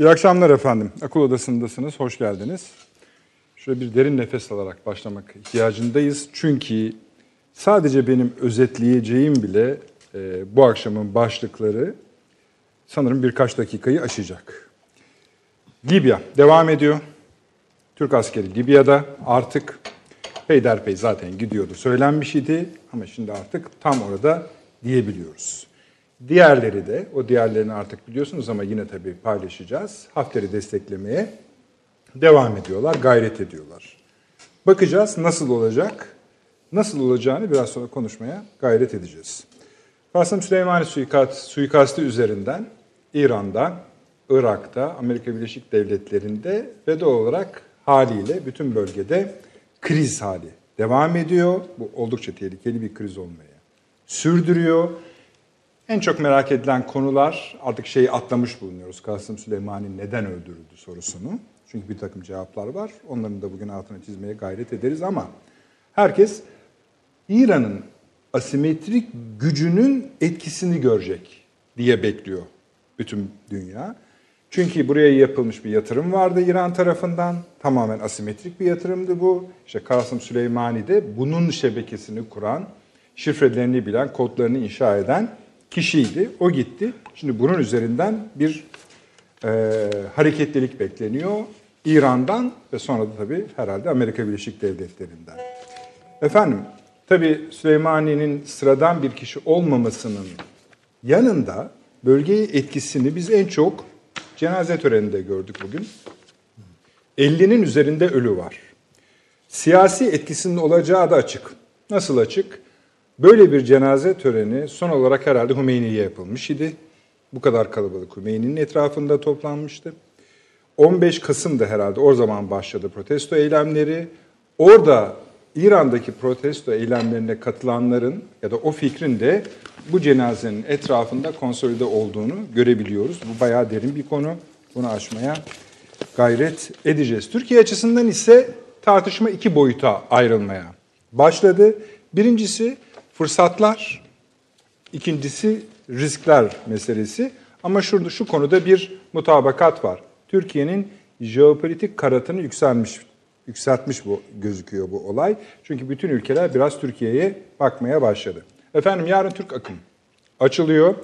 İyi akşamlar efendim. Akıl Odası'ndasınız. Hoş geldiniz. Şöyle bir derin nefes alarak başlamak ihtiyacındayız. Çünkü sadece benim özetleyeceğim bile e, bu akşamın başlıkları sanırım birkaç dakikayı aşacak. Libya devam ediyor. Türk askeri Libya'da artık peyderpey zaten gidiyordu. Söylenmiş idi ama şimdi artık tam orada diyebiliyoruz. Diğerleri de, o diğerlerini artık biliyorsunuz ama yine tabii paylaşacağız. Hafter'i desteklemeye devam ediyorlar, gayret ediyorlar. Bakacağız nasıl olacak, nasıl olacağını biraz sonra konuşmaya gayret edeceğiz. Kasım Süleymani suikastı üzerinden İran'da, Irak'ta, Amerika Birleşik Devletleri'nde ve doğal olarak haliyle bütün bölgede kriz hali devam ediyor. Bu oldukça tehlikeli bir kriz olmaya sürdürüyor. En çok merak edilen konular artık şeyi atlamış bulunuyoruz. Kasım Süleymani neden öldürüldü sorusunu. Çünkü bir takım cevaplar var. Onların da bugün altına çizmeye gayret ederiz ama herkes İran'ın asimetrik gücünün etkisini görecek diye bekliyor bütün dünya. Çünkü buraya yapılmış bir yatırım vardı İran tarafından. Tamamen asimetrik bir yatırımdı bu. İşte Kasım Süleymani de bunun şebekesini kuran, şifrelerini bilen, kodlarını inşa eden kişiydi. O gitti. Şimdi bunun üzerinden bir e, hareketlilik bekleniyor. İran'dan ve sonra da tabii herhalde Amerika Birleşik Devletleri'nden. Efendim, tabii Süleymani'nin sıradan bir kişi olmamasının yanında bölgeye etkisini biz en çok cenaze töreninde gördük bugün. 50'nin üzerinde ölü var. Siyasi etkisinin olacağı da açık. Nasıl açık? Böyle bir cenaze töreni son olarak herhalde Hümeyni'ye yapılmış idi. Bu kadar kalabalık Hümeyni'nin etrafında toplanmıştı. 15 Kasım'da herhalde o zaman başladı protesto eylemleri. Orada İran'daki protesto eylemlerine katılanların ya da o fikrin de bu cenazenin etrafında konsolide olduğunu görebiliyoruz. Bu bayağı derin bir konu. Bunu aşmaya gayret edeceğiz. Türkiye açısından ise tartışma iki boyuta ayrılmaya başladı. Birincisi fırsatlar, ikincisi riskler meselesi. Ama şurada şu konuda bir mutabakat var. Türkiye'nin jeopolitik karatını yükselmiş yükseltmiş bu gözüküyor bu olay. Çünkü bütün ülkeler biraz Türkiye'ye bakmaya başladı. Efendim yarın Türk akım açılıyor.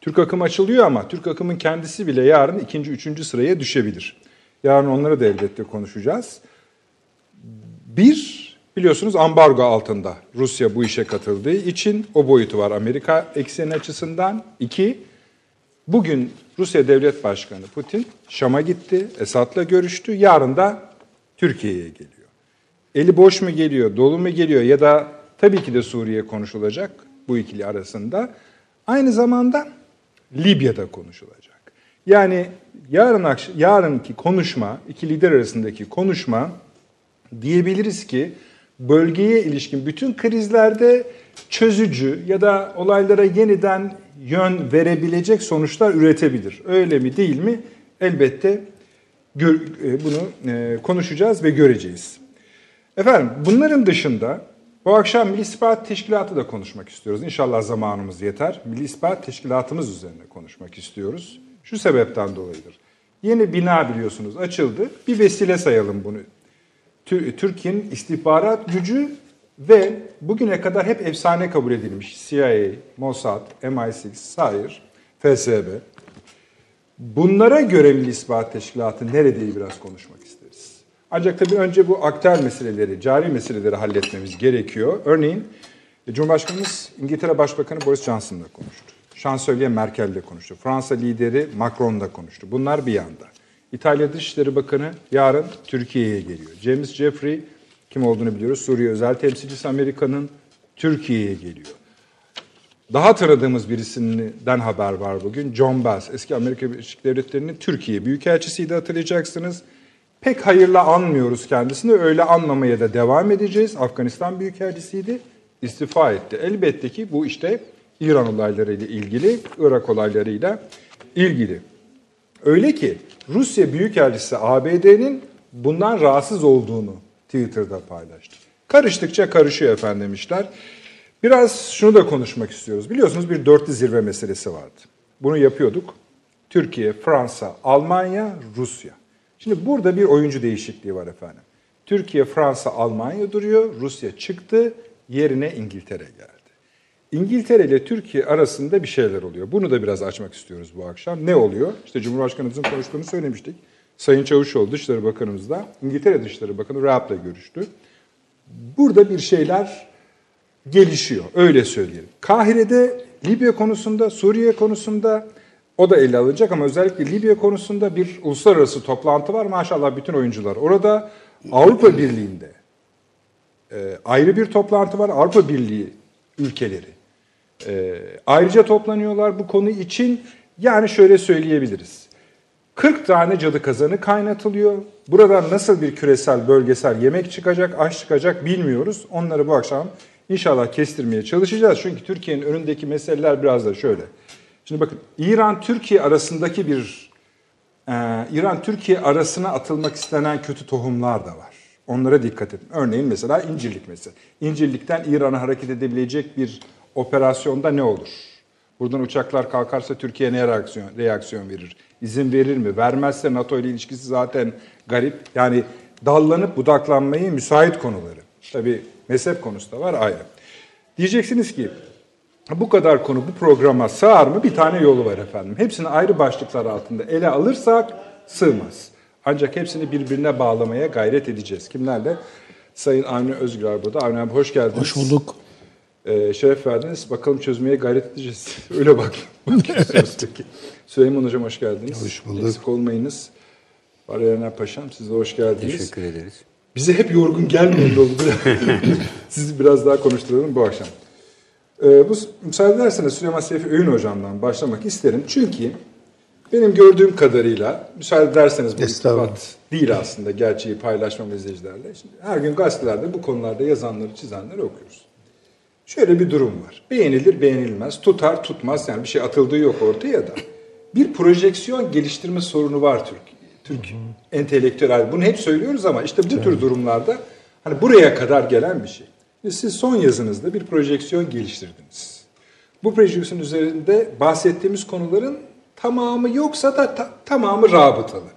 Türk akım açılıyor ama Türk akımın kendisi bile yarın ikinci, üçüncü sıraya düşebilir. Yarın onları da elbette konuşacağız. Bir, biliyorsunuz ambargo altında Rusya bu işe katıldığı için o boyutu var Amerika ekseni açısından. İki, bugün Rusya Devlet Başkanı Putin Şam'a gitti, Esad'la görüştü. Yarın da Türkiye'ye geliyor. Eli boş mu geliyor, dolu mu geliyor ya da tabii ki de Suriye konuşulacak bu ikili arasında. Aynı zamanda Libya'da konuşulacak. Yani yarın yarınki konuşma, iki lider arasındaki konuşma diyebiliriz ki bölgeye ilişkin bütün krizlerde çözücü ya da olaylara yeniden yön verebilecek sonuçlar üretebilir. Öyle mi değil mi? Elbette e, bunu e, konuşacağız ve göreceğiz. Efendim bunların dışında bu akşam Milli İstihbarat Teşkilatı da konuşmak istiyoruz. İnşallah zamanımız yeter. Milli İstihbarat Teşkilatımız üzerine konuşmak istiyoruz. Şu sebepten dolayıdır. Yeni bina biliyorsunuz açıldı. Bir vesile sayalım bunu. Türkiye'nin istihbarat gücü ve bugüne kadar hep efsane kabul edilmiş CIA, Mossad, MI6, SAIR, FSB. Bunlara göre Milli İstihbarat Teşkilatı neredeyi biraz konuşmak isteriz. Ancak tabii önce bu aktör meseleleri, cari meseleleri halletmemiz gerekiyor. Örneğin Cumhurbaşkanımız İngiltere Başbakanı Boris Johnson'la konuştu. Şansölye Merkel'le konuştu. Fransa lideri Macron'la konuştu. Bunlar bir yanda. İtalya Dışişleri Bakanı yarın Türkiye'ye geliyor. James Jeffrey kim olduğunu biliyoruz. Suriye özel temsilcisi Amerika'nın Türkiye'ye geliyor. Daha tanıdığımız birisinden haber var bugün. John Bass, eski Amerika Birleşik Devletleri'nin Türkiye Büyükelçisiydi hatırlayacaksınız. Pek hayırla anmıyoruz kendisini. Öyle anlamaya da devam edeceğiz. Afganistan Büyükelçisiydi. istifa etti. Elbette ki bu işte İran olaylarıyla ilgili, Irak olaylarıyla ilgili. Öyle ki Rusya Büyükelçisi ABD'nin bundan rahatsız olduğunu Twitter'da paylaştı. Karıştıkça karışıyor efendim işler. Biraz şunu da konuşmak istiyoruz. Biliyorsunuz bir dörtlü zirve meselesi vardı. Bunu yapıyorduk. Türkiye, Fransa, Almanya, Rusya. Şimdi burada bir oyuncu değişikliği var efendim. Türkiye, Fransa, Almanya duruyor. Rusya çıktı. Yerine İngiltere geldi. İngiltere ile Türkiye arasında bir şeyler oluyor. Bunu da biraz açmak istiyoruz bu akşam. Ne oluyor? İşte Cumhurbaşkanımızın konuştuğunu söylemiştik. Sayın Çavuşoğlu Dışişleri Bakanımız da İngiltere Dışişleri Bakanı Raab'la görüştü. Burada bir şeyler gelişiyor. Öyle söyleyelim. Kahire'de Libya konusunda, Suriye konusunda o da ele alınacak ama özellikle Libya konusunda bir uluslararası toplantı var. Maşallah bütün oyuncular orada. Avrupa Birliği'nde e, ayrı bir toplantı var. Avrupa Birliği ülkeleri e, ayrıca toplanıyorlar bu konu için. Yani şöyle söyleyebiliriz. 40 tane cadı kazanı kaynatılıyor. Buradan nasıl bir küresel, bölgesel yemek çıkacak, aş çıkacak bilmiyoruz. Onları bu akşam inşallah kestirmeye çalışacağız. Çünkü Türkiye'nin önündeki meseleler biraz da şöyle. Şimdi bakın İran-Türkiye arasındaki bir, e, İran-Türkiye arasına atılmak istenen kötü tohumlar da var. Onlara dikkat edin. Örneğin mesela İncirlik mesela. İncirlik'ten İran'a hareket edebilecek bir operasyonda ne olur? Buradan uçaklar kalkarsa Türkiye ne reaksiyon, reaksiyon verir? İzin verir mi? Vermezse NATO ile ilişkisi zaten garip. Yani dallanıp budaklanmayı müsait konuları. Tabii mezhep konusu da var ayrı. Diyeceksiniz ki bu kadar konu bu programa sığar mı? Bir tane yolu var efendim. Hepsini ayrı başlıklar altında ele alırsak sığmaz. Ancak hepsini birbirine bağlamaya gayret edeceğiz. Kimlerle? Sayın Avni Özgür burada. Avni abi hoş geldiniz. Hoş bulduk. Ee, şeref verdiniz. Bakalım çözmeye gayret edeceğiz. Öyle bak. evet. Peki. Süleyman Hocam hoş geldiniz. Hoş bulduk. Eksik olmayınız. Barayener Paşam siz de hoş geldiniz. Teşekkür ederiz. Bize hep yorgun gelmeyin oldu. Sizi biraz daha konuşturalım bu akşam. Ee, bu müsaade ederseniz Süleyman Seyfi Öğün Hocam'dan başlamak isterim. Çünkü benim gördüğüm kadarıyla, müsaade ederseniz bu irtibat değil aslında gerçeği paylaşmam izleyicilerle. Şimdi her gün gazetelerde bu konularda yazanları, çizenleri okuyoruz. Şöyle bir durum var. Beğenilir, beğenilmez, tutar, tutmaz. Yani bir şey atıldığı yok ortaya da. Bir projeksiyon geliştirme sorunu var Türk, Türk hı hı. entelektüel. Bunu hep söylüyoruz ama işte bu evet. tür durumlarda hani buraya kadar gelen bir şey. Siz son yazınızda bir projeksiyon geliştirdiniz. Bu projeksiyon üzerinde bahsettiğimiz konuların tamamı yoksa da ta, tamamı rabıtalı.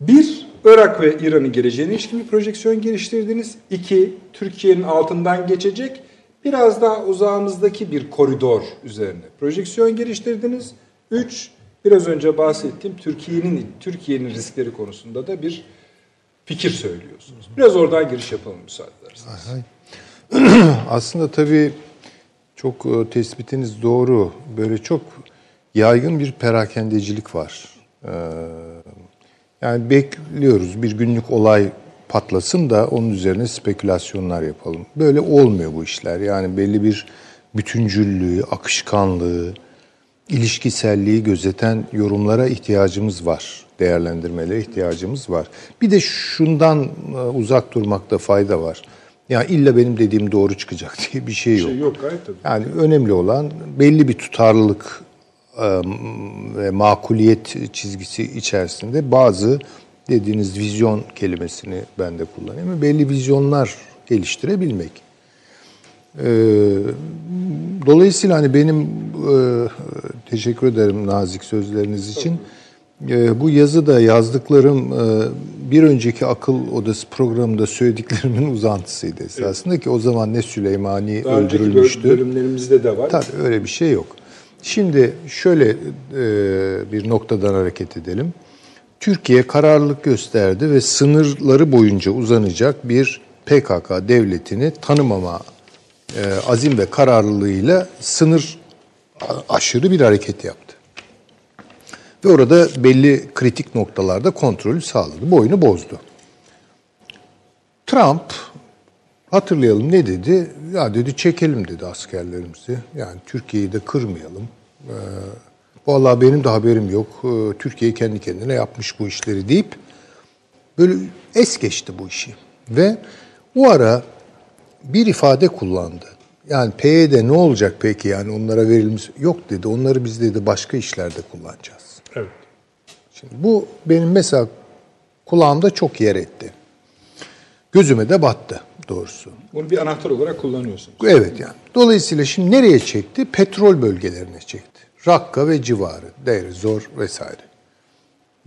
Bir, Irak ve İran'ın geleceğine ilişkin bir projeksiyon geliştirdiniz. İki, Türkiye'nin altından geçecek biraz daha uzağımızdaki bir koridor üzerine projeksiyon geliştirdiniz. Üç, biraz önce bahsettiğim Türkiye'nin Türkiye'nin riskleri konusunda da bir fikir söylüyorsunuz. Biraz oradan giriş yapalım müsaade ederseniz. Aslında tabii çok e, tespitiniz doğru. Böyle çok yaygın bir perakendecilik var. Ee, yani bekliyoruz bir günlük olay patlasın da onun üzerine spekülasyonlar yapalım. Böyle olmuyor bu işler. Yani belli bir bütüncüllüğü, akışkanlığı, ilişkiselliği gözeten yorumlara ihtiyacımız var. Değerlendirmelere ihtiyacımız var. Bir de şundan e, uzak durmakta fayda var. Yani illa benim dediğim doğru çıkacak diye bir şey yok. Bir şey yok gayet tabii. Yani önemli olan belli bir tutarlılık e, ve makuliyet çizgisi içerisinde bazı dediğiniz vizyon kelimesini ben de kullanayım. Belli vizyonlar geliştirebilmek. Ee, dolayısıyla hani benim e, teşekkür ederim nazik sözleriniz için. E, bu yazıda yazdıklarım e, bir önceki akıl odası programında söylediklerimin uzantısıydı esasında evet. ki o zaman ne Süleymani Daha öldürülmüştü. bölümlerimizde de var. Tabii öyle bir şey yok. Şimdi şöyle e, bir noktadan hareket edelim. Türkiye kararlılık gösterdi ve sınırları boyunca uzanacak bir PKK devletini tanımama e, azim ve kararlılığıyla sınır aşırı bir hareket yaptı. Ve orada belli kritik noktalarda kontrolü sağladı. Boyunu bozdu. Trump hatırlayalım ne dedi? Ya dedi çekelim dedi askerlerimizi. Yani Türkiye'yi de kırmayalım. Ee, Vallahi benim de haberim yok. Ee, Türkiye kendi kendine yapmış bu işleri deyip böyle es geçti bu işi. Ve o ara bir ifade kullandı. Yani PYD ne olacak peki yani onlara verilmiş yok dedi. Onları biz dedi başka işlerde kullanacağız. Evet. Şimdi bu benim mesela kulağımda çok yer etti. Gözüme de battı doğrusu. Bunu bir anahtar olarak kullanıyorsunuz. Evet yani. Dolayısıyla şimdi nereye çekti? Petrol bölgelerine çekti Rakka ve civarı, Deir Zor vesaire.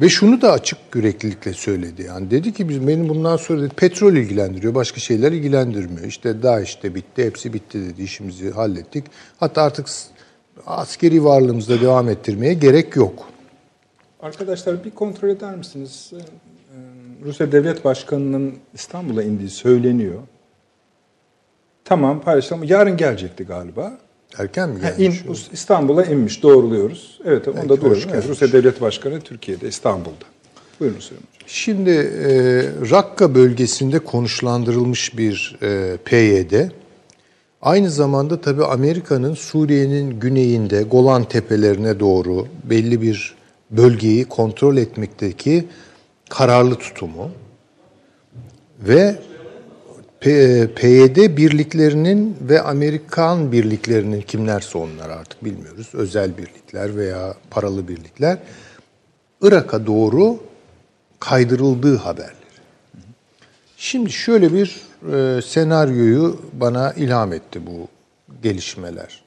Ve şunu da açık yüreklilikle söyledi. Yani dedi ki biz benim bundan sonra dedi, petrol ilgilendiriyor, başka şeyler ilgilendirmiyor. İşte DAEŞ de bitti, hepsi bitti dedi, işimizi hallettik. Hatta artık askeri varlığımızda devam ettirmeye gerek yok. Arkadaşlar bir kontrol eder misiniz? Ee, Rusya Devlet Başkanı'nın İstanbul'a indiği söyleniyor. Tamam paylaşalım. Yarın gelecekti galiba. Erken mi gelmiş? in, İstanbul'a inmiş doğruluyoruz. Evet onu da Peki, duyuyorum. Evet. Rusya Devlet Başkanı Türkiye'de İstanbul'da. Buyurun Süleyman Hocam. Şimdi e, Rakka bölgesinde konuşlandırılmış bir e, PYD, aynı zamanda tabii Amerika'nın Suriye'nin güneyinde Golan Tepelerine doğru belli bir bölgeyi kontrol etmekteki kararlı tutumu ve PYD birliklerinin ve Amerikan birliklerinin kimlerse onlar artık bilmiyoruz. Özel birlikler veya paralı birlikler Irak'a doğru kaydırıldığı haberleri. Şimdi şöyle bir e, senaryoyu bana ilham etti bu gelişmeler.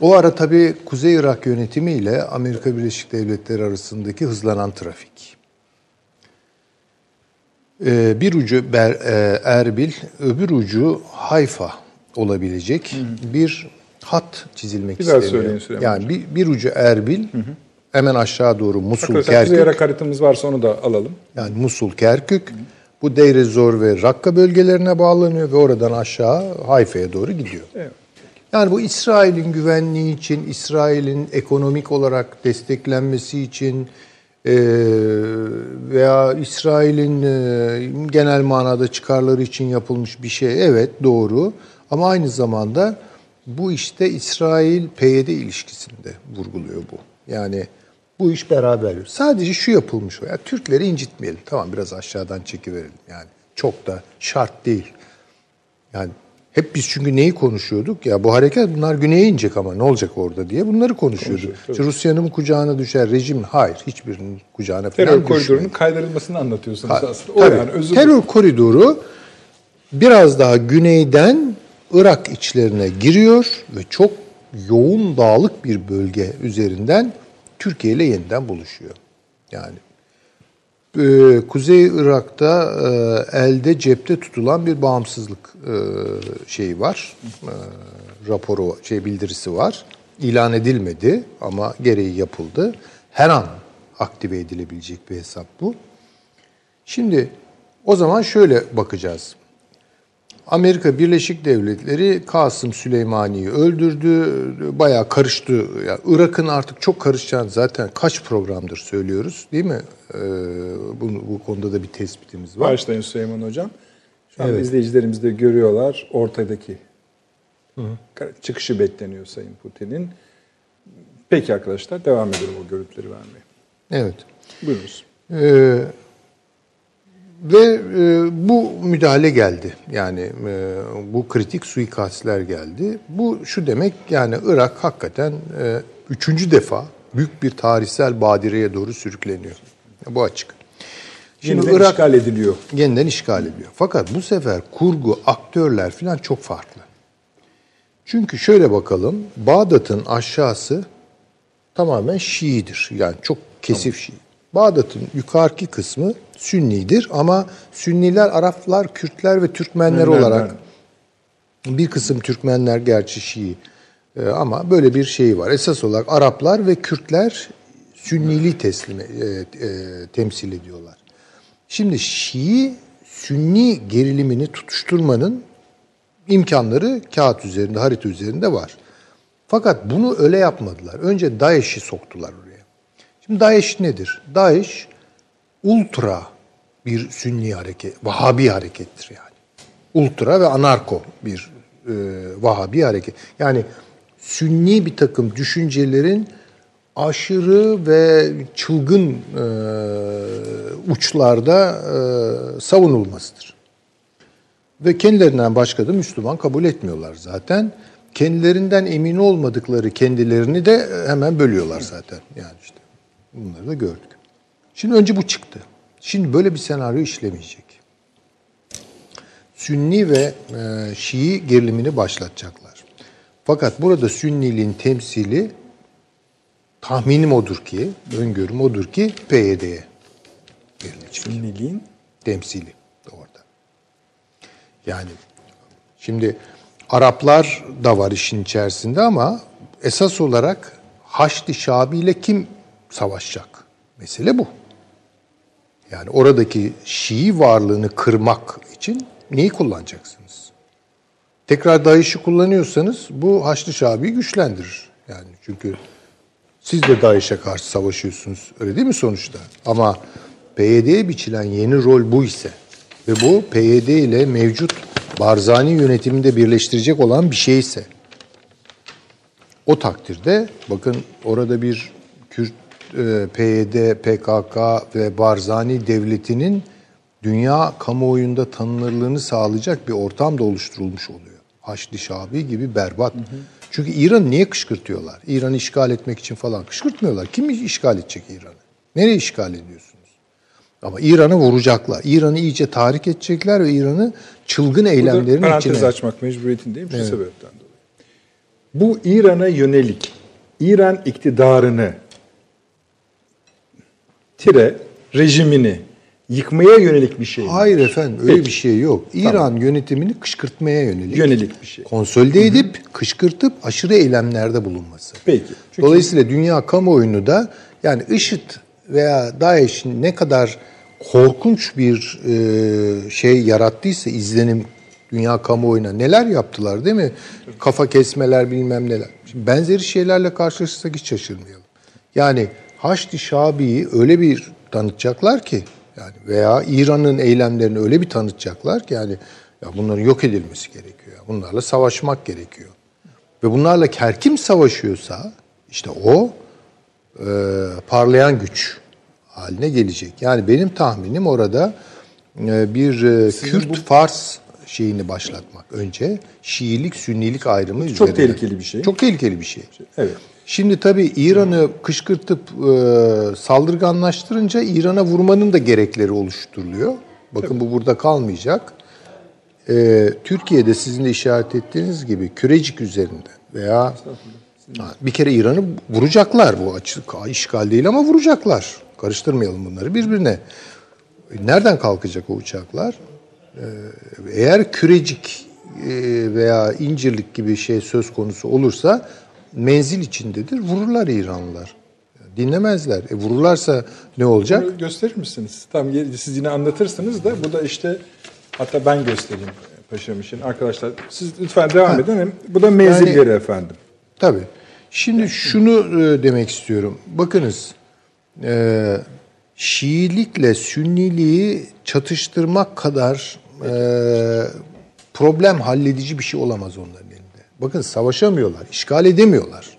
O ara tabii Kuzey Irak yönetimi ile Amerika Birleşik Devletleri arasındaki hızlanan trafik. E, bir ucu Ber, e, Erbil, öbür ucu Hayfa olabilecek bir hat çizilmek Bir isteniyor. söyleyin Süleyman Yani bir, bir ucu Erbil, hemen aşağı doğru Musul, Arkadaşlar Kerkük. Irak haritamız varsa onu da alalım. Yani Musul, Kerkük. Bu Deir Zor ve Rakka bölgelerine bağlanıyor ve oradan aşağı Hayfa'ya doğru gidiyor. Evet. Yani bu İsrail'in güvenliği için, İsrail'in ekonomik olarak desteklenmesi için e, veya İsrail'in e, genel manada çıkarları için yapılmış bir şey. Evet doğru ama aynı zamanda bu işte İsrail-PYD ilişkisinde vurguluyor bu. Yani bu iş beraber. Sadece şu yapılmış o. Ya, Türkleri incitmeyelim. Tamam biraz aşağıdan çekiverelim. Yani çok da şart değil. Yani hep biz çünkü neyi konuşuyorduk? Ya bu harekat bunlar güneye inecek ama ne olacak orada diye bunları konuşuyorduk. İşte Rusya'nın kucağına düşer rejim? Hayır. Hiçbirinin kucağına falan Terör düşmüyor. koridorunun kaydırılmasını anlatıyorsunuz Ha, aslında. O tabii. yani özür Terör koridoru biraz daha güneyden Irak içlerine giriyor ve çok yoğun dağlık bir bölge üzerinden Türkiye ile yeniden buluşuyor. Yani e, Kuzey Irak'ta e, elde cepte tutulan bir bağımsızlık e, şeyi var. E, raporu şey bildirisi var. İlan edilmedi ama gereği yapıldı. Her an aktive edilebilecek bir hesap bu. Şimdi o zaman şöyle bakacağız. Amerika Birleşik Devletleri Kasım Süleymani'yi öldürdü. Bayağı karıştı. Yani Irak'ın artık çok karışacağını zaten kaç programdır söylüyoruz değil mi? Ee, bu, bu konuda da bir tespitimiz var. Başlayın Süleyman Hocam. Şu an izleyicilerimiz de görüyorlar ortadaki çıkışı bekleniyor Sayın Putin'in. Peki arkadaşlar devam edelim o görüntüleri vermeye. Evet. Buyurunuz. Ee, ve e, bu müdahale geldi. Yani e, bu kritik suikastler geldi. Bu şu demek yani Irak hakikaten e, üçüncü defa büyük bir tarihsel badireye doğru sürükleniyor. Bu açık. Şimdi Irak işgal ediliyor. yeniden işgal ediliyor. Fakat bu sefer kurgu, aktörler falan çok farklı. Çünkü şöyle bakalım, Bağdat'ın aşağısı tamamen Şii'dir. Yani çok kesif Şii. Bağdat'ın yukarıki kısmı Sünnidir ama Sünniler Araplar, Kürtler ve Türkmenler Türkmenler. olarak bir kısım Türkmenler gerçi Şii Ee, ama böyle bir şey var. Esas olarak Araplar ve Kürtler Sünniliği teslim, e, e, temsil ediyorlar. Şimdi Şii Sünni gerilimini tutuşturmanın imkanları kağıt üzerinde, harita üzerinde var. Fakat bunu öyle yapmadılar. Önce DAEŞ'i soktular oraya. Şimdi DAEŞ nedir? DAEŞ ultra bir Sünni hareket, Vahabi harekettir yani. Ultra ve anarko bir e, Vahabi hareket. Yani Sünni bir takım düşüncelerin aşırı ve çılgın e, uçlarda e, savunulmasıdır. Ve kendilerinden başka da Müslüman kabul etmiyorlar zaten. Kendilerinden emin olmadıkları kendilerini de hemen bölüyorlar zaten. Yani işte bunları da gördük. Şimdi önce bu çıktı. Şimdi böyle bir senaryo işlemeyecek. Sünni ve e, Şii gerilimini başlatacaklar. Fakat burada Sünniliğin temsili tahminim odur ki, öngörüm odur ki PYD'ye verilecek. Sünniliğin Temsili orada. Yani şimdi Araplar da var işin içerisinde ama esas olarak Haçlı Şabi ile kim savaşacak? Mesele bu. Yani oradaki Şii varlığını kırmak için neyi kullanacaksınız? Tekrar DAEŞ'i kullanıyorsanız bu Haçlı Şabi'yi güçlendirir. Yani çünkü siz de DAEŞ'e karşı savaşıyorsunuz. Öyle değil mi sonuçta? Ama PYD'ye biçilen yeni rol bu ise ve bu PYD ile mevcut Barzani yönetiminde birleştirecek olan bir şeyse o takdirde bakın orada bir PYD, PKK ve Barzani devletinin dünya kamuoyunda tanınırlığını sağlayacak bir ortam da oluşturulmuş oluyor. Haçlı Şabi gibi berbat. Çünkü İran'ı niye kışkırtıyorlar? İran'ı işgal etmek için falan kışkırtmıyorlar. Kim işgal edecek İran'ı? Nereye işgal ediyorsunuz? Ama İran'ı vuracaklar. İran'ı iyice tahrik edecekler ve İran'ı çılgın eylemlerin parantez içine... açmak mecburiyetindeyim şu sebepten dolayı. Bu İran'a yönelik İran iktidarını tire rejimini yıkmaya yönelik bir şey mi? Hayır efendim öyle Peki. bir şey yok. İran yönetimini kışkırtmaya yönelik. Yönelik bir şey. Konsolide edip kışkırtıp aşırı eylemlerde bulunması. Peki. Çünkü Dolayısıyla dünya kamuoyunu da yani IŞİD veya DAEŞ'in ne kadar korkunç bir e, şey yarattıysa izlenim dünya kamuoyuna neler yaptılar değil mi? Kafa kesmeler bilmem neler. Şimdi benzeri şeylerle karşılaşırsak hiç şaşırmayalım. Yani Haçlı Şabi'yi öyle bir tanıtacaklar ki yani veya İran'ın eylemlerini öyle bir tanıtacaklar ki yani ya bunların yok edilmesi gerekiyor. Bunlarla savaşmak gerekiyor. Ve bunlarla her kim savaşıyorsa işte o e, parlayan güç haline gelecek. Yani benim tahminim orada e, bir e, Kürt Fars şeyini başlatmak önce. Şiilik, Sünnilik ayrımı Çok üzerine. tehlikeli bir şey. Çok tehlikeli bir şey. Evet. Şimdi tabii İran'ı kışkırtıp e, saldırganlaştırınca İran'a vurmanın da gerekleri oluşturuluyor. Bakın bu burada kalmayacak. E, Türkiye'de sizin de işaret ettiğiniz gibi Kürecik üzerinden veya bir kere İran'ı vuracaklar bu açık işgal değil ama vuracaklar. Karıştırmayalım bunları birbirine. Nereden kalkacak o uçaklar? Ee, Eğer Kürecik e, veya İncirlik gibi şey söz konusu olursa menzil içindedir. Vururlar İranlılar. Dinlemezler. E vururlarsa ne olacak? Bunu gösterir misiniz? Tam siz yine anlatırsınız da bu da işte hatta ben göstereyim paşam için. Arkadaşlar siz lütfen devam edin. Bu da menzil Yani- yeri efendim. Tabii. Şimdi şunu e, demek istiyorum. Bakınız, e, Şiilikle Sünniliği çatıştırmak kadar e, problem halledici bir şey olamaz onların. Bakın savaşamıyorlar, işgal edemiyorlar,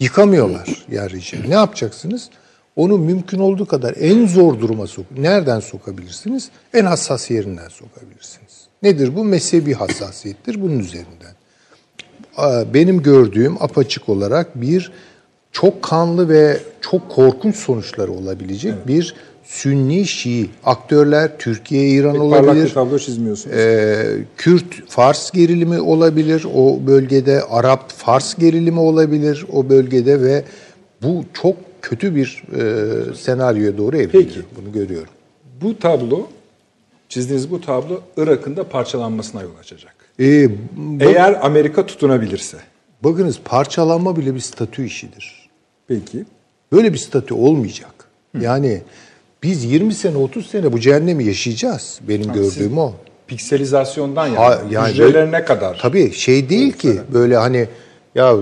yıkamıyorlar yer rejimi. Ne yapacaksınız? Onu mümkün olduğu kadar en zor duruma sok. Nereden sokabilirsiniz? En hassas yerinden sokabilirsiniz. Nedir bu? Mezhebi hassasiyettir bunun üzerinden benim gördüğüm apaçık olarak bir çok kanlı ve çok korkunç sonuçları olabilecek bir Sünni Şii aktörler Türkiye İran Parlak bir olabilir. tablo çizmiyorsunuz. Ee, Kürt Fars gerilimi olabilir o bölgede. Arap Fars gerilimi olabilir o bölgede ve bu çok kötü bir e, senaryoya doğru evriliyor. Peki. Bunu görüyorum. bu tablo, çizdiğiniz bu tablo Irak'ın da parçalanmasına yol açacak. Ee, Eğer Amerika tutunabilirse. bakınız parçalanma bile bir statü işidir. Peki. Böyle bir statü olmayacak. Yani biz 20 sene 30 sene bu cehennemi yaşayacağız. Benim gördüğüm o. Pikselizasyondan yani, Ha, yani hücrelerine kadar. Tabii şey değil ki böyle hani ya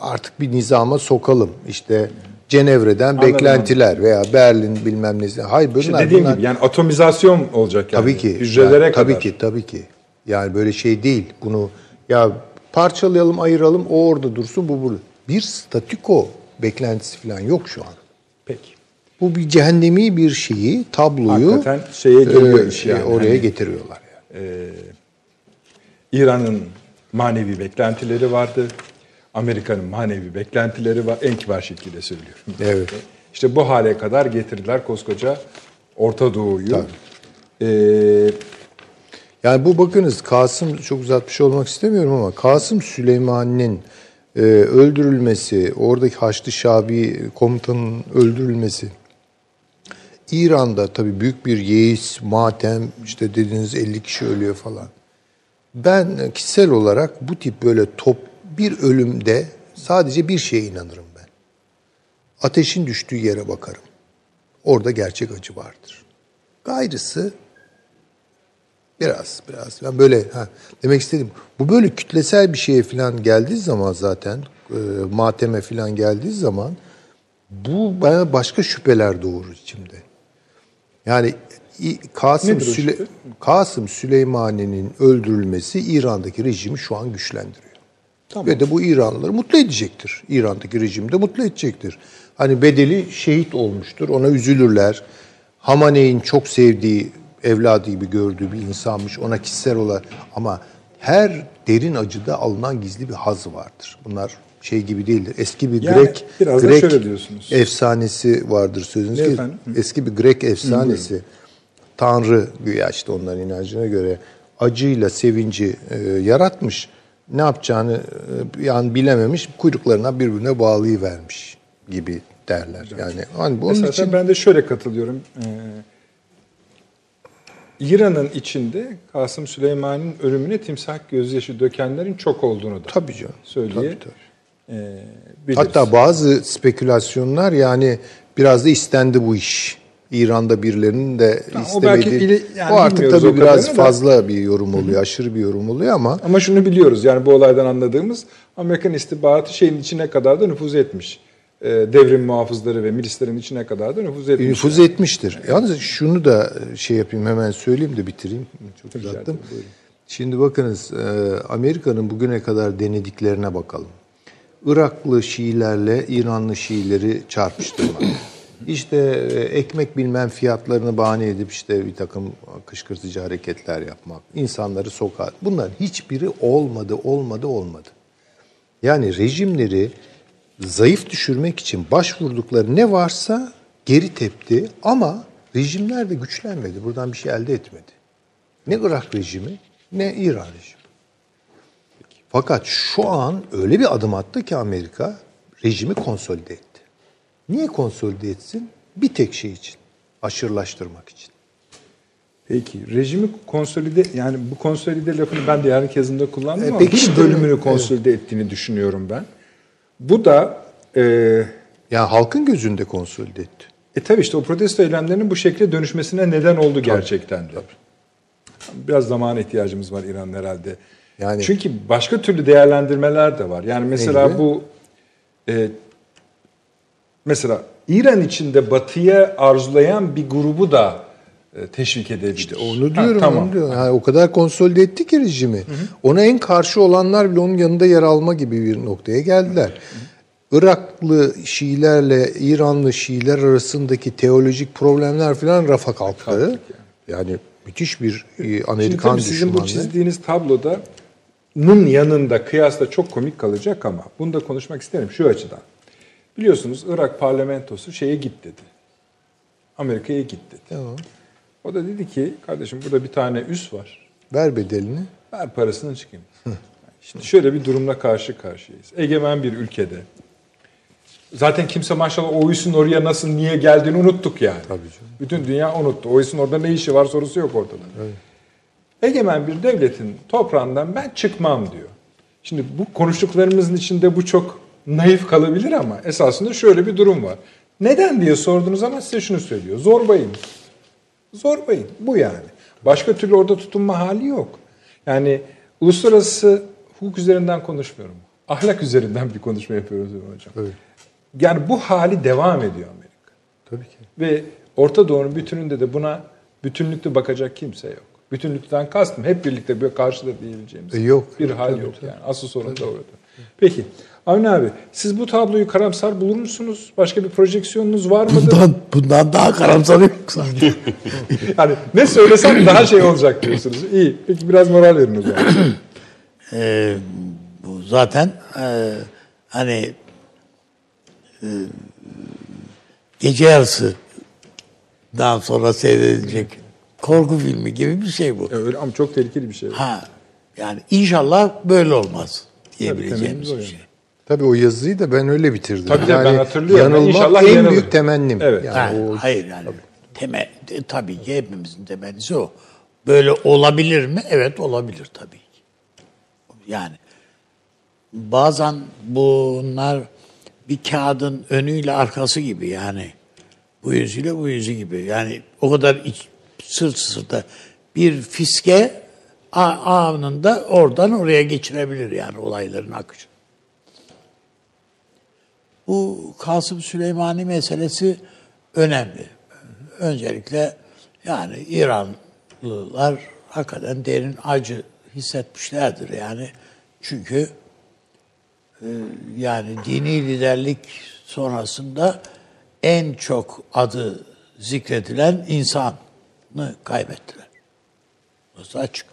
artık bir nizama sokalım. İşte Cenevre'den beklentiler veya Berlin bilmem ne. Hayır bunlar, İşte dediğim bunlar gibi yani atomizasyon olacak yani. tabii ki Hücrelere yani, kadar. tabii ki tabii ki. Yani böyle şey değil. Bunu ya parçalayalım, ayıralım, o orada dursun, bu burada. Bir statüko beklentisi falan yok şu an. Bu bir cehennemi bir şeyi, tabloyu Hakikaten şeye geliyor e, şey, yani. oraya Hani- getiriyorlar. Yani. İran'ın manevi beklentileri vardı. Amerika'nın manevi beklentileri var. En kibar şekilde söylüyorum. Evet. İşte bu hale kadar getirdiler koskoca Orta Doğu'yu. Ee, Yani bu bakınız Kasım çok uzatmış olmak istemiyorum ama Kasım Süleyman'ın e, öldürülmesi, oradaki Haçlı Şabi komutanın öldürülmesi, İran'da tabii büyük bir yeis, matem, işte dediğiniz 50 kişi ölüyor falan. Ben kişisel olarak bu tip böyle top bir ölümde sadece bir şeye inanırım ben. Ateşin düştüğü yere bakarım. Orada gerçek acı vardır. Gayrısı biraz biraz ben böyle ha, demek istedim. Bu böyle kütlesel bir şeye falan geldiği zaman zaten e, mateme falan geldiği zaman bu bana başka şüpheler doğurur içimde. Yani Kasım, Nedir Süle-? Kasım Süleymani'nin öldürülmesi İran'daki rejimi şu an güçlendiriyor. Ve de bu İranlıları mutlu edecektir. İran'daki rejimi de mutlu edecektir. Hani bedeli şehit olmuştur. Ona üzülürler. Hamaney'in çok sevdiği, evladı gibi gördüğü bir insanmış. Ona kişisel olarak ama her derin acıda alınan gizli bir haz vardır. Bunlar şey gibi değildir. Eski bir Yani Grek biraz da Grek şöyle diyorsunuz. efsanesi vardır sözünüz Ne efendim? eski bir Grek efsanesi. Tanrı güya işte onların inancına göre acıyla sevinci e, yaratmış. Ne yapacağını e, an bilememiş. Kuyruklarına birbirine bağlayıvermiş gibi derler. Yani hani bunun Mesela için ben de şöyle katılıyorum. Ee, İran'ın içinde Kasım Süleyman'ın ölümüne timsah gözyaşı dökenlerin çok olduğunu da tabii canım. söyleye Tabii, tabii. Ee, biliriz. Hatta bazı spekülasyonlar yani biraz da istendi bu iş. İran'da birilerinin de o istemediği. belki ili- yani o artık tabii o biraz da. fazla bir yorum oluyor, aşırı bir yorum oluyor ama Ama şunu biliyoruz yani bu olaydan anladığımız Amerikan istihbaratı şeyin içine kadar da nüfuz etmiş. Ee, devrim muhafızları ve milislerin içine kadar da nüfuz etmiş. nüfuz etmiştir. Yalnız şunu da şey yapayım hemen söyleyeyim de bitireyim. Çok uzattım. Şimdi bakınız e, Amerika'nın bugüne kadar denediklerine bakalım. Iraklı Şiilerle İranlı Şiileri çarpıştırmak. İşte e, ekmek bilmem fiyatlarını bahane edip işte bir takım kışkırtıcı hareketler yapmak. insanları sokağa. Bunların hiçbiri olmadı, olmadı, olmadı. Yani rejimleri zayıf düşürmek için başvurdukları ne varsa geri tepti ama rejimler de güçlenmedi. Buradan bir şey elde etmedi. Ne Irak rejimi ne İran rejimi. Fakat şu an öyle bir adım attı ki Amerika rejimi konsolide etti. Niye konsolide etsin? Bir tek şey için. Aşırılaştırmak için. Peki rejimi konsolide yani bu konsolide lafını ben de yarın kezimde kullandım E, ama peki bir işte- bölümünü konsolide ettiğini düşünüyorum ben. Bu da e, Yani halkın gözünde konsolide etti. e tabii işte o protesto eylemlerinin bu şekle dönüşmesine neden oldu gerçekten de. Biraz zamana ihtiyacımız var İran herhalde. Yani- Çünkü başka türlü değerlendirmeler de var. Yani mesela bu e, mesela İran içinde batıya arzulayan bir grubu da e, teşvik edebilir. İşte onu Ha, diyorum. tamam. onu diyorum. Yani o kadar konsolide etti ki rejimi. Ona en karşı olanlar bile onun yanında yer alma gibi bir noktaya geldiler. Iraklı Şiilerle İranlı Şiiler arasındaki teolojik problemler falan rafa kalktı. Yani müthiş bir e, Şimdi Amerikan tabii sizin bu çizdiğiniz tabloda nın yanında kıyasla çok komik kalacak ama bunu da konuşmak isterim şu açıdan. Biliyorsunuz Irak parlamentosu şeye git dedi. Amerika'ya git dedi. Tamam. O da dedi ki kardeşim burada bir tane üs var. Ver bedelini. Ver parasını çıkayım. Şimdi şöyle bir durumla karşı karşıyayız. Egemen bir ülkede. Zaten kimse maşallah o üsün oraya nasıl niye geldiğini unuttuk yani. Tabii canım. Bütün dünya unuttu. O üsün orada ne işi var sorusu yok ortada. Egemen bir devletin toprağından ben çıkmam diyor. Şimdi bu konuştuklarımızın içinde bu çok naif kalabilir ama esasında şöyle bir durum var. Neden diye sorduğunuz zaman size şunu söylüyor. Zorbayım. Zorbayım. Bu yani. Başka türlü orada tutunma hali yok. Yani uluslararası hukuk üzerinden konuşmuyorum. Ahlak üzerinden bir konuşma yapıyoruz hocam. Evet. Yani bu hali devam ediyor Amerika. Tabii ki. Ve Orta Doğu'nun bütününde de buna bütünlüklü bakacak kimse yok. Bütünlükten kastım hep birlikte bir karşıda diyebileceğimiz E, yok. bir hal Tabii, yok tabii. yani. Asıl sorun da orada. Peki Avni abi siz bu tabloyu karamsar bulur musunuz? Başka bir projeksiyonunuz var mıdır? Bundan, bundan daha karamsar yok sanki. yani ne söylesem daha şey olacak diyorsunuz. İyi. Peki biraz moral verin o zaman. Ee, bu zaten e, hani e, gece yarısı daha sonra seyredilecek korku filmi gibi bir şey bu. Öyle ama çok tehlikeli bir şey. Ha yani inşallah böyle olmaz diyebileceğimiz o bir yani. şey. Tabii o yazıyı da ben öyle bitirdim. Tabii de ben hatırlıyorum. Yanılmak İnşallah en yanılır. büyük temennim. Evet. Yani Ha, o hayır yani. Temel, de- tabii ki hepimizin temennisi o. Böyle olabilir mi? Evet olabilir tabii ki. Yani bazen bunlar bir kağıdın önüyle arkası gibi yani. Bu yüzüyle bu yüzü gibi. Yani o kadar iç, sırt sırta bir fiske anında oradan oraya geçirebilir yani olayların akışı. Bu Kasım Süleymani meselesi önemli. Öncelikle yani İranlılar hakikaten derin acı hissetmişlerdir yani. Çünkü e, yani dini liderlik sonrasında en çok adı zikredilen insanı kaybettiler. Burası açık.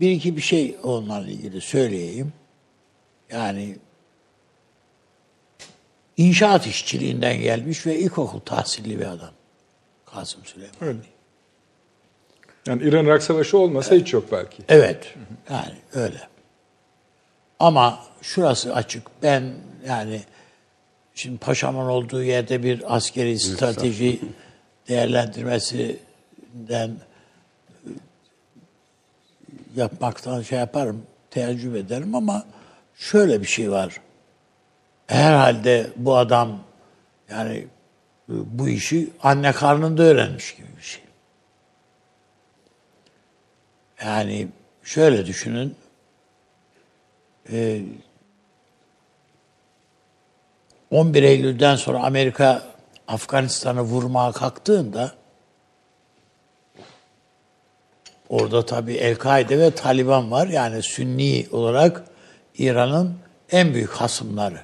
Bir iki bir şey onlarla ilgili söyleyeyim. Yani inşaat işçiliğinden gelmiş ve ilkokul tahsilli bir adam. Kasım Süleyman. Öyle. Yani İran-Irak Savaşı olmasa hiç yok belki. Evet. Yani öyle. Ama şurası açık. Ben yani şimdi paşamın olduğu yerde bir askeri strateji değerlendirmesinden e, yapmaktan şey yaparım, teəccüp ederim ama şöyle bir şey var. Herhalde bu adam yani e, bu işi anne karnında öğrenmiş gibi bir şey. Yani şöyle düşünün. Ee, 11 Eylül'den sonra Amerika Afganistan'ı vurmaya kalktığında orada tabii El-Kaide ve Taliban var. Yani Sünni olarak İran'ın en büyük hasımları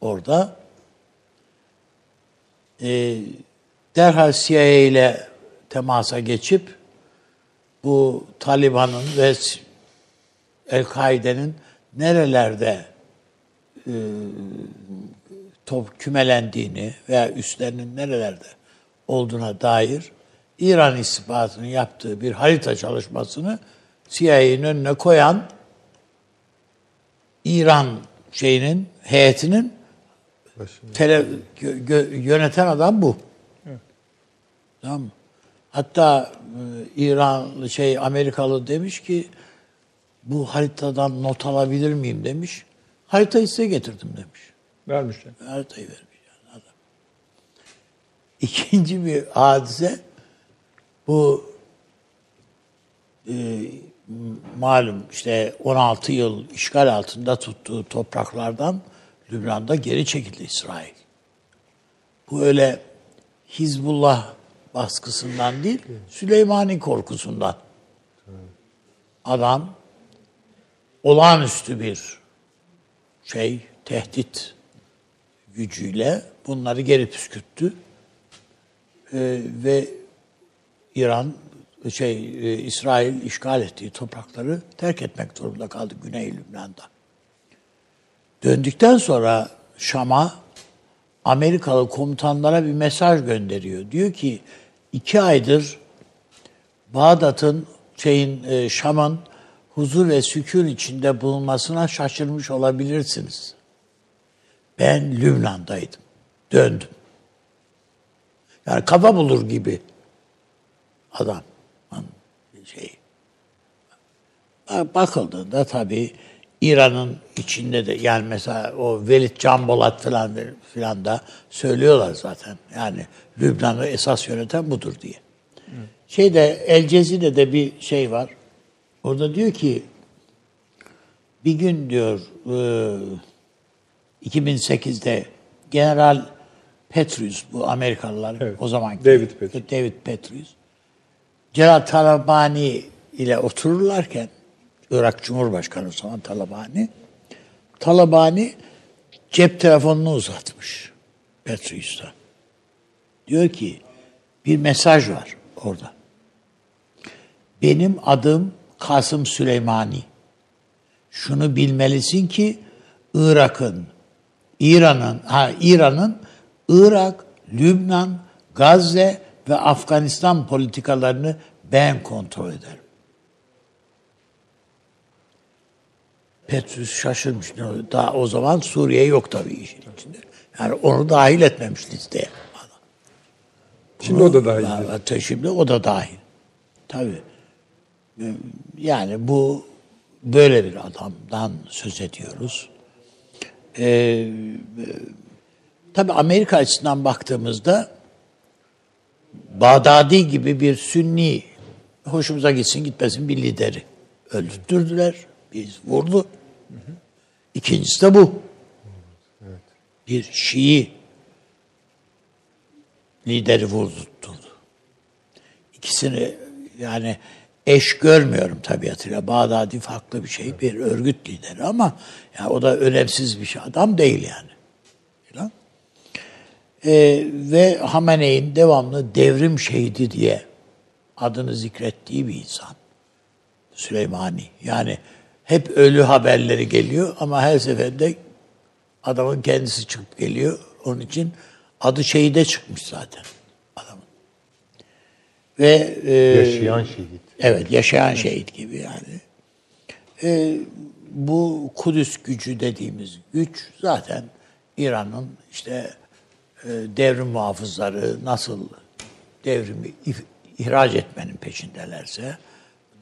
orada. Ee, derhal CIA ile temasa geçip bu Taliban'ın ve El-Kaide'nin nerelerde e, top kümelendiğini veya üslerinin nerelerde olduğuna dair İran istihbaratının yaptığı bir harita çalışmasını CIA'nin önüne koyan İran şeyinin heyetinin tele, gö- gö- yöneten adam bu. Tamam mı? Hatta e, İran şey Amerikalı demiş ki bu haritadan not alabilir miyim demiş. Haritayı size getirdim demiş. Vermişler. Haritayı vermiş yani adam. İkinci bir hadise bu e, malum işte 16 yıl işgal altında tuttuğu topraklardan Lübnan'da geri çekildi İsrail. Bu öyle Hizbullah baskısından değil, Süleymani korkusundan. Adam olağanüstü bir şey, tehdit gücüyle bunları geri püskürttü. Ee, ve İran şey e, İsrail işgal ettiği toprakları terk etmek zorunda kaldı Güney Lübnan'da. Döndükten sonra Şam'a Amerikalı komutanlara bir mesaj gönderiyor. Diyor ki iki aydır Bağdat'ın şeyin e, Şam'ın huzur ve sükun içinde bulunmasına şaşırmış olabilirsiniz. Ben Lübnan'daydım. Döndüm. Yani kafa bulur gibi adam. Şey. Bakıldığında tabii İran'ın içinde de yani mesela o Velid Canbolat falan filan da söylüyorlar zaten. Yani Lübnan'ı esas yöneten budur diye. Şeyde El Cezire'de bir şey var. Orada diyor ki bir gün diyor e, 2008'de General Petraeus bu Amerikalılar Evet. o zaman David Petraeus. David Petraeus Celal Talabani ile otururlarken Irak Cumhurbaşkanı o zaman Talabani Talabani cep telefonunu uzatmış Petraeus'a. Diyor ki bir mesaj var orada. Benim adım Kasım Süleymani. Şunu bilmelisin ki Irak'ın, İran'ın, ha İran'ın Irak, Lübnan, Gazze ve Afganistan politikalarını ben kontrol ederim. Petrus şaşırmış. Daha o zaman Suriye yok tabii işin içinde. Yani onu dahil etmemiş listeye. Şimdi o da dahil. Ha, hatta Şimdi o da dahil. Tabii. Yani bu böyle bir adamdan söz ediyoruz. Ee, e, tabii Amerika açısından baktığımızda Bağdadi gibi bir Sünni hoşumuza gitsin gitmesin bir lideri öldürdüler. Biz vurdu. İkincisi de bu. Bir Şii lideri vurdurtturdu. İkisini yani eş görmüyorum tabiatıyla. Bağdadi farklı bir şey, bir örgüt lideri ama ya o da önemsiz bir şey. Adam değil yani. Falan. Ee, ve Hamene'in devamlı devrim şehidi diye adını zikrettiği bir insan. Süleymani. Yani hep ölü haberleri geliyor ama her seferinde adamın kendisi çıkıp geliyor. Onun için adı şehide çıkmış zaten adamın. Ve e, Yaşayan şehit. Evet, yaşayan şehit gibi yani. Ee, bu Kudüs gücü dediğimiz güç zaten İran'ın işte e, devrim muhafızları nasıl devrimi ihraç etmenin peşindelerse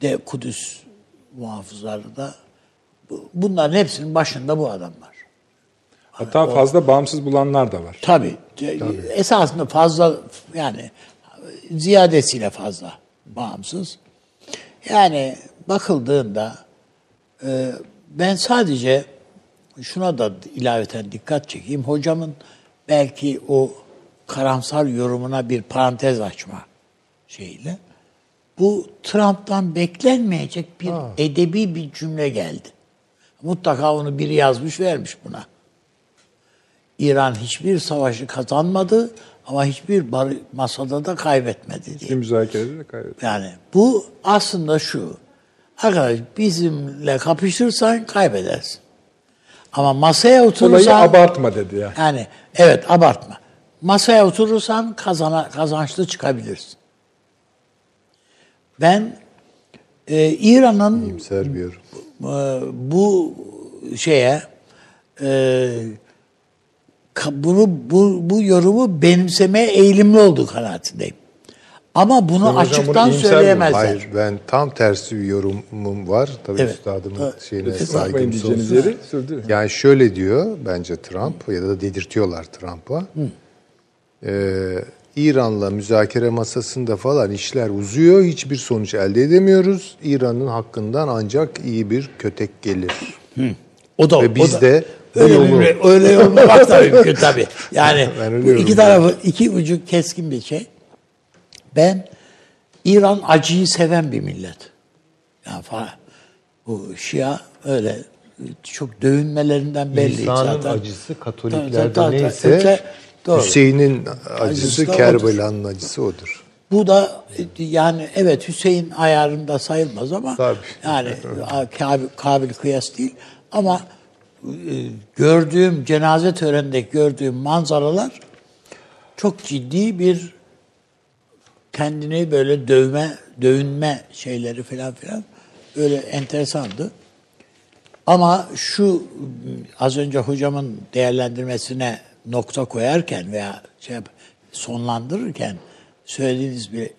de Kudüs muhafızları da bu- bunların hepsinin başında bu adam var. Hatta fazla bağımsız bulanlar da var. Tabii. Esasında fazla yani ziyadesiyle fazla bağımsız. Yani bakıldığında e, ben sadece şuna da ilaveten dikkat çekeyim. Hocamın belki o karamsar yorumuna bir parantez açma şeyle. Bu Trump'tan beklenmeyecek bir edebi bir cümle geldi. Mutlaka onu biri yazmış vermiş buna. İran hiçbir savaşı kazanmadı ama hiçbir bar- masada da kaybetmedi diye. Müzakerede de kaybetti. Yani bu aslında şu. Arkadaş bizimle kapışırsan kaybedersin. Ama masaya Olayı oturursan abartma dedi ya. yani evet abartma. Masaya oturursan kazana, kazançlı çıkabilirsin. Ben e, İran'ın İyimser bir yorum. e, bu şeye e, bunu bu, bu yorumu benimsemeye eğilimli olduğu kanaatindeyim. Ama bunu hocam açıktan bunu söyleyemezler. Hayır ben tam tersi bir yorumum var. Tabii Evet. üstadımın Evet. şeyine Bakmayın saygım sonsuz. yeri sürdürün. Yani şöyle diyor bence Trump ya da dedirtiyorlar Trump'a. Ee, İran'la müzakere masasında falan işler uzuyor. Hiçbir sonuç elde edemiyoruz. İran'ın hakkından ancak iyi bir kötek gelir. O da Ve biz o da- de öyle yolu- bir, öyle yorumlamak da mümkün tabii. Yani bu iki tarafı iki ucu keskin bir şey. Ben İran acıyı seven bir millet. Yani fa- bu Şia öyle çok dövünmelerinden belli İsa'nın zaten. acısı Katoliklerde tabii, tabii. neyse Öte- doğru. Hüseyin'in Acısı acısı Kerbela'nın acısı odur. Bu da yani evet Hüseyin ayarında sayılmaz ama Tabii. yani kabil, kabil kıyas değil ama gördüğüm cenaze törenindeki gördüğüm manzaralar çok ciddi bir kendini böyle dövme, dövünme şeyleri falan filan öyle enteresandı. Ama şu az önce hocamın değerlendirmesine nokta koyarken veya şey sonlandırırken söylediğiniz bir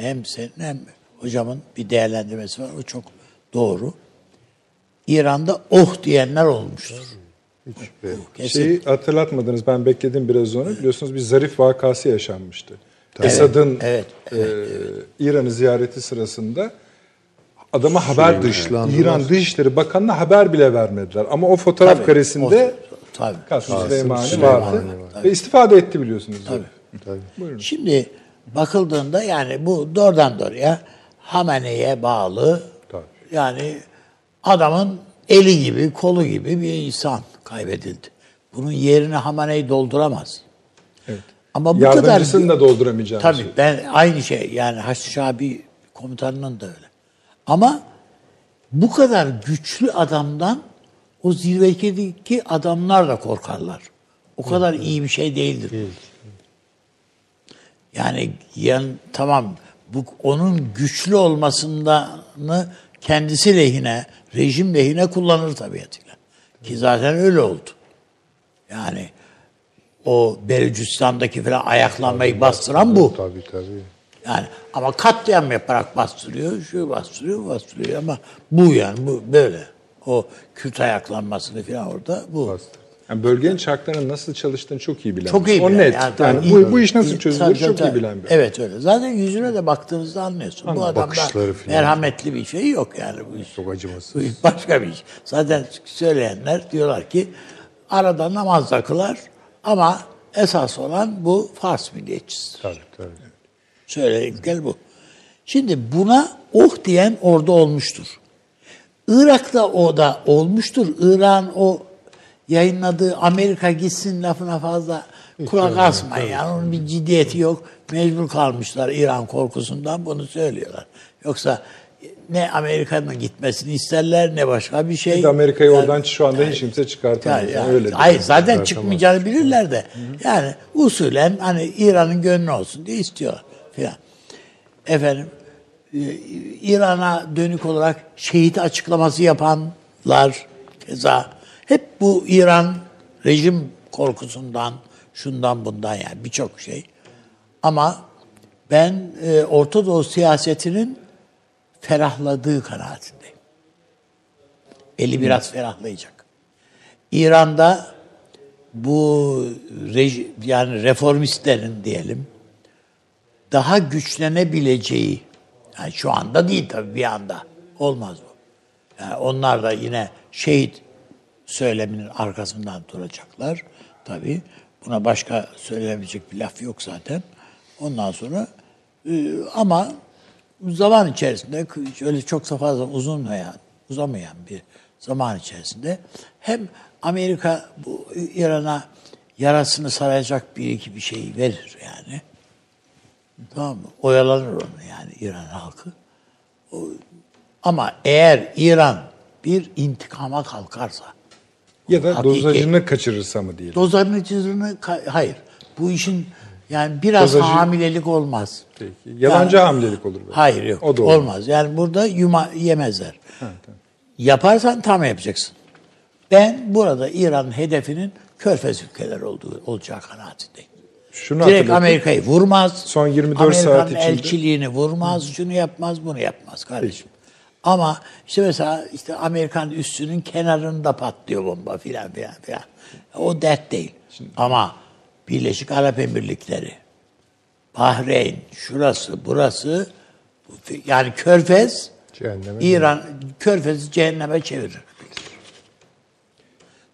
hem senin hem hocamın bir değerlendirmesi var. O çok doğru. İran'da oh diyenler olmuştur. Kesin. Şeyi hatırlatmadınız ben bekledim biraz onu. Biliyorsunuz bir zarif vakası yaşanmıştı. Esad'ın evet, e, İran'ı ziyareti sırasında adama haber dışlandılar. İran Dışişleri Bakanı'na haber bile vermediler. Ama o fotoğraf Tabii, karesinde o- tabii. Kasım Süleymani Süleymani vardı. var. Ve istifade etti biliyorsunuz. Tabii. Şimdi bakıldığında yani bu doğrudan doğruya Hamene'ye bağlı Tabii. yani adamın eli gibi kolu gibi bir insan kaybedildi. Bunun yerini Hamene'yi dolduramaz. Evet. Ama bu kadar Yardımcısını da dolduramayacağını Tabii söylüyor. ben aynı şey yani Haçlı Şabi komutanının da öyle. Ama bu kadar güçlü adamdan o zirvedeki adamlar da korkarlar. O kadar iyi bir şey değildir. Yani yan tamam bu onun güçlü olmasını kendisi lehine, rejim lehine kullanır tabiatıyla. Ki zaten öyle oldu. Yani o Belucistan'daki falan ayaklanmayı bastıran bu. Tabii tabii. Yani ama katliam yaparak bastırıyor, şu bastırıyor, bastırıyor ama bu yani bu böyle. O Kürt ayaklanmasını falan orada bu. Yani bölgenin çarklarının nasıl çalıştığını çok iyi bilen. Çok iyi O bilen. net. Yani Yani, bu, bu iş nasıl çözülür çok iyi bilen bir. Evet öyle. Zaten yüzüne de baktığınızda anlıyorsun. Bu adamda merhametli bir şey yok yani bu iş. Çok acımasız. Bu iş başka bir iş. Zaten söyleyenler diyorlar ki arada namaz da kılar ama esas olan bu Fars milliyetçisidir. Tabii tabii. Söyledikleri bu. Şimdi buna oh diyen orada olmuştur. Irak'ta o da olmuştur. İran o yayınladığı Amerika gitsin lafına fazla kulak asmayın. Yani onun bir ciddiyeti yok. Mecbur kalmışlar İran korkusundan bunu söylüyorlar. Yoksa ne Amerika'nın gitmesini isterler ne başka bir şey. De Amerika'yı Yani- oradan şu anda hiç kimse çıkartamaz. yani, Yani yani, öyle hayır diyor. zaten çıkmayacağını bilirler de. Yani usulen hani İran'ın gönlü olsun diye istiyorlar filan. Efendim e, İran'a dönük olarak şehit açıklaması yapanlar keza hep bu İran rejim korkusundan şundan bundan yani birçok şey. Ama ben e, Orta Doğu siyasetinin ferahladığı kanaatindeyim. Eli biraz ferahlayacak. İran'da bu reji, yani reformistlerin diyelim daha güçlenebileceği yani şu anda değil tabii bir anda olmaz bu. Yani onlar da yine şehit söyleminin arkasından duracaklar tabii. Buna başka söylenebilecek bir laf yok zaten. Ondan sonra e, ama zaman içerisinde öyle çok da fazla uzunmayan, uzamayan bir zaman içerisinde hem Amerika bu İran'a yarasını saracak bir iki bir şey verir yani. Tamam mı? Oyalanır onu yani İran halkı. Ama eğer İran bir intikama kalkarsa, Ya da Hakiki- dozajını kaçırırsa mı diyelim. dozajını ka- hayır. Bu işin yani biraz Dozajı- hamilelik olmaz. Peki. Yalancı Yani- hamilelik olur. belki. Hayır yok. O da olmaz. olmaz. Yani burada yuma, yemezler. Yaparsan tam yapacaksın. Ben burada İran'ın hedefinin körfez ülkeleri olduğu olacağı kanaatindeyim. Şunu Direkt. Amerika'yı vurmaz. Son 24 Amerika'nın saat içinde- elçiliğini vurmaz, şunu yapmaz, bunu yapmaz kardeşim. Ama işte mesela işte Amerikan üssünün kenarında patlıyor bomba filan filan filan. O dert değil. Ama Birleşik Arap Emirlikleri, Bahreyn, şurası, burası yani Körfez Cehenneme İran Körfez'i cehenneme çevirir.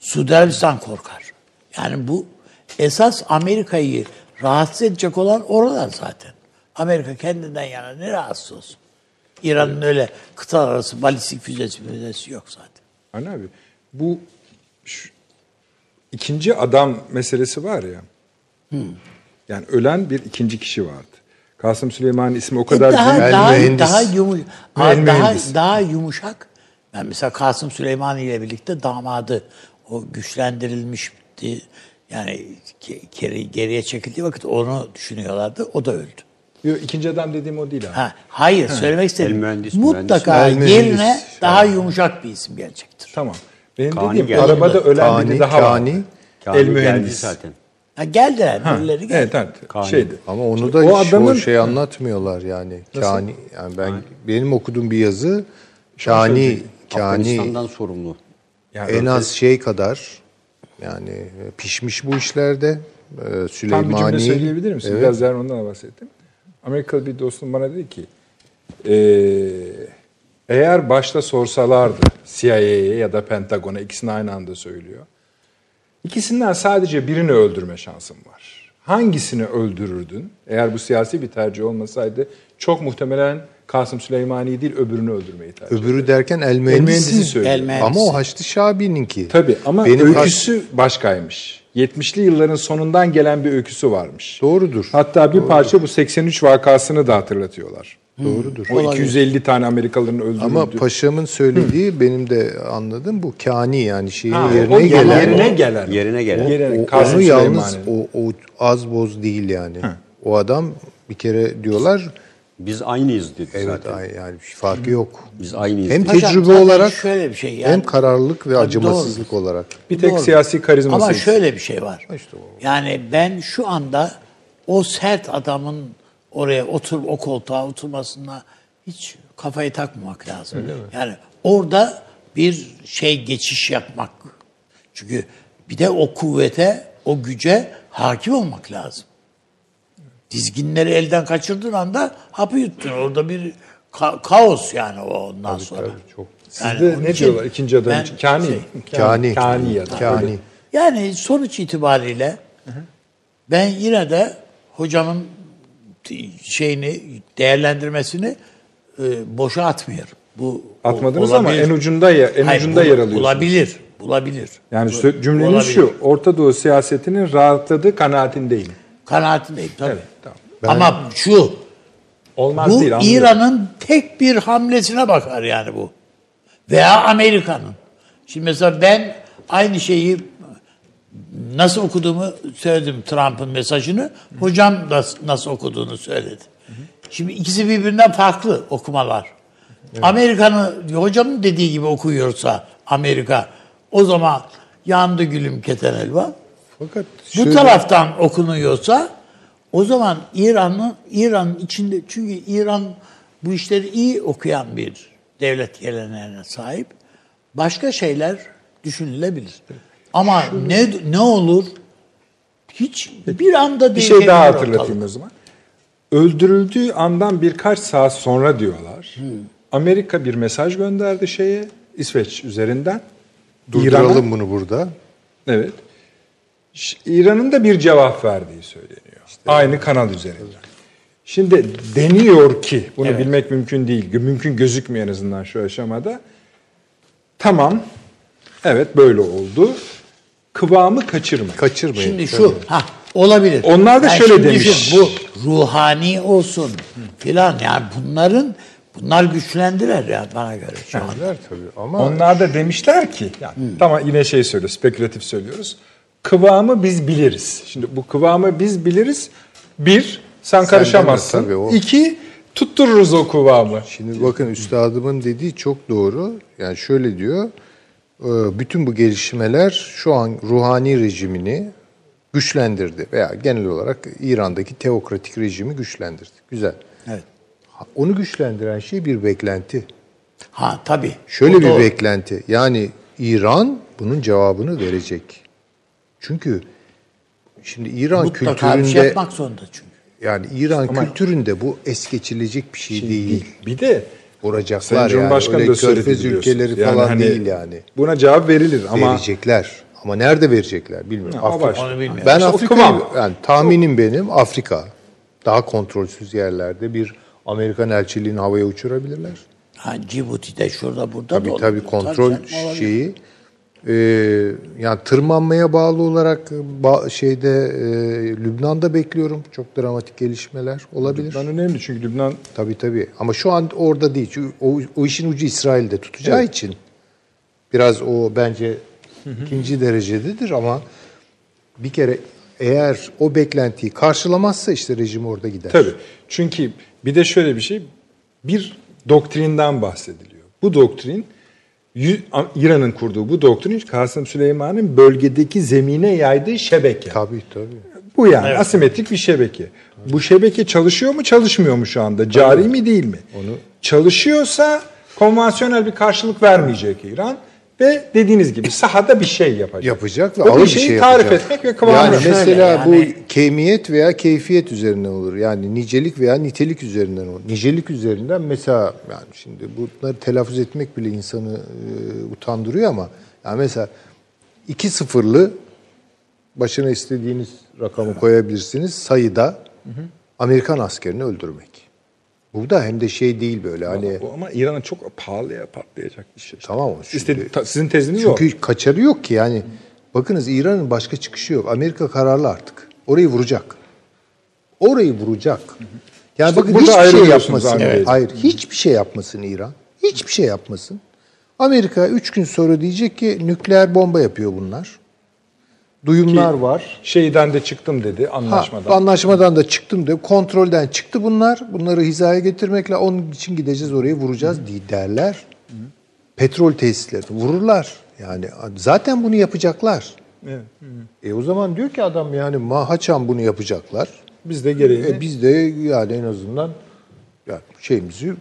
Suudi Arabistan korkar. Yani bu esas Amerika'yı rahatsız edecek olan oralar zaten. Amerika kendinden yana ne rahatsız olsun. İran'ın öyle kıtalar arası balistik füzesi füzesi yok zaten. Hani abi bu şu- ikinci adam meselesi var ya. Yani ölen bir ikinci kişi vardı. Kasım Süleyman'ın ismi o kadar E daha büyük. daha mühendis. daha yumuş, daha daha yumuşak. Ben mesela Kasım Süleyman ile birlikte damadı o güçlendirilmişti. Yani geriye çekildiği vakit onu düşünüyorlardı. O da öldü. Yok, ikinci adam dediğim o değil abi. Ha, hayır söylemek istedim. El mühendis, Mutlaka mühendis. Yerine mühendis. daha yumuşak bir isim gelecektir. Tamam. Benim Kani dediğim geldi. arabada ölen Kani, biri daha Kani. var. Kani El geldi mühendis. zaten. Ha, geldiler, Ha, birileri geldi. evet, evet. Kani. Şeydi. Ama onu da o hiç adamın o şey anlatmıyorlar yani. Kani yani ben benim okuduğum bir yazı Kani Kani Afganistan'dan sorumlu. Yani en az şey kadar yani e, pişmiş bu işlerde. Ee, Tam bir Süleymani. cümle söyleyebilir misin? Evet. Biraz daha ondan bahsettim. Amerikalı bir dostum bana dedi ki eee, eğer başta sorsalardı CIA'ye ya da Pentagon'a ikisini aynı anda söylüyor. İkisinden sadece birini öldürme şansın var. Hangisini öldürürdün? Eğer bu siyasi bir tercih olmasaydı çok muhtemelen Kasım Süleymani'yi değil öbürünü öldürmeyi tercih ederdi. Öbürü derken el mühendisi söylüyor. El mühendisi. Ama o Haçlı Şabi'ninki. Tabii ama Benim öyküsü başkaymış. 70'li yılların sonundan gelen bir öyküsü varmış. Doğrudur. Hatta bir parça bu 83 vakasını da hatırlatıyorlar. Doğrudur. O 250 tane Amerikalıların öldürüldü. Ama paşamın söylediği benim de anladığım bu kani yani Ha, o- yerine o gelen. yerine gelen. Yerine gelen. Yerine- O- onu yalnız o, o az boz değil yani. O adam bir kere diyorlar Biz aynıyız dedi Evet zaten. ay- yani bir farkı yok. Biz aynıyız. Hem dedi. Hocam, tecrübe zaten olarak şöyle bir şey yani- hem kararlılık ve acımasızlık olarak. Bir tek Doğru. siyasi karizması. Ama şöyle bir şey var. İşte o. Yani ben şu anda o sert adamın oraya otur o koltuğa oturmasına hiç kafayı takmamak lazım. Yani orada bir şey geçiş yapmak. Çünkü bir de o kuvvete, o güce hakim olmak lazım. Dizginleri elden kaçırdığın anda hapı yuttun. Orada bir ka- kaos yani o ondan sonra. Tabii, çok. Yani Sizde onun ne için diyorlar ikinci adam ben için? Kani. şey- Kani. Kani ya da. Kani. Yani sonuç itibariyle ben yine de hocamın şeyini değerlendirmesini e, boşa atmıyorum. Bu Atmadınız ama olabilir. en ucunda ya en Hayır, ucunda bul- yer alıyorsunuz. Bulabilir, bulabilir. Yani Bu- cümleniz olabilir. şu. Orta Doğu siyasetinin rahatladığı kanaatindeyim. Kanaatindeyim tabii. Evet, tamam. Ama şu, Olmaz bu değil anlıyorum. İran'ın tek bir hamlesine bakar yani bu. Veya Amerika'nın. Şimdi mesela ben aynı şeyi nasıl okuduğumu söyledim Trump'ın mesajını. Hocam da nasıl okuduğunu söyledi. Şimdi ikisi birbirinden farklı okumalar. Amerika'nın hocamın dediği gibi okuyorsa Amerika o zaman yandı gülüm keten elva. Fakat Bu şöyle- taraftan okunuyorsa o zaman İran'ın İran'ın içinde çünkü İran bu işleri iyi okuyan bir devlet geleneğine sahip. Başka şeyler düşünülebilir. Ama ne ne olur hiç bir anda Bir şey daha ortalık. hatırlatayım o zaman. Öldürüldüğü andan birkaç saat sonra diyorlar. Amerika bir mesaj gönderdi şeye İsveç üzerinden. İran'a. Durduralım bunu burada. Evet. İran'ın da bir cevap verdiği söyleniyor. Aynı kanal üzerinden. Şimdi deniyor ki, bunu bilmek mümkün değil, mümkün gözükmüyor en azından şu aşamada. Tamam, evet böyle oldu. Kıvamı kaçırmayın. Kaçırmayın. Şimdi şu ha olabilir. Onlar da Ben şöyle demiş. düşün, bu ruhani olsun filan yani bunların bunlar güçlendiler ya bana göre şu an. Güzel tabii ama Onlar da demişler ki, yani, tamam yine şey söylüyor, spekülatif söylüyoruz. Kıvamı biz biliriz. Şimdi bu kıvamı biz biliriz. Bir, sen karışamazsın. tabii o. İki, tuttururuz o kıvamı. Şimdi bakın üstadımın dediği çok doğru. Yani şöyle diyor. e, Bütün bu gelişmeler şu an ruhani rejimini güçlendirdi veya genel olarak İran'daki teokratik rejimi güçlendirdi. Güzel. Evet. Onu güçlendiren şey bir beklenti. Ha tabii. Şöyle O bir doğru. beklenti. Yani İran bunun cevabını verecek. Çünkü şimdi İran Mutlaka bir kültüründe şey yapmak zorunda çünkü. yani İran kültüründe bu es geçilecek bir şey, değil. Bir de Vuracaklar Sayın yani. Cumhurbaşkanı Öyle da körfez ülkeleri Yani falan hani değil yani. Buna cevap verilir ama Verecekler. Ama nerede verecekler bilmiyorum. Ha, o Afrika-. Onu bilmiyorum. Ben İşte Afrika'yı, yani tahminim benim Afrika. Daha kontrolsüz yerlerde bir Amerikan elçiliğini havaya uçurabilirler. Ha Cibuti'de şurada burada Tabii da tabii olabilir. kontrol Tabii canım, olabilir. E, yani tırmanmaya bağlı olarak ba- şeyde e, Lübnan'da bekliyorum çok dramatik gelişmeler olabilir. ben önemli çünkü Lübnan Tabii tabii. Ama şu an orada değil. Çünkü o, o işin ucu İsrail'de tutacağı için biraz o bence ikinci derecededir ama bir kere eğer o beklentiyi karşılamazsa işte rejim orada gider. Tabii. Çünkü bir de şöyle bir şey, bir doktrinden bahsediliyor. Bu doktrin, İran'ın kurduğu bu doktrin Kasım Süleyman'ın bölgedeki zemine yaydığı şebeke. Tabii tabii. Bu yani asimetrik bir şebeke. Bu şebeke çalışıyor mu çalışmıyor mu şu anda? Cari mi değil mi? Onu çalışıyorsa konvansiyonel bir karşılık vermeyecek İran ve dediğiniz gibi sahada bir şey yapacak. Yapacak ve ağır bir şeyi şey tarif yapacak. etmek ve kıvamını Yani mesela yani- bu kemiyet veya keyfiyet üzerinden olur. Yani nicelik veya nitelik üzerinden olur. Nicelik üzerinden mesela yani şimdi bunları telaffuz etmek bile insanı e, utandırıyor ama yani mesela iki sıfırlı başına istediğiniz rakamı koyabilirsiniz sayıda Amerikan askerini öldürmek. Bu da hem de şey değil böyle hani Bu ama İran'a çok pahalıya patlayacak bir şey. Tamam? Şimdi- İstedi, ta- sizin teziniz o. Çünkü kaçarı yok ki yani. Bakınız İran'ın başka çıkışı yok. Amerika kararlı artık. Orayı vuracak. Orayı vuracak. Yani İşte bakın burada hiçbir şey yapmasın. Bey. Hayır, hiçbir şey yapmasın İran. Hiçbir şey yapmasın. Amerika üç gün sonra diyecek ki nükleer bomba yapıyor bunlar. Duyumlar Ki var. Şeyden de çıktım dedi Ha, anlaşmadan. anlaşmadan da çıktım de kontrolden çıktı bunlar. Bunları hizaya getirmekle onun için gideceğiz orayı vuracağız diye derler. Petrol tesislerini vururlar. Yani zaten bunu yapacaklar. Evet. E o zaman diyor ki adam yani mahaçam bunu yapacaklar. Biz de gereğini E biz de yani en azından yani şeyimizi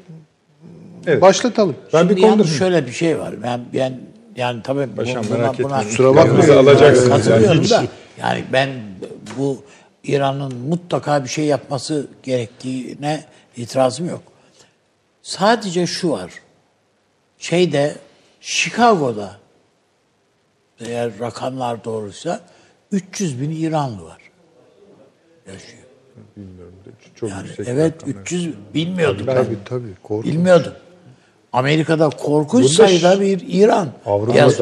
Evet. başlatalım. Ben Şimdi bir konuda yalnız şöyle bir şey var. Ben ben yani tabii bu- Paşam buna, merak buna, etmeyin. Kusura bakmayın. Alacaksınız Katılıyorum yani. da. Yani ben bu İran'ın mutlaka bir şey yapması gerektiğine itirazım yok. Sadece şu var. Şeyde Chicago'da eğer rakamlar doğruysa 300 bin İranlı var. Yaşıyor. çok Yani yüksek evet rakamlar. 300 bilmiyordum ben. Tabii tabii. Korkunç. Bilmiyordum. Amerika'da korkunç Burada sayıda bir İran. Avrupa'da- Yaz-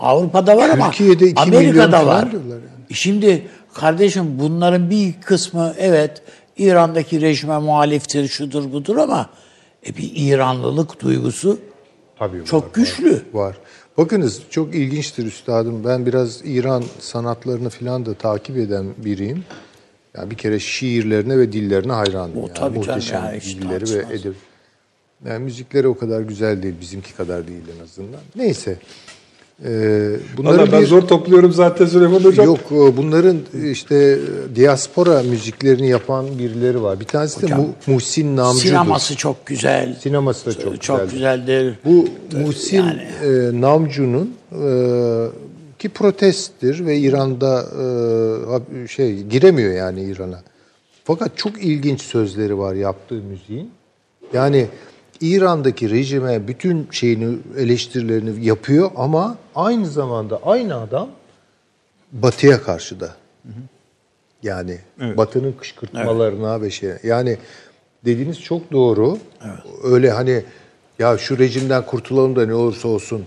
Avrupa'da var ama Türkiye'de iki milyon Amerika'da falan var. yani. Şimdi kardeşim bunların bir kısmı evet İran'daki rejime muhaliftir, şudur budur ama e, bir İranlılık duygusu Tabii çok var, güçlü. Var. Bakınız çok ilginçtir üstadım. Ben biraz İran sanatlarını filan da takip eden biriyim. Yani bir kere şiirlerine ve dillerine hayranım. O yani. Muhteşem ya, hiç dilleri ve tartışmaz. Yani müzikleri o kadar güzel değil, bizimki kadar değil en azından. Neyse. Ee, bunları Valla ben bir- zor topluyorum zaten Süleyman Hocam. Yok e, bunların işte diaspora müziklerini yapan birileri var. Bir tanesi de Mu- Muhsin Namcı'dır. Sineması çok güzel. Sineması da çok çok güzeldir. güzeldir. Bu Muhsin Yani. e, Namcu'nun e, ki protesttir ve İran'da e, şey giremiyor yani İran'a. Fakat çok ilginç sözleri var yaptığı müziğin. Yani İran'daki rejime bütün şeyini eleştirilerini yapıyor ama aynı zamanda aynı adam Batı'ya karşı da. Yani Batı'nın kışkırtmalarına ve şey. Yani dediğiniz çok doğru. Öyle hani ya şu rejimden kurtulalım da ne olursa olsun.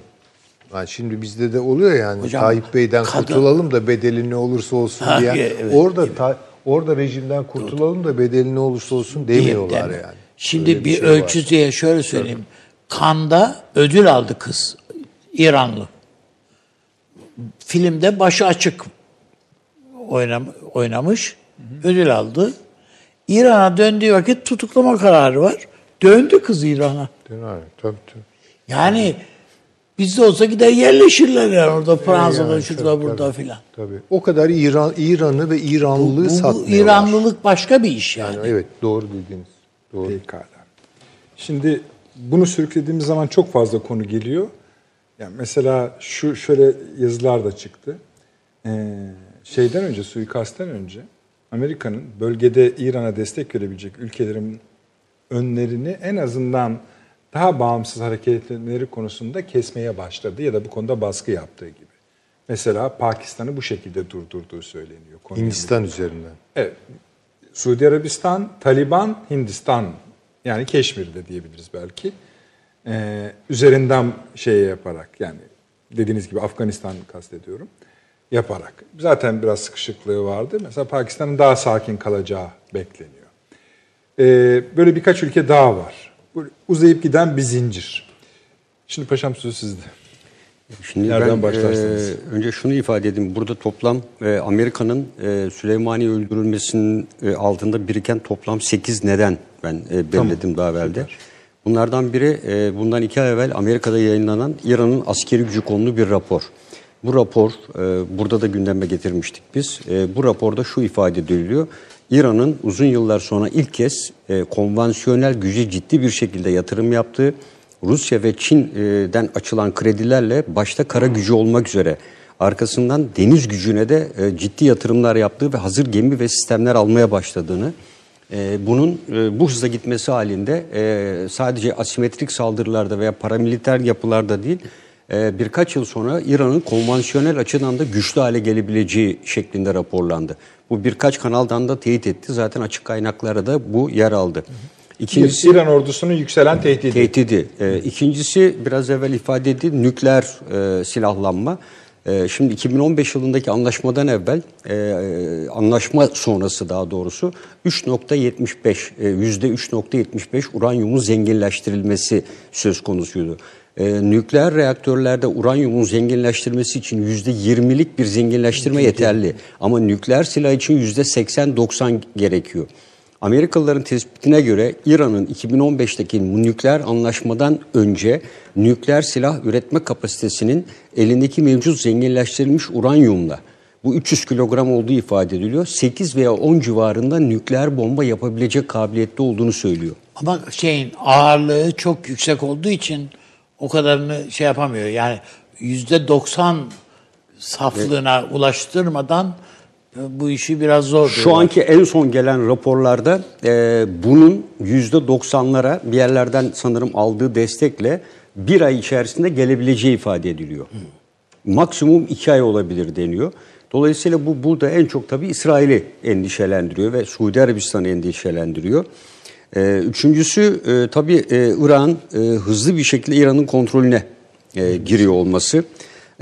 Yani şimdi bizde de oluyor yani Hocam, Tayyip Bey'den kadın- kurtulalım da bedeli ne olursa olsun Ha, diye. evet, orada ta- orada rejimden kurtulalım da bedeli ne olursa olsun demiyorlar Deme. yani. Şimdi Öyle bir, şey var. ölçü diye şöyle söyleyeyim. Kanda ödül aldı kız. İranlı. Filmde başı açık oynam, oynamış. Ödül aldı. İran'a döndüğü vakit tutuklama kararı var. Döndü kız İran'a. Mi? Tabii tabii. Yani bizde olsa gider yerleşirler yani orada Fransa'da, Yani, şurada, tabii, burada tabii. filan. Tabii. O kadar İran İran'ı ve İranlılığı Bu, bu satmıyorlar. İranlılık başka bir iş yani. Yani evet doğru dediğiniz. Doğru. Pekala. Şimdi bunu sürüklediğimiz zaman çok fazla konu geliyor. Yani mesela şu şöyle yazılar da çıktı. Ee, şeyden önce, suikastten önce Amerika'nın bölgede İran'a destek verebilecek ülkelerin önlerini en azından daha bağımsız hareket etmeleri konusunda kesmeye başladı ya da bu konuda baskı yaptığı gibi. Mesela Pakistan'ı bu şekilde durdurduğu söyleniyor. Hindistan üzerinden. Evet. Suudi Arabistan, Taliban, Hindistan yani Keşmir'de diyebiliriz belki. Ee, üzerinden şey yaparak yani dediğiniz gibi Afganistan kastediyorum yaparak. Zaten biraz sıkışıklığı vardı. Mesela Pakistan'ın daha sakin kalacağı bekleniyor. Ee, böyle birkaç ülke daha var. Böyle uzayıp giden bir zincir. Şimdi paşam sözü sizde. Şimdi Nereden ben başlarsınız? e, önce şunu ifade edeyim. Burada toplam e, Amerika'nın e, Süleymaniye öldürülmesinin e, altında biriken toplam 8 neden ben e, belirledim daha evvelde. Bunlardan biri e, bundan iki ay evvel Amerika'da yayınlanan İran'ın askeri gücü konulu bir rapor. Bu rapor e, burada da gündeme getirmiştik biz. E, bu raporda şu ifade ediliyor. İran'ın uzun yıllar sonra ilk kez e, konvansiyonel güce ciddi bir şekilde yatırım yaptığı Rusya ve Çin'den açılan kredilerle başta kara gücü olmak üzere arkasından deniz gücüne de e, ciddi yatırımlar yaptığı ve hazır gemi ve sistemler almaya başladığını, e, bunun e, bu hızla gitmesi halinde sadece asimetrik saldırılarda veya paramiliter yapılarda değil, birkaç yıl sonra İran'ın konvansiyonel açıdan da güçlü hale gelebileceği şeklinde raporlandı. Bu birkaç kanaldan da teyit etti. Zaten açık kaynaklara da bu yer aldı. İkincisi İran ordusunun yükselen tehdidi. Tehdidi. Ee, ikincisi biraz evvel ifade edildi nükleer e, silahlanma. E, şimdi 2015 yılındaki anlaşmadan evvel, e, anlaşma sonrası daha doğrusu 3.75, e, yüzde 3.75 uranyumun zenginleştirilmesi söz konusuydu. e, nükleer reaktörlerde uranyumun zenginleştirmesi için %20'lik bir zenginleştirme yeterli. Ama nükleer silah için %80-90 gerekiyor. Amerikalıların tespitine göre İran'ın 2015'teki nükleer anlaşmadan önce nükleer silah üretme kapasitesinin elindeki mevcut zenginleştirilmiş uranyumla bu 300 kilogram olduğu ifade ediliyor. 8 veya 10 civarında nükleer bomba yapabilecek kabiliyette olduğunu söylüyor. Ama şeyin ağırlığı çok yüksek olduğu için o kadarını şey yapamıyor. Yani yüzde 90 saflığına ulaştırmadan e, bu işi biraz zor. Şu diyorlar. anki en son gelen raporlarda e, bunun %90'lara bir yerlerden sanırım aldığı destekle bir ay içerisinde gelebileceği ifade ediliyor. Maksimum iki ay olabilir deniyor. Dolayısıyla bu burada en çok tabii İsrail'i endişelendiriyor ve Suudi Arabistan'ı endişelendiriyor. E, üçüncüsü e, tabii e, İran e, hızlı bir şekilde İran'ın kontrolüne e, giriyor olması.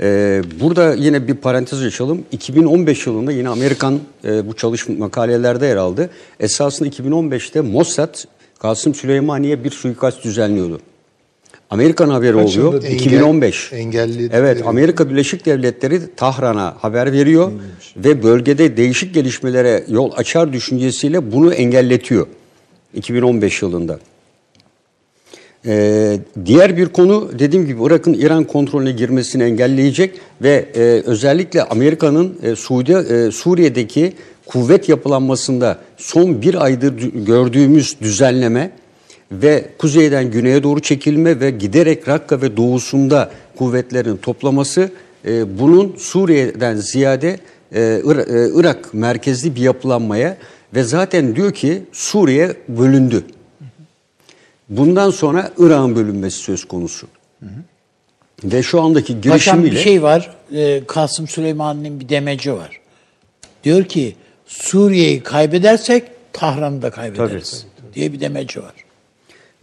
E, burada yine bir parantez açalım. 2015 yılında yine Amerikan e, bu çalışma makalelerde yer aldı. Esasında 2015'te Mossad Kasım Süleymaniye bir suikast düzenliyordu. Amerikan haberi Kaç oluyor. Engel- 2015. engelledi. Evet, Amerika Birleşik Devletleri Tahran'a haber veriyor ve bölgede değişik gelişmelere yol açar düşüncesiyle bunu engelletiyor. 2015 yılında. Ee, diğer bir konu dediğim gibi Irak'ın İran kontrolüne girmesini engelleyecek ve e, özellikle Amerika'nın e, Suudi e, Suriye'deki kuvvet yapılanmasında son bir aydır dü- gördüğümüz düzenleme ve kuzeyden güneye doğru çekilme ve giderek Rakka ve doğusunda kuvvetlerin toplaması e, bunun Suriye'den ziyade e, e, Irak merkezli bir yapılanmaya ve zaten diyor ki Suriye bölündü. Bundan sonra Irak'ın bölünmesi söz konusu. Ve şu andaki Paşam girişimiyle bir şey var. e, Kasım Süleyman'ın bir demeci var. Diyor ki Suriye'yi kaybedersek Tahran'ı da kaybederiz. Diye bir demeci var.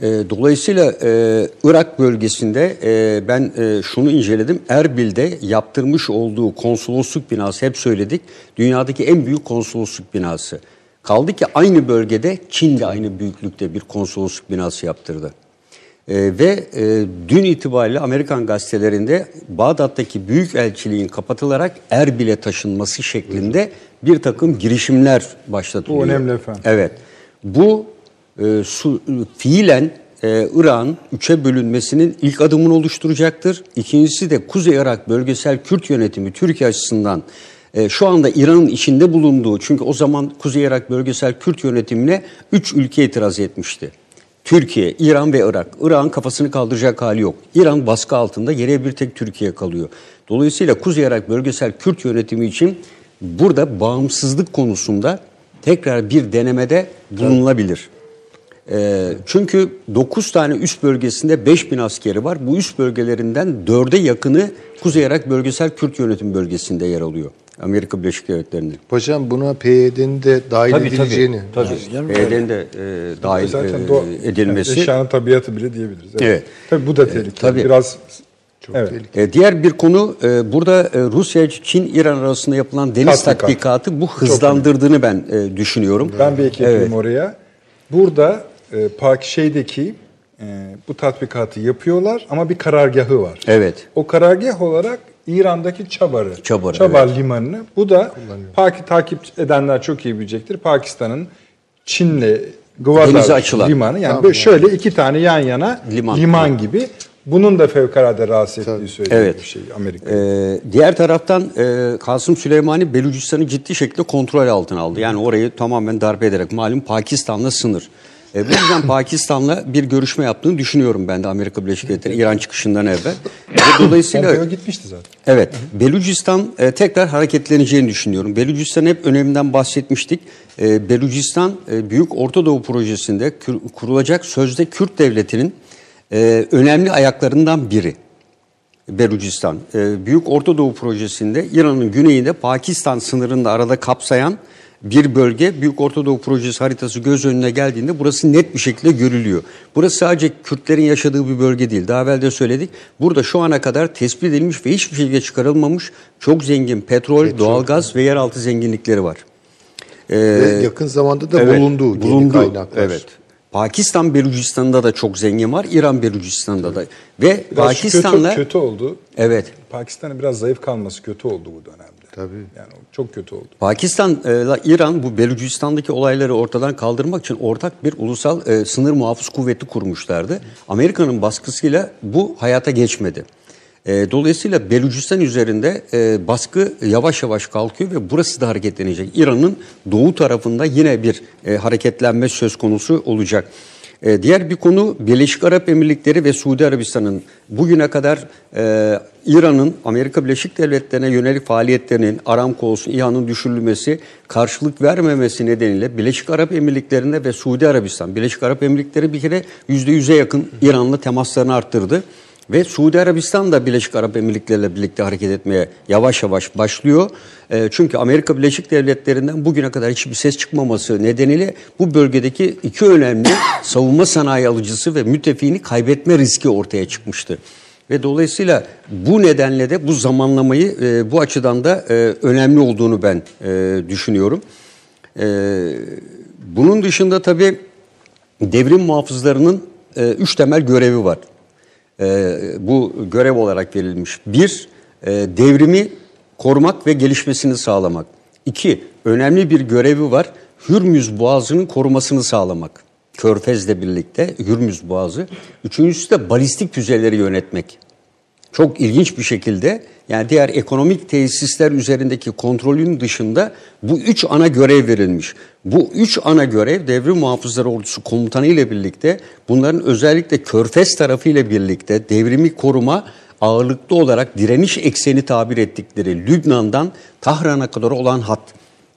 E, dolayısıyla e, Irak bölgesinde e, ben e, şunu inceledim. Erbil'de yaptırmış olduğu konsolosluk binası hep söyledik. Dünyadaki en büyük konsolosluk binası. Kaldı ki aynı bölgede Çin de aynı büyüklükte bir konsolosluk binası yaptırdı. E, ve e, dün itibariyle Amerikan gazetelerinde Bağdat'taki büyük elçiliğin kapatılarak Erbil'e taşınması şeklinde bir takım girişimler başlatılıyor. Bu önemli efendim. Evet. Bu e, su, fiilen e, İran üçe bölünmesinin ilk adımını oluşturacaktır. İkincisi de Kuzey Irak Bölgesel Kürt Yönetimi Türkiye açısından e, şu anda İran'ın içinde bulunduğu çünkü o zaman Kuzey Irak Bölgesel Kürt Yönetimine üç ülke itiraz etmişti. Türkiye, İran ve Irak. İran kafasını kaldıracak hali yok. İran baskı altında geriye bir tek Türkiye kalıyor. Dolayısıyla Kuzey Irak Bölgesel Kürt Yönetimi için burada bağımsızlık konusunda tekrar bir denemede bulunulabilir. Ee, çünkü 9 tane üst bölgesinde 5 bin askeri var. Bu üst bölgelerinden 4'e yakını Kuzey Irak Bölgesel Kürt Yönetim Bölgesi'nde yer alıyor. Amerika Birleşik Devletleri'nin. Paşam buna PYD'nin de dahil Tabii, edileceğini. tabii. PYD'nin de e, dahil Zaten e, doğa- edilmesi. yani eşyanın tabiatı bile diyebiliriz. Evet. Tabii bu da tehlikeli. tabii. Biraz Çok Evet. tehlikeli. E, diğer bir konu e, burada e, Rusya, Çin, İran arasında yapılan deniz Tatbikat. tatbikatı bu hızlandırdığını ben e, düşünüyorum. Ben bir ek yapayım Evet. oraya. Burada e, Pak şeydeki e, bu tatbikatı yapıyorlar ama bir karargahı var. Evet. O karargah olarak İran'daki Çabar'ı, Çabar'ı, Çabar limanını. Bu da Pak takip edenler çok iyi bilecektir. Pakistan'ın Çin'le Gwadar açılan. limanı. Yani Tamam. şöyle iki tane yan yana Liman. liman, gibi. Bunun da fevkalade rahatsız ettiği söyleniyor Evet. bir şey Amerika. Ee, diğer taraftan e, Kasım Süleymani Belucistan'ı ciddi şekilde kontrol altına aldı. Yani orayı tamamen darbe ederek malum Pakistan'la sınır. E, bu yüzden Pakistan'la bir görüşme yaptığını düşünüyorum ben de Amerika Birleşik Devletleri İran çıkışından evvel. Ve dolayısıyla Pompeo gitmişti zaten. Evet, Belucistan e, tekrar hareketleneceğini düşünüyorum. Belucistan hep öneminden bahsetmiştik. E, Belucistan e, Büyük Orta Doğu Projesi'nde kür- kurulacak sözde Kürt devletinin e, önemli ayaklarından biri. Belucistan. E, Büyük Orta Doğu Projesi'nde İran'ın güneyinde Pakistan sınırını da arada kapsayan bir bölge Büyük Orta Doğu Projesi haritası göz önüne geldiğinde burası net bir şekilde görülüyor. Burası sadece Kürtlerin yaşadığı bir bölge değil. Daha evvel de söyledik. Burada şu ana kadar tespit edilmiş ve hiçbir şekilde çıkarılmamış çok zengin petrol, doğalgaz ve yeraltı zenginlikleri var. Ee, Ve yakın zamanda da evet, bulundu, yeni bulundu. kaynaklar. Evet. Pakistan Belucistan'da da çok zengin var. İran Belucistan'da da. Ve Biraz Pakistan'la kötü, kötü oldu. evet Pakistan'ın biraz zayıf kalması kötü oldu bu dönemde. Tabii. Yani çok kötü oldu. Pakistan'la İran bu Belucistan'daki olayları ortadan kaldırmak için ortak bir ulusal e, sınır muhafız kuvveti kurmuşlardı. Amerika'nın baskısıyla bu hayata geçmedi. E, dolayısıyla Belucistan üzerinde e, baskı yavaş yavaş kalkıyor ve burası da hareketlenecek. İran'ın doğu tarafında yine bir e, hareketlenme söz konusu olacak. E, diğer bir konu Birleşik Arap Emirlikleri ve Suudi Arabistan'ın bugüne kadar e, İran'ın Amerika Birleşik Devletleri'ne yönelik faaliyetlerinin Aramco olsun İHA'nın düşürülmesi karşılık vermemesi nedeniyle Birleşik Arap Emirlikleri'nde ve Suudi Arabistan Birleşik Arap Emirlikleri bir kere %100'e yakın İran'la temaslarını arttırdı. Ve Suudi Arabistan da Birleşik Arap Emirlikleri ile birlikte hareket etmeye yavaş yavaş başlıyor. E, çünkü Amerika Birleşik Devletleri'nden bugüne kadar hiçbir ses çıkmaması nedeniyle bu bölgedeki iki önemli savunma sanayi alıcısı ve müttefiğini kaybetme riski ortaya çıkmıştı. Ve dolayısıyla bu nedenle de bu zamanlamayı e, bu açıdan da e, önemli olduğunu ben e, düşünüyorum. E, bunun dışında tabii devrim muhafızlarının e, üç temel görevi var e, bu görev olarak verilmiş. Bir, e, devrimi korumak ve gelişmesini sağlamak. İki, önemli bir görevi var. Hürmüz Boğazı'nın korumasını sağlamak. Körfez'le birlikte Hürmüz Boğazı. Üçüncüsü de balistik füzeleri yönetmek. Çok ilginç bir şekilde yani diğer ekonomik tesisler üzerindeki kontrolün dışında bu üç ana görev verilmiş. Bu üç ana görev devrim muhafızları ordusu komutanı ile birlikte bunların özellikle Körfez tarafı ile birlikte devrimi koruma ağırlıklı olarak direniş ekseni tabir ettikleri Lübnan'dan Tahran'a kadar olan hat.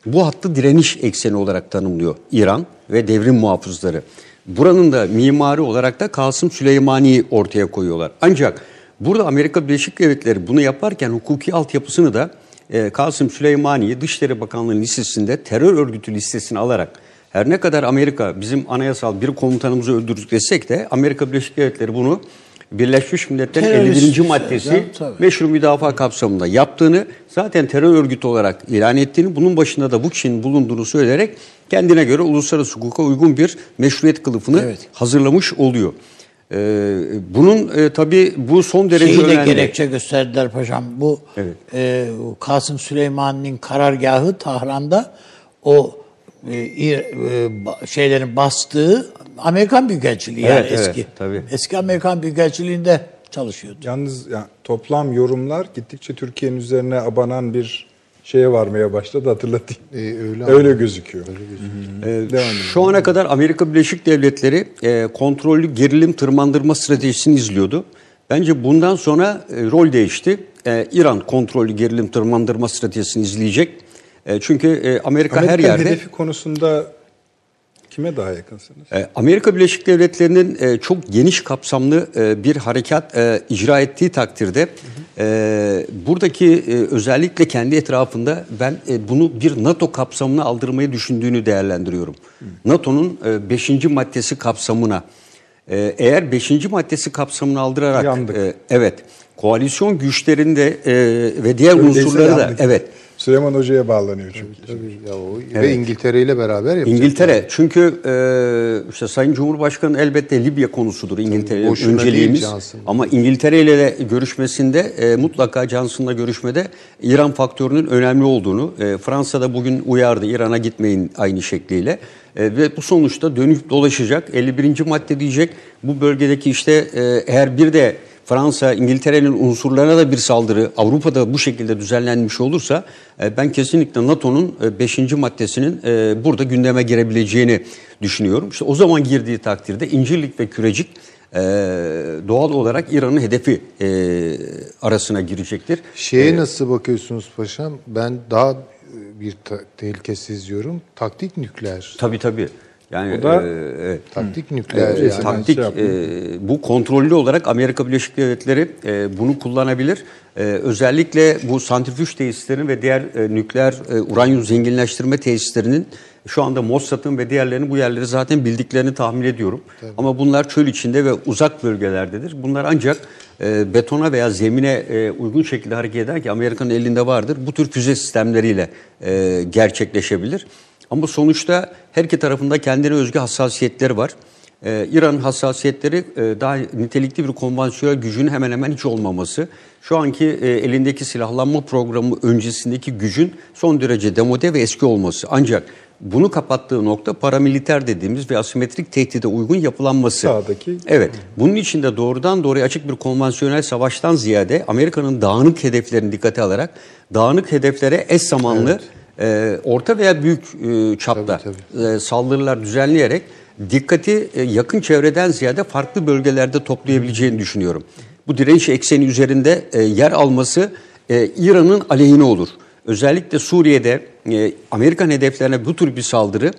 Bu hattı direniş ekseni olarak tanımlıyor İran ve devrim muhafızları. Buranın da mimari olarak da Kasım Süleymani'yi ortaya koyuyorlar. Ancak Burada Amerika Birleşik Devletleri bunu yaparken hukuki altyapısını da e, Kasım Süleymani'yi Dışişleri Bakanlığı listesinde terör örgütü listesine alarak her ne kadar Amerika bizim anayasal bir komutanımızı öldürdük desek de Amerika Birleşik Devletleri bunu Birleşmiş Milletler'in Terörist 51. maddesi tabii. meşru müdafaa kapsamında yaptığını zaten terör örgütü olarak ilan ettiğini bunun başında da bu kişinin bulunduğunu söyleyerek kendine göre uluslararası hukuka uygun bir meşruiyet kılıfını Evet. hazırlamış oluyor. Ee, bunun e, tabii bu son derece Şeyi de önemli. gerekçe gösterdiler paşam. Bu Evet. e, Kasım Süleyman'ın karargahı Tahran'da o e, e, şeylerin bastığı Amerikan Büyükelçiliği yani Evet, evet, eski. tabii. Eski Amerikan Büyükelçiliğinde çalışıyordu. Yalnız yani toplam yorumlar gittikçe Türkiye'nin üzerine abanan bir şeye varmaya başladı hatırlatayım. E, öyle öyle ama. gözüküyor. Ee, Devam edelim. Şu ana kadar Amerika Birleşik Devletleri e, kontrollü gerilim tırmandırma stratejisini izliyordu. Bence bundan sonra e, rol değişti. E, İran kontrollü gerilim tırmandırma stratejisini izleyecek. E, çünkü e, Amerika her Amerika'nın yerde hedefi konusunda kime daha yakınsınız? E, Amerika Birleşik Devletleri'nin e, çok geniş kapsamlı e, bir harekat icra ettiği takdirde buradaki özellikle kendi etrafında ben bunu bir NATO kapsamına aldırmayı düşündüğünü değerlendiriyorum. NATO'nun 5. maddesi kapsamına. Eğer 5. maddesi kapsamına aldırarak Yandık. evet koalisyon güçlerinde ve diğer Öyleyse unsurları da yandık. evet Süleyman Hoca'ya bağlanıyor çünkü. Tabii ya o ve İngiltere ile beraber yapacak. İngiltere çünkü e, işte Sayın Cumhurbaşkanı elbette Libya konusudur İngiltere'nin boşuna önceliğimiz. Ama İngiltere ile de görüşmesinde e, mutlaka Johnson'la görüşmede İran faktörünün önemli olduğunu e, Fransa'da bugün uyardı İran'a gitmeyin aynı şekliyle. E, ve bu sonuçta dönüp dolaşacak 51. madde diyecek bu bölgedeki işte e, eğer bir de Fransa, İngiltere'nin unsurlarına da bir saldırı Avrupa'da bu şekilde düzenlenmiş olursa e, ben kesinlikle NATO'nun 5. maddesinin e, burada gündeme girebileceğini düşünüyorum. İşte o zaman girdiği takdirde İncirlik ve Kürecik e, doğal olarak İran'ın hedefi e, arasına girecektir. Şeye nasıl bakıyorsunuz paşam? Ben daha e, bir ta- tehlike seziyorum. Taktik nükleer. Tabii tabii. Yani O da- e, evet. Taktik nükleer Evet, yani. taktik şey e, bu kontrollü olarak Amerika Birleşik Devletleri e, bunu kullanabilir. E, özellikle bu santrifüj tesislerinin ve diğer e, nükleer e, uranyum zenginleştirme tesislerinin şu anda Mossad'ın ve diğerlerinin bu yerleri zaten bildiklerini tahmin ediyorum. Ama bunlar çöl içinde ve uzak bölgelerdedir. Bunlar ancak e, betona veya zemine e, uygun şekilde hareket eder ki Amerika'nın elinde vardır. Bu tür füze sistemleriyle e, gerçekleşebilir. Ama sonuçta her iki tarafında kendine özgü hassasiyetleri var. Ee, İran'ın hassasiyetleri e, daha nitelikli bir konvansiyonel gücün hemen hemen hiç olmaması. Şu anki e, elindeki silahlanma programı öncesindeki gücün son derece demode ve eski olması. Ancak bunu kapattığı nokta paramiliter dediğimiz ve asimetrik tehdide uygun yapılanması. Sağdaki- Evet. Bunun için de doğrudan doğruya açık bir konvansiyonel savaştan ziyade Amerika'nın dağınık hedeflerini dikkate alarak dağınık hedeflere eş zamanlı e, orta veya büyük e, çapta Tabii, e, saldırılar düzenleyerek dikkati e, yakın çevreden ziyade farklı bölgelerde toplayabileceğini düşünüyorum. Bu direnç ekseni üzerinde e, yer alması e, İran'ın aleyhine olur. Özellikle Suriye'de e, Amerikan hedeflerine bu tür bir saldırı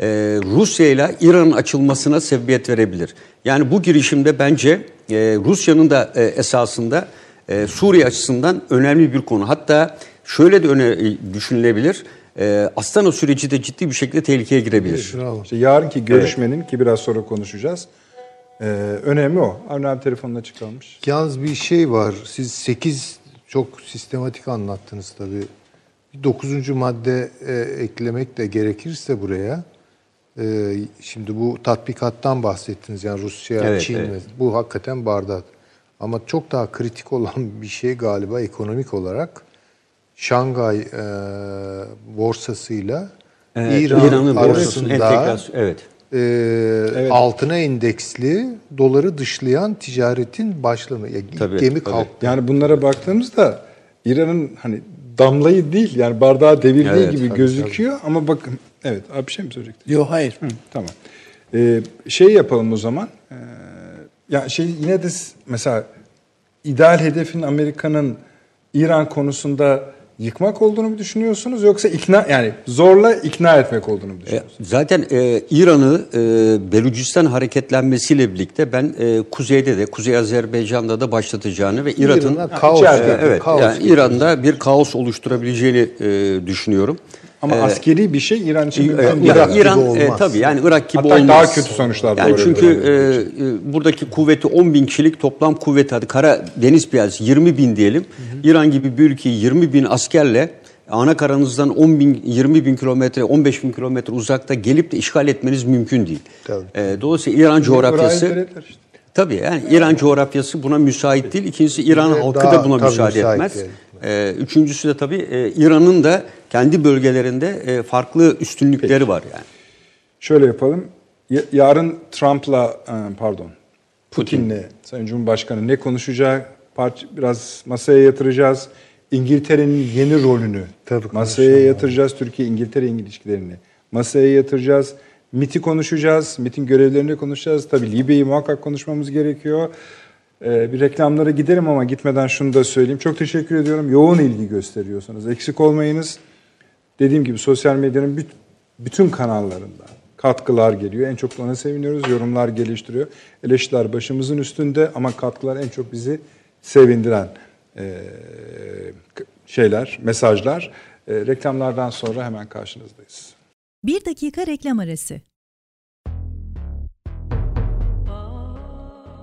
e, Rusya ile İran'ın açılmasına sebebiyet verebilir. Yani bu girişimde bence e, Rusya'nın da e, esasında e, Suriye açısından önemli bir konu. Hatta şöyle de öne e, düşünülebilir. E, Astana süreci de ciddi bir şekilde tehlikeye girebilir. Bravo. İşte yarınki görüşmenin ki biraz sonra konuşacağız. e, önemli o. Avni abi telefonun açık kalmış. Yalnız bir şey var. Siz 8 çok sistematik anlattınız tabii. Bir 9. madde e, eklemek de gerekirse buraya. e, şimdi bu tatbikattan bahsettiniz. Yani Rusya, Evet, Çin. evet. ve- Bu hakikaten bardak. Ama çok daha kritik olan bir şey galiba ekonomik olarak Şangay e, borsasıyla E, İran İran'ın arasında entegrasyon evet. e, altına endeksli doları dışlayan ticaretin başlaması. Ya, Tabii, gemi tabii. kalktı. Yani bunlara baktığımızda İran'ın hani damlayı değil yani bardağı devirdiği Evet, gibi tabii, gözüküyor ama bakın evet abi bir şey mi söyleyecektin? Yok hayır. Hı, tamam. Ee, şey yapalım o zaman. Ee, ya şey yine de mesela ideal hedefin Amerika'nın İran konusunda yıkmak olduğunu mu düşünüyorsunuz yoksa ikna yani zorla ikna etmek olduğunu mu E, düşünüyorsunuz? Zaten e, İran'ı e, Belucistan hareketlenmesiyle birlikte ben e, kuzeyde de Kuzey Azerbaycan'da da başlatacağını ve İran'ın İran'a kaos, E, evet kaos yani. İran'da bir kaos oluşturabileceğini e, düşünüyorum. Ama askeri bir şey İran için E, İran. Irak gibi İran e, olmaz. tabii yani Irak gibi Hatta olmaz. daha kötü sonuçlar Yani çünkü e, e, buradaki kuvveti 10 bin kişilik toplam kuvvet hadi kara deniz piyadesi 20 bin diyelim. İran gibi bir ülkeyi 20 bin askerle ana karanızdan 10 bin 20 bin kilometre 15 bin kilometre uzakta gelip de işgal etmeniz mümkün değil. Tabii. E, dolayısıyla İran coğrafyası işte. Tabii yani İran coğrafyası buna müsait değil. İkincisi İran halkı da buna müsaade etmez. değil. Ee, üçüncüsü de tabii e, İran'ın da kendi bölgelerinde e, farklı üstünlükleri var yani. Şöyle yapalım. Ya- Yarın Trump'la e, pardon Putin'le Sayın Cumhurbaşkanı ne konuşacak? Parça, biraz masaya yatıracağız. İngiltere'nin yeni rolünü Tabii masaya yatıracağız. Türkiye-İngiltere ilişkilerini masaya yatıracağız. MIT'i konuşacağız. MIT'in görevlerini konuşacağız. Tabii Libya'yı muhakkak konuşmamız gerekiyor. Ee, bir reklamlara giderim ama gitmeden şunu da söyleyeyim. Çok teşekkür ediyorum. Yoğun ilgi gösteriyorsunuz. Eksik olmayınız. Dediğim gibi sosyal medyanın büt- bütün kanallarında katkılar geliyor. En çok ona seviniyoruz. Yorumlar geliştiriyor. Eleştiriler başımızın üstünde ama katkılar en çok bizi sevindiren eee, k- şeyler, mesajlar. Eee, reklamlardan sonra hemen karşınızdayız. Bir dakika reklam arası.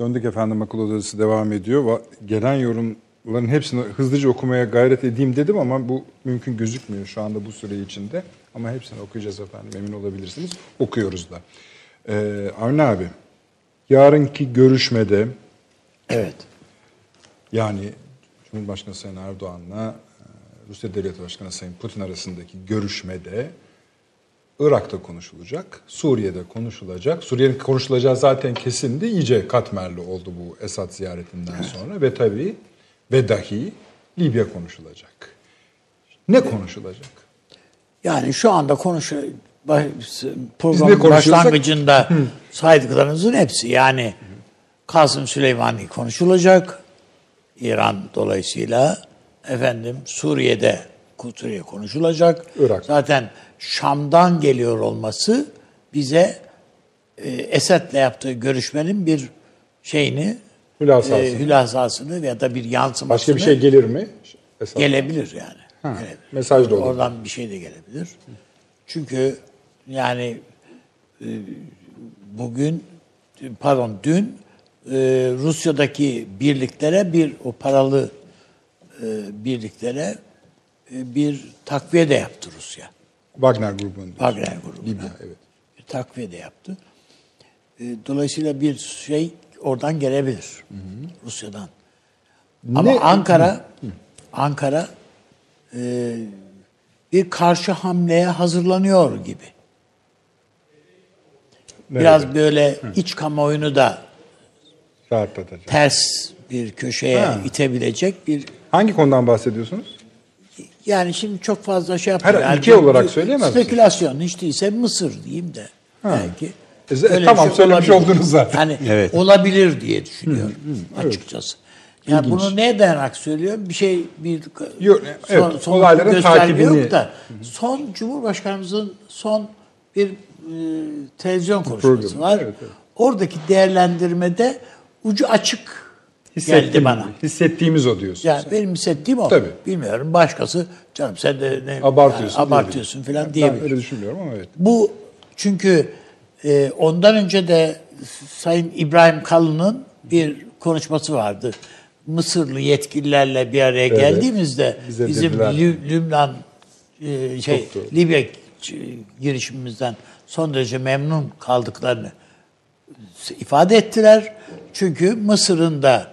Döndük efendim akıl odası devam ediyor. Va- Gelen yorumların hepsini hızlıca okumaya gayret edeyim dedim ama bu mümkün gözükmüyor şu anda bu süre içinde. Ama hepsini okuyacağız efendim emin olabilirsiniz. Okuyoruz da. Ee, Avni abi, yarınki görüşmede Evet. yani Cumhurbaşkanı Sayın Erdoğan'la e, Rusya Devlet Başkanı Sayın Putin arasındaki görüşmede Irak'ta konuşulacak, Suriye'de konuşulacak. Suriye'nin konuşulacağı zaten kesindi. iyice katmerli oldu bu Esad ziyaretinden sonra ve tabii ve dahi Libya konuşulacak. Ne konuşulacak? Yani şu anda programın konuşuyorsak- başlangıcında saydıklarınızın hepsi yani Kasım Süleymani konuşulacak. İran dolayısıyla efendim Suriye'de Suriye konuşulacak. Irak. Zaten Şam'dan geliyor olması bize e, Esed'le yaptığı görüşmenin bir şeyini Hülasasını. e, hülasasını ya da bir yansımasını Başka bir şey gelir mi? Esas. gelebilir yani. Ha, Gelebilir. mesaj da olur. Oradan bir şey de gelebilir. Çünkü yani e, bugün pardon dün e, Rusya'daki birliklere bir o paralı e, birliklere bir takviye de yaptı Rusya. Wagner diyorsun. Wagner grubuna. Libya evet. Bir takviye de yaptı. E, Dolayısıyla bir şey oradan gelebilir. Rusya'dan. Ama Ne- Ankara Ankara e, bir karşı hamleye hazırlanıyor gibi. Biraz böyle iç kamuoyunu da Rahatlatacak. ters bir köşeye Ha. itebilecek bir Hangi konudan bahsediyorsunuz? Yani şimdi çok fazla şey yapmıyor. Her Yani ülke olarak söyleyemez? Spekülasyon hiç değilse Mısır diyeyim de belki. E, bir tamam, şey söylemiş olabilir. oldunuz zaten. Hani Evet. olabilir diye düşünüyorum açıkçası. Yani bunu neye dayanarak söylüyorum? Bir şey bir Yok, evet, somut olayların bir gösterge takibini- yok da son Cumhurbaşkanımızın son bir e, televizyon konuşması Programı, var. evet, evet. Oradaki değerlendirmede ucu açık geldi bana. Hissettiğimiz o diyorsun. Yani benim hissettiğim o. Tabii. Bilmiyorum başkası canım sen de ne Abartıyorsun yani abartıyorsun falan Ben diyebilir. öyle düşünmüyorum ama evet. Bu çünkü e, ondan önce de Sayın İbrahim Kalın'ın bir konuşması vardı. Mısırlı yetkililerle bir araya geldiğimizde bize bizim. Lü- Lübnan e, şey doğru. Libya girişimimizden son derece memnun kaldıklarını ifade ettiler. Çünkü Mısır'ın da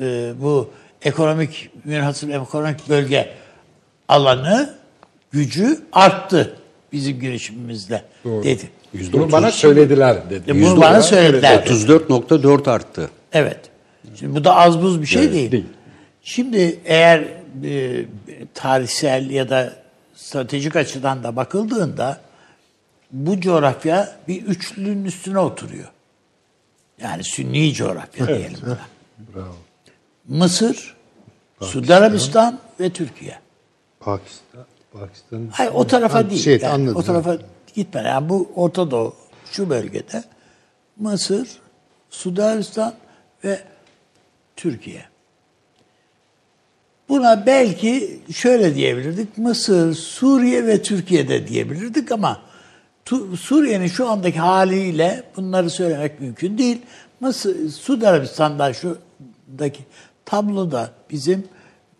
e, bu ekonomik münhasır ekonomik bölge alanı gücü arttı bizim girişimimizle dedi. Bunu bana söylediler dedi. E, bunu bana söylediler. 34.4 arttı. Evet. Şimdi bu da az buz bir şey Evet, değil. değil. Şimdi eğer e, tarihsel ya da stratejik açıdan da bakıldığında bu coğrafya bir üçlünün üstüne oturuyor. Yani Sünni coğrafya diyelim buna. Mısır, Suudi Arabistan ve Türkiye. Pakistan, Pakistan. Hayır o tarafa değil. Şey, yani, anladım. o tarafa gitme. Yani bu Orta Doğu şu bölgede Mısır, Suudi Arabistan ve Türkiye. Buna belki şöyle diyebilirdik. Mısır, Suriye ve Türkiye'de diyebilirdik ama Suriye'nin şu andaki haliyle bunları söylemek mümkün değil. Mısır, Suudi Arabistan'da şuradaki tabloda bizim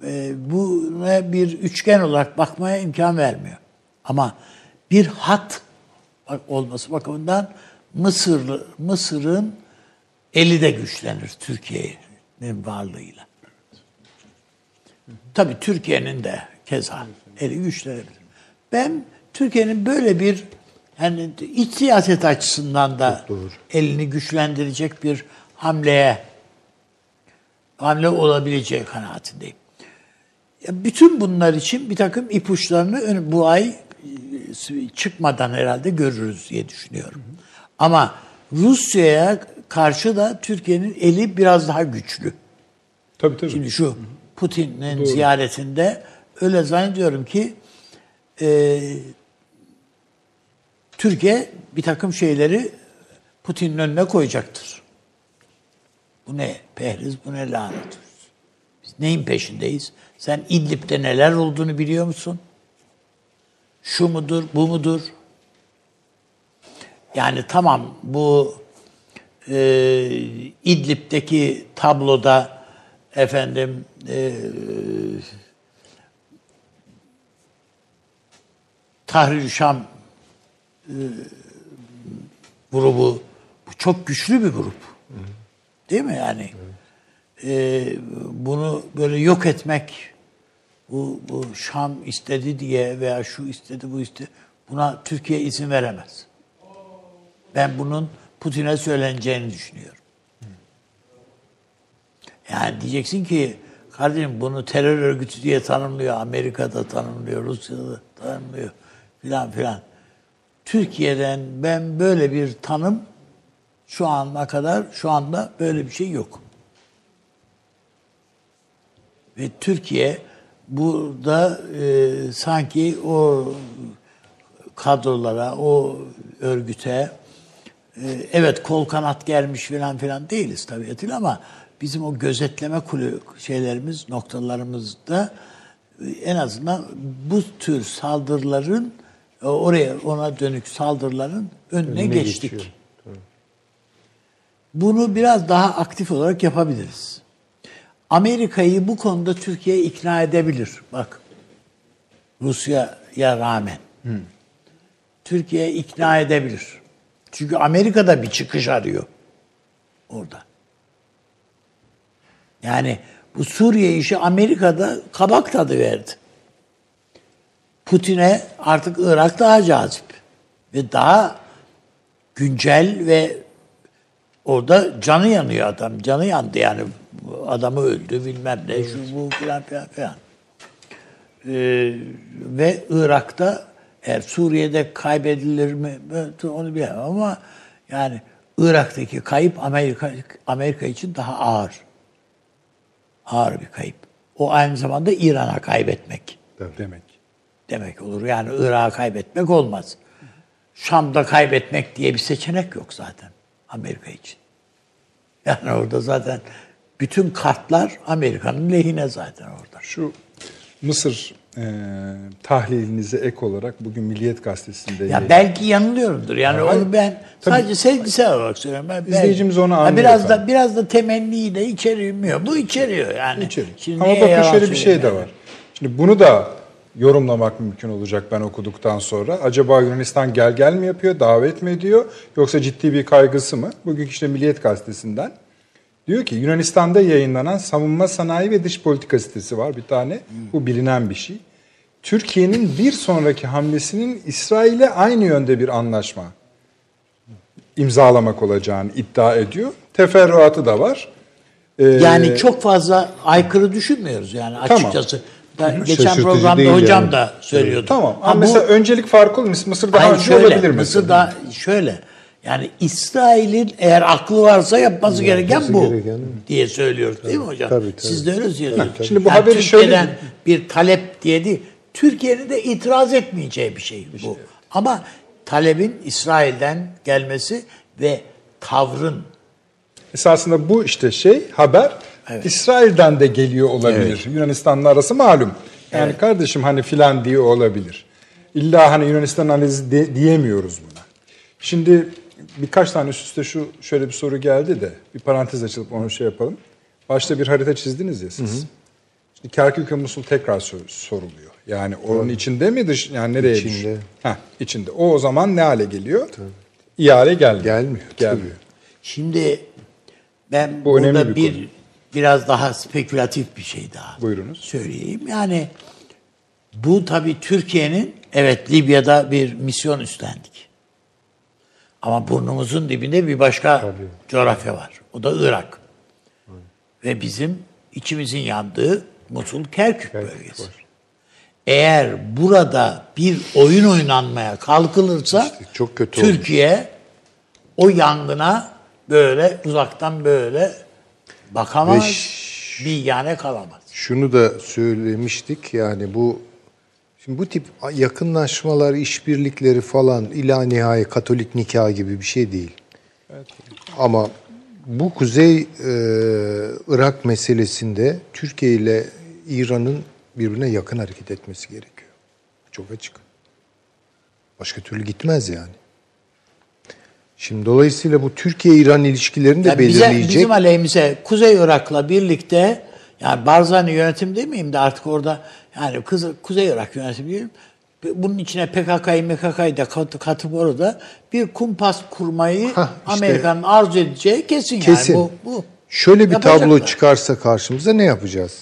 e, buna bir üçgen olarak bakmaya imkan vermiyor. Ama bir hat olması bakımından Mısır Mısır'ın eli de güçlenir Türkiye'nin varlığıyla. Tabii Türkiye'nin de keza eli güçlenebilir. Ben Türkiye'nin böyle bir yani iç siyaset açısından da elini güçlendirecek bir hamleye hamle olabileceği kanaatindeyim. Ya bütün bunlar için bir takım ipuçlarını bu ay e, çıkmadan herhalde görürüz diye düşünüyorum. Ama Rusya'ya karşı da Türkiye'nin eli biraz daha güçlü. Tabii tabii. Şimdi şu Putin'in ziyaretinde öyle zannediyorum ki e, Türkiye bir takım şeyleri Putin'in önüne koyacaktır. Bu ne pehriz, bu ne lanet. Biz neyin peşindeyiz? Sen İdlib'de neler olduğunu biliyor musun? Şu mudur, bu mudur? Yani tamam bu e, İdlib'deki tabloda efendim e, Tahrir-i Şam e, grubu bu çok güçlü bir grup. Değil mi yani? E, bunu böyle yok etmek bu, bu Şam istedi diye veya şu istedi bu istedi buna Türkiye izin veremez. Ben bunun Putin'e söyleneceğini düşünüyorum. Yani diyeceksin ki Kardeşim bunu terör örgütü diye tanımlıyor. Amerika'da tanımlıyor, Rusya'da tanımlıyor filan filan. Türkiye'den ben böyle bir tanım şu ana kadar şu anda böyle bir şey yok. Ve Türkiye burada e, sanki o kadrolara, o örgüte e, evet kol kanat germiş filan filan değiliz tabii değil ama bizim o gözetleme kulü şeylerimiz, noktalarımızda e, en azından bu tür saldırıların e, oraya ona dönük saldırıların önüne, Önüne geçtik. geçiyor. Bunu biraz daha aktif olarak yapabiliriz. Amerika'yı bu konuda Türkiye ikna edebilir. Bak Rusya'ya rağmen. Türkiye ikna edebilir. Çünkü Amerika da bir çıkış arıyor orada. Yani bu Suriye işi Amerika'da kabak tadı verdi. Putin'e artık Irak daha cazip ve daha güncel ve orada canı yanıyor adam. Canı yandı yani. Adamı öldü bilmem ne şu bu filan filan filan. Ee, ve Irak'ta eğer Suriye'de kaybedilir mi onu bilemem ama yani Irak'taki kayıp Amerika Amerika için daha ağır. Ağır bir kayıp. O aynı zamanda İran'a kaybetmek Demek. demek olur. Yani Irak'ı kaybetmek olmaz. Şam'da kaybetmek diye bir seçenek yok zaten Amerika için. Yani orada zaten bütün kartlar Amerika'nın lehine zaten orada. Şu Mısır e, tahlilinize ek olarak bugün Milliyet Gazetesi'nde Ya yayın- belki yanılıyorumdur. Yani Hayır. onu ben Tabii. sadece sevgisel olarak söylüyorum. Ben İzleyicimiz onu Ha, anlıyor Biraz efendim. da biraz da temenniyi de içermiyor. Bu içeriyor yani. İçerik. Şimdi Ama bakın şöyle bir şey söyleyeyim de yani? var. Şimdi bunu da yorumlamak mümkün olacak ben okuduktan sonra. Acaba Yunanistan gel gel mi yapıyor, davet mi ediyor yoksa ciddi bir kaygısı mı? Bugünkü işte Milliyet Gazetesi'nden diyor ki Yunanistan'da yayınlanan savunma sanayi ve dış politika sitesi var bir tane. Bu bilinen bir şey. Türkiye'nin bir sonraki hamlesinin İsrail'e aynı yönde bir anlaşma imzalamak olacağını iddia ediyor. Teferruatı da var. Ee, Yani çok fazla aykırı düşünmüyoruz yani Tamam. Ben geçen programda değil hocam yani. da söylüyordu. Tamam. Ha, Ama bu- mesela öncelik farkı olur. Mısır daha Hayır, önce şöyle, olabilir mesela. Mısır da şöyle. Yani İsrail'in eğer aklı varsa yapması gereken bu gereken, diye söylüyoruz değil mi hocam? tabii, tabii. Siz de öyle söylüyorsunuz. Şimdi bu Yani haberi şöyle- Türkiye'den bir talep diye değil. Türkiye'nin de itiraz etmeyeceği bir şey bu. Ama talebin İsrail'den gelmesi ve tavrın Esasında bu işte şey haber Evet. İsrail'den de geliyor olabilir. Yunanistan'la arası malum. Yani kardeşim hani filan diye olabilir. İlla hani Yunanistan analizi de- diyemiyoruz buna. Şimdi birkaç tane üst üste şu şöyle bir soru geldi de bir parantez açılıp onu şey yapalım. Başta bir harita çizdiniz ya siz. Şimdi Kerkük ve Musul tekrar sor- soruluyor. Yani onun içinde mi dış yani nereye İçinde. düşüyor? Heh, içinde. O o zaman ne hale geliyor? İyi hale gelmiyor. Gelmiyor, Gelmiyor. Şimdi ben Bu burada bir bir, konu. Biraz daha spekülatif bir şey daha Buyurunuz. söyleyeyim. Yani bu tabii Türkiye'nin evet Libya'da bir misyon üstlendik. Ama burnumuzun dibinde bir başka coğrafya var. O da Irak. Ve bizim içimizin yandığı Musul Kerkük, bölgesi. Eğer burada bir oyun oynanmaya kalkılırsa İşte çok kötü olur. Türkiye o yangına böyle uzaktan böyle bakamaz, Ve bir yane kalamaz. Şunu da söylemiştik yani bu şimdi bu tip yakınlaşmalar, işbirlikleri falan ila nihai Katolik nikah gibi bir şey değil. Ama bu Kuzey e, Irak meselesinde Türkiye ile İran'ın birbirine yakın hareket etmesi gerekiyor. Çok açık. Başka türlü gitmez yani. Şimdi dolayısıyla bu Türkiye-İran ilişkilerini de Yani bize, belirleyecek. bizim aleyhimize Kuzey Irak'la birlikte yani Barzani yönetim demeyeyim de artık orada yani Kız, Kuzey Irak yönetimi diyelim. Bunun içine PKK'yı MKK'yı da kat- katıp orada bir kumpas kurmayı Hah, işte. Amerika'nın arzu edeceği kesin, Kesin. yani. Bu, bu. Şöyle bir tablo Yapacaklar. çıkarsa karşımıza ne yapacağız?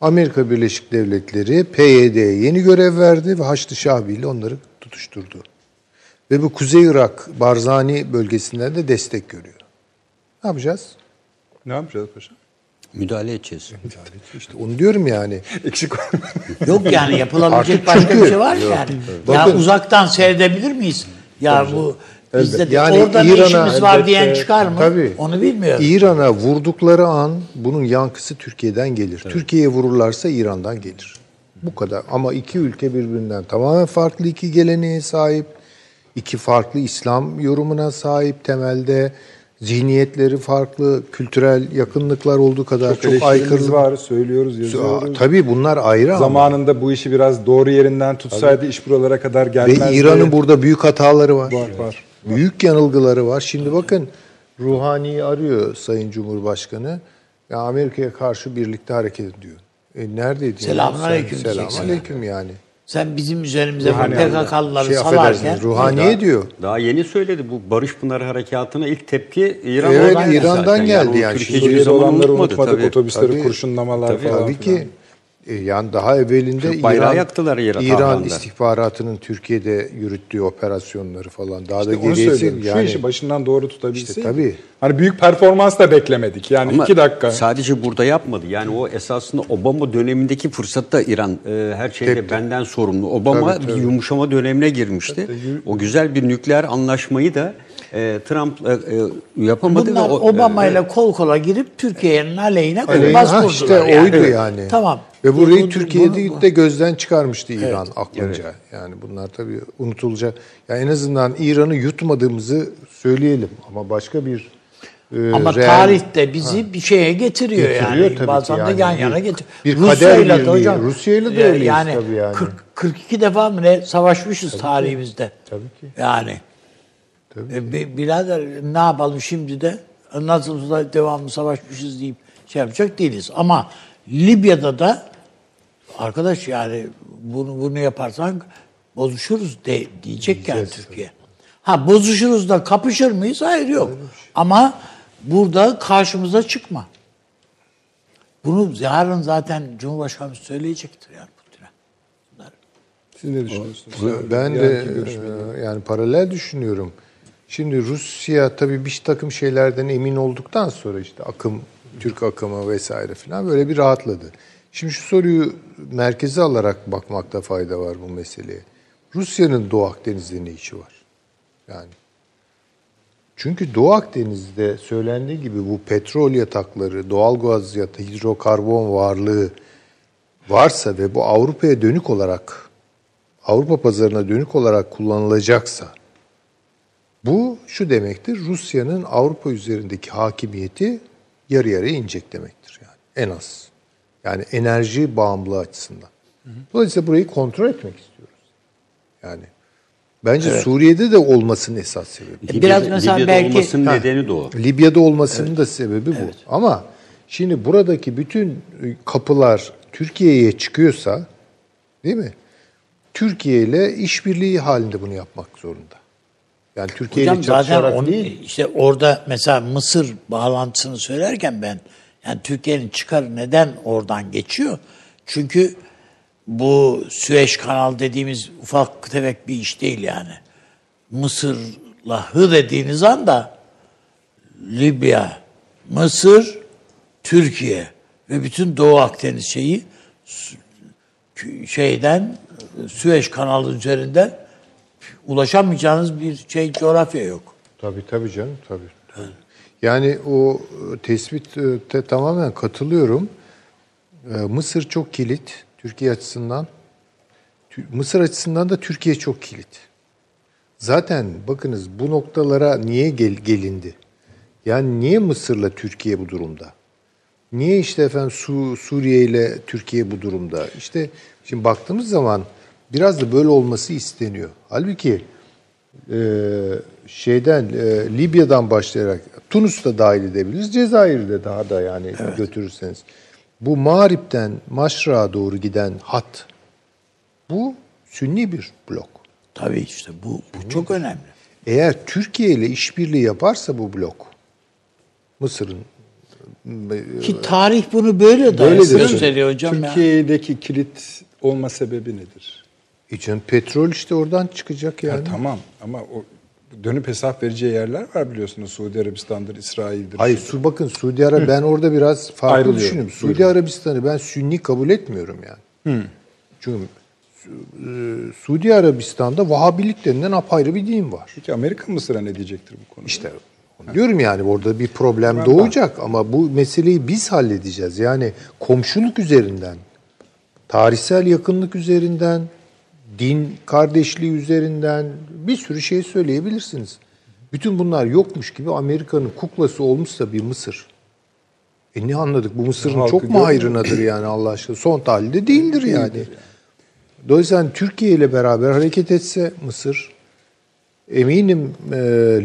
Amerika Birleşik Devletleri PYD'ye yeni görev verdi ve Haçlı Şabi ile onları tutuşturdu. Ve bu Kuzey Irak Barzani bölgesinden de destek görüyor. Ne yapacağız? Ne yapacağız paşa? Müdahale edeceğiz. İşte onu diyorum yani. Eksik Yok yani yapılabilecek Artık başka çünkü- bir şey var mı yani? ya Bakın- uzaktan seyredebilir miyiz? Ya bu bizde de Yani orada ne İran'a işimiz var elbette- diyen çıkar mı? Tabii. Onu bilmiyorum. İran'a vurdukları an bunun yankısı Türkiye'den gelir. Türkiye'ye vururlarsa İran'dan gelir. Bu kadar. Ama iki ülke birbirinden tamamen farklı iki geleneğe sahip. İki farklı İslam yorumuna sahip temelde. Zihniyetleri farklı, kültürel yakınlıklar olduğu kadar çok, Çok aykırı. var, söylüyoruz, yazıyoruz. Tabii bunlar ayrı ama. Zamanında bu işi biraz doğru yerinden tutsaydı iş buralara kadar gelmezdi. Ve İran'ın burada büyük hataları var. Var, var. Büyük yanılgıları var. Şimdi bakın Ruhani'yi arıyor Sayın Cumhurbaşkanı. Ya Amerika'ya karşı birlikte hareket ediyor. E neredeydi? Selamünaleyküm Selam diyeceksin. aleyküm yani. Sen bizim üzerimize Ruhani PKK'lıları Şey salarken Ruhaniye diyor. Daha yeni söyledi bu Barış Pınarı Harekatına ilk tepki İran Evet, İran'dan zaten. geldi yani. Türkiye Suriye'de hiçbir zaman olanları unutmadı, unutmadık. tabii. Otobüsleri Tabii. kurşunlamalar Tabii. falan Tabii ki e, yani daha evvelinde bayrağı İran, yaktılar İran İran istihbaratının Türkiye'de yürüttüğü operasyonları falan daha da İşte onu gerisi yani Şu işi başından doğru tutabilseydi. İşte tabii. Hani büyük performans da beklemedik. Yani Ama iki dakika. sadece burada yapmadı. Yani o esasında Obama dönemindeki fırsatta İran e, her şeyde Tepti. benden sorumlu. Obama Tabii, tabii. bir yumuşama dönemine girmişti. O güzel bir nükleer anlaşmayı da e, Trump e, e, yapamadı. bunlar ve o, Obama e, ile kol kola girip Türkiye'nin aleyhine ha, kurdular. işte yani. oydu yani. Tamam. Ve burayı Bu- bu- Türkiye'de de gözden çıkarmıştı İran aklınca. Yani bunlar tabii unutulacak. Yani en azından İran'ı yutmadığımızı söyleyelim ama başka bir e, Ama real- tarihte bizi bir şeye getiriyor, Getiriyor yani. tabii Bazen ki de yani. yan yana getiriyor. bir kader Rusya'yla da hocam. Rusya'yla da e, öyleyiz yani, tabii yani. 40, 42 defa mı ne savaşmışız tarihimizde. Tabii ki. Yani. E, bi- birader ne yapalım şimdi de nasıl da devamlı savaşmışız deyip şey yapacak değiliz. Ama Libya'da da arkadaş yani bunu bunu yaparsan bozuşuruz de, diyecek yani Türkiye. Ha bozuşuruz da kapışır mıyız? Hayır yok. Ama burada karşımıza çıkma. Bunu yarın zaten Cumhurbaşkanı söyleyecektir yani Putin'e. Bunlar. Siz ne düşünüyorsunuz? Ben de Yarınki görüşmeleri. e, yani paralel düşünüyorum. Şimdi Rusya tabii bir takım şeylerden emin olduktan sonra işte akım, Türk akımı vesaire falan böyle bir rahatladı. Şimdi şu soruyu merkeze alarak bakmakta fayda var bu meseleye. Rusya'nın Doğu Akdeniz'de ne işi var? Yani çünkü Doğu Akdeniz'de söylendiği gibi bu petrol yatakları, doğal gaz yatakları, hidrokarbon varlığı varsa ve bu Avrupa'ya dönük olarak Avrupa pazarına dönük olarak kullanılacaksa bu şu demektir. Rusya'nın Avrupa üzerindeki hakimiyeti yarı yarıya inecek demektir yani en az. Yani enerji bağımlılığı açısından. Dolayısıyla burayı kontrol etmek istiyoruz. Yani bence Suriye'de de olmasının esas sebebi. Libya'da- Biraz mesela Libya'da belki- olmasının Ha. nedeni de o. Libya'da olmasının da sebebi bu. Ama şimdi buradaki bütün e, kapılar Türkiye'ye çıkıyorsa değil mi? Türkiye ile işbirliği halinde bunu yapmak zorunda. Yani Türkiye ile Hocam zaten çatışarak onu, değil. işte orada mesela Mısır bağlantısını söylerken ben yani Türkiye'nin çıkarı neden oradan geçiyor? Çünkü bu Süveyş Kanal dediğimiz ufak tefek bir iş değil yani. Mısır'la hı dediğiniz anda Libya, Mısır, Türkiye ve bütün Doğu Akdeniz şeyi şeyden Süveyş kanalı üzerinden ulaşamayacağınız bir şey coğrafya yok. Tabii tabii canım tabii. Yani o e, tespitte tamamen katılıyorum. E, Mısır çok kilit Türkiye açısından. Mısır açısından da Türkiye çok kilit. Zaten bakınız bu noktalara niye gel- gelindi? Yani niye Mısır'la Türkiye bu durumda? Niye işte efendim Su, Suriye ile Türkiye bu durumda? İşte şimdi baktığımız zaman biraz da böyle olması isteniyor. Halbuki e, şeyden e, Libya'dan başlayarak Tunus da dahil edebiliriz. Cezayir'de daha da yani götürürseniz. Bu Mağrip'ten Maşra'ya doğru giden hat bu Sünni bir blok. Tabii işte bu, bu çok önemli. Eğer Türkiye ile işbirliği yaparsa bu blok Mısır'ın Ki tarih bunu böyle Böyledir. gösteriyor hocam ya. Türkiye'deki kilit olma sebebi nedir? İçin petrol işte oradan çıkacak yani. Ya tamam ama o dönüp hesap vereceği yerler var biliyorsunuz. Suudi Arabistan'dır, İsrail'dir. Hayır su bakın Suudi Arabistan ben orada biraz farklı düşünüyorum. Suudi Buyurun. Arabistan'ı ben Sünni kabul etmiyorum yani. Çünkü Su- e, Suudi Arabistan'da Vahabilik denilen apayrı bir din var. Peki Amerika Mısır'a ne diyecektir bu konuda? İşte diyorum yani orada bir problem doğacak ama bu meseleyi biz halledeceğiz. Yani komşuluk üzerinden, tarihsel yakınlık üzerinden, din kardeşliği üzerinden bir sürü şey söyleyebilirsiniz. Bütün bunlar yokmuş gibi Amerika'nın kuklası olmuşsa bir Mısır. E ne anladık? Bu Mısır'ın Halkı çok mu hayrınadır yani Allah aşkına? Son tahlilde değildir yani. Dolayısıyla Türkiye ile beraber hareket etse Mısır, eminim e,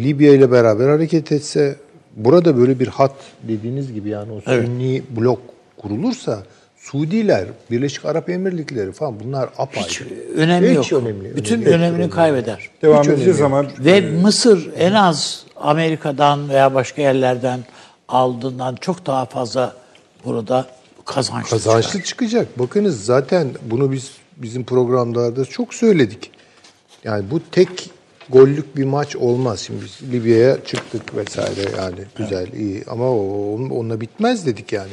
Libya ile beraber hareket etse, burada böyle bir hat dediğiniz gibi yani o Sünni blok kurulursa, Suudiler, Birleşik Arap Emirlikleri falan bunlar apayrı. Hiç önemi Hiç yok. önemli, Bütün önemli önemini kaybeder. Devam Hiç edeceğiz ama Ve Mısır en az Amerika'dan veya başka yerlerden aldığından çok daha fazla burada kazançlı, Kazançlı çıkar. çıkacak. Bakınız zaten bunu biz bizim programlarda çok söyledik. Yani bu tek gollük bir maç olmaz. Şimdi biz Libya'ya çıktık vesaire yani güzel iyi ama o onunla bitmez dedik yani.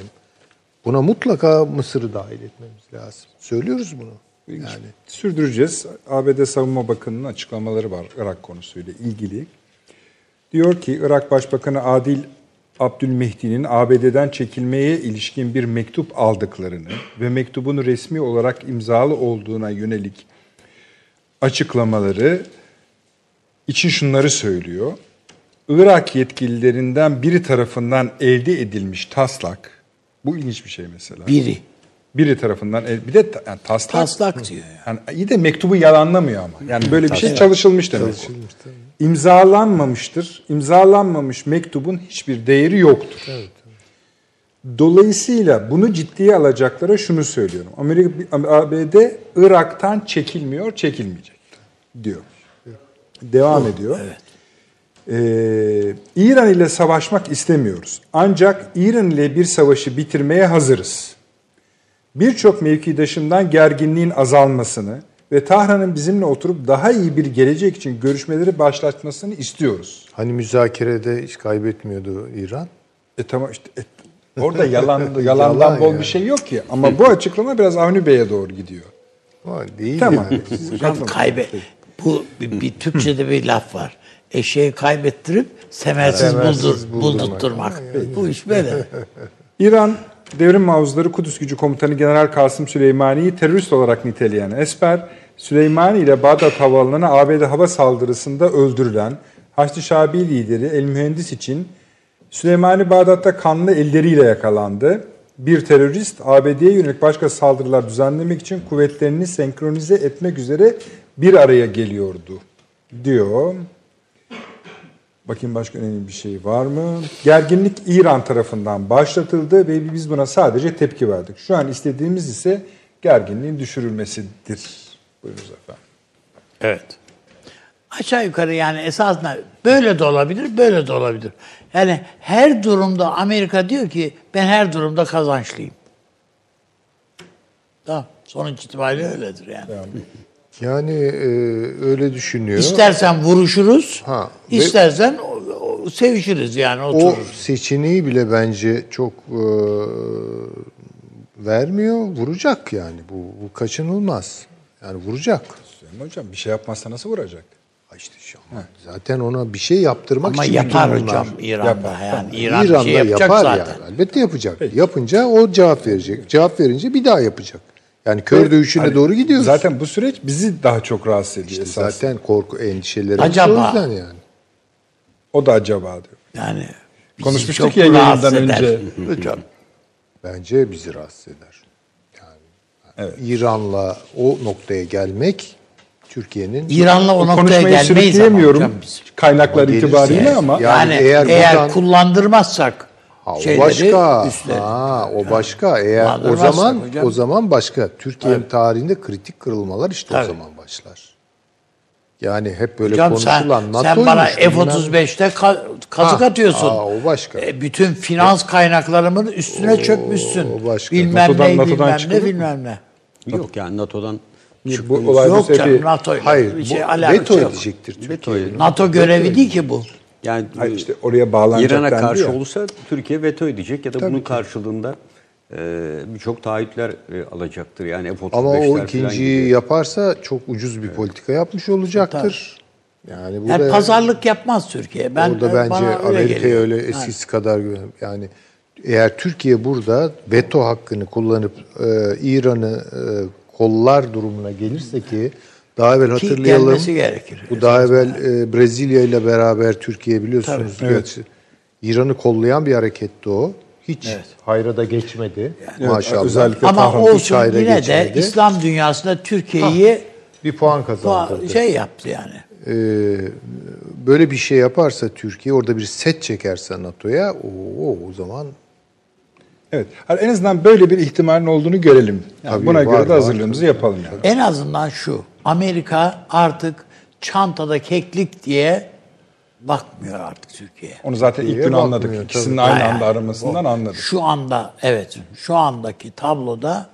Buna mutlaka Mısır'ı dahil etmemiz lazım. Söylüyoruz bunu. Yani sürdüreceğiz. ABD Savunma Bakanı'nın açıklamaları var Irak konusuyla ilgili. Diyor ki Irak Başbakanı Adil Abdülmehdi'nin ABD'den çekilmeye ilişkin bir mektup aldıklarını ve mektubun resmi olarak imzalı olduğuna yönelik açıklamaları için şunları söylüyor. Irak yetkililerinden biri tarafından elde edilmiş taslak, bu ilginç bir şey mesela. Biri. Biri tarafından el- bir de yani taslak. Taslak diyor yani. Yani iyi de mektubu yalanlamıyor ama. Yani böyle bir şey çalışılmış demek. o. İmzalanmamıştır. İmzalanmamış mektubun hiçbir değeri yoktur. Dolayısıyla bunu ciddiye alacaklara şunu söylüyorum. Amerika ABD Irak'tan çekilmiyor, çekilmeyecek diyor. Devam ediyor. Ee, İran ile savaşmak istemiyoruz. Ancak İran ile bir savaşı bitirmeye hazırız. Birçok mevkidaşımdan gerginliğin azalmasını ve Tahran'ın bizimle oturup daha iyi bir gelecek için görüşmeleri başlatmasını istiyoruz. hani müzakerede hiç kaybetmiyordu İran. E tamam işte e, orada yalan yalandan Yalan bol yani. bir şey yok ki. Ama bu açıklama biraz Avni Bey'e doğru gidiyor. Ama değil Tamam. yani. Kaybe bu bir, bir Türkçe'de bir laf var. Eşeği kaybettirip semersiz, Semersiz buldur, buldurtturmak. Bu iş böyle. İran Devrim Mavuzları Kudüs Gücü Komutanı General Kasım Süleymani'yi terörist olarak niteleyen Esper, Süleymani ile Bağdat Havaalanı'na ABD hava saldırısında öldürülen Haçlı Şabi lideri El Mühendis için Süleymani Bağdat'ta kanlı elleriyle yakalandı. Bir terörist ABD'ye yönelik başka saldırılar düzenlemek için kuvvetlerini senkronize etmek üzere bir araya geliyordu diyor. Bakayım başka önemli bir şey var mı? Gerginlik İran tarafından başlatıldı ve biz buna sadece tepki verdik. Şu an istediğimiz ise gerginliğin düşürülmesidir. Buyurunuz efendim. Evet. Aşağı yukarı yani esasında böyle de olabilir, böyle de olabilir. Yani her durumda Amerika diyor ki ben her durumda kazançlıyım. Tamam. Sonuç itibariyle öyledir yani. Yani e, öyle düşünüyor. İstersen vuruşuruz, Ha, ve- istersen o- o- sevişiriz yani o otururuz. seçeneği bile bence çok e, vermiyor. Vuracak yani. Bu, bu kaçınılmaz. Yani vuracak. Süleyman Hocam bir şey yapmazsa nasıl vuracak? Ha İşte şu an zaten ona bir şey yaptırmak Ama için yapar bunlar- hocam İran'da. Yapar, Yani. İran bir İran'da şey yapacak yapar zaten. yani. Elbette yapacak. Yapınca o cevap verecek. Cevap verince bir daha yapacak. Yani kör dövüşüne Hani doğru gidiyoruz. Zaten bu süreç bizi daha çok rahatsız ediyor İşte esas. zaten korku endişelerimiz Acaba? o yani. O da acaba diyor. Yani Konuşmuştuk ya yayından önce. Hocam. Bence bizi rahatsız eder. Yani Evet. İran'la o noktaya gelmek Türkiye'nin İran'la o noktaya konuşmayı gelmeyiz ama hocam biz. kaynaklar Ama itibariyle ama Yani Yani, eğer eğer, buradan- kullandırmazsak Ha, o şeyleri başka. üstlerine- Ha, o başka. Eğer o zaman hocam. o zaman başka. Türkiye'nin tarihinde kritik kırılmalar işte Tabii. o zaman başlar. Yani hep böyle Hocam sen, konuşulan sen NATO'ymuş, bana bilmem- F-35'te ka- kazık Ha, atıyorsun. aa, o başka. E, bütün finans kaynaklarımın üstüne çökmüşsün. o başka. Bilmem NATO'dan- ne, NATO'dan bilmem ne, bilmem ne. Yok yani NATO'dan Niye bu olay Yok canım sebebi... NATO ile Hayır, bir şey bu veto yok. edecektir Türkiye. NATO görevi değil ki bu. Yani Hayır işte oraya bağlanacak İran'a karşı ya. olursa Türkiye veto edecek ya da Tabii bunun ki. karşılığında e, birçok taahhütler e, alacaktır. Yani F-35'ler Ama o falan ikinciyi yaparsa çok ucuz bir politika yapmış olacaktır. Yani bu Yani pazarlık yapmaz Türkiye. Ben orada bence bana öyle Amerika'ya geliyor. öyle eskisi kadar güven. Yani eğer Türkiye burada veto hakkını kullanıp e, İran'ı e, kollar durumuna gelirse ki daha evvel Ki hatırlayalım. gelmesi gerekir. Bu daha evvel e, Brezilya ile beraber Türkiye biliyorsunuz. Tabii, evet. İran'ı kollayan bir hareketti o. Hiç Evet. hayra da geçmedi. Evet, Maşallah. özellikle Ama Tahran- hiç olsun hayra yine de geçmedi. İslam dünyasında Türkiye'yi bir puan kazandırdı. şey yaptı yani. Ee, böyle bir şey yaparsa Türkiye orada bir set çekerse NATO'ya o, o zaman Evet. Hani en azından böyle bir ihtimalin olduğunu görelim. Yani Tabii, buna var, göre de var. hazırlığımızı yapalım yani. En azından şu. Amerika artık çantada keklik diye bakmıyor artık Türkiye'ye. Onu zaten ilk gün anladık. bakmıyor, İkisinin tabii. aynı Yani anda aramasından o- anladık. Şu anda evet şu andaki tabloda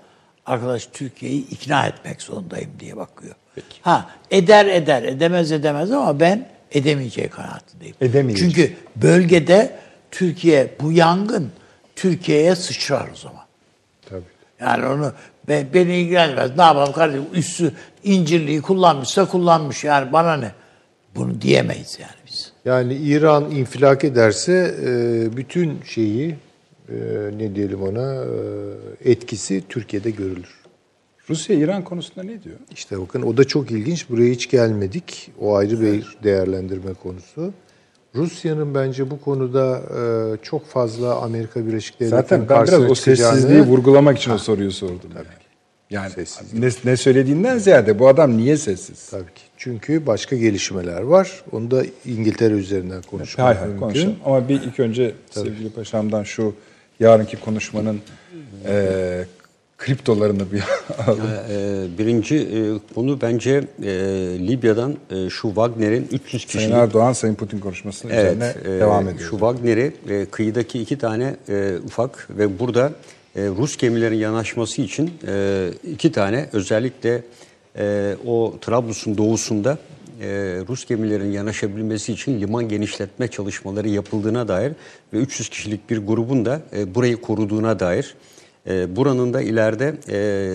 arkadaş Türkiye'yi ikna etmek zorundayım diye bakıyor. Ha eder eder edemez edemez ama ben edemeyeceği kanaatindeyim. Edemeyecek. Çünkü bölgede Türkiye bu yangın Türkiye'ye sıçrar o zaman. tabii. Yani onu be- beni ilgilenmez. Ne yapalım kardeşim üssü incirliği kullanmışsa kullanmış yani bana ne? Bunu diyemeyiz yani biz. Yani İran infilak ederse e, bütün şeyi e, ne diyelim ona e, etkisi Türkiye'de görülür. Rusya İran konusunda ne diyor? İşte bakın o da çok ilginç. Buraya hiç gelmedik. O ayrı bir değerlendirme konusu. Rusya'nın bence bu konuda çok fazla Amerika Birleşik Devletleri'nin Zaten ben biraz karşısına o çıkacağını- sessizliği vurgulamak için o soruyu sordum. Yani, yani ne, ne söylediğinden ziyade bu adam niye sessiz? Tabii ki. Çünkü başka gelişmeler var. Onu da İngiltere üzerinden konuşmak Hay hay mümkün. konuşalım. Ama bir ilk önce sevgili paşamdan şu yarınki konuşmanın e, kriptolarını bir alalım. Ee, birinci e, konu bence e, Libya'dan e, şu Wagner'in 300 Sayın kişilik Erdoğan Sayın Putin konuşmasının Evet, üzerine e, devam ediyor. Şu Wagner'i e, kıyıdaki iki tane e, ufak ve burada e, Rus gemilerin yanaşması için e, iki tane özellikle e, o Trablus'un doğusunda Rus gemilerin yanaşabilmesi için liman genişletme çalışmaları yapıldığına dair ve 300 kişilik bir grubun da burayı koruduğuna dair buranın da ileride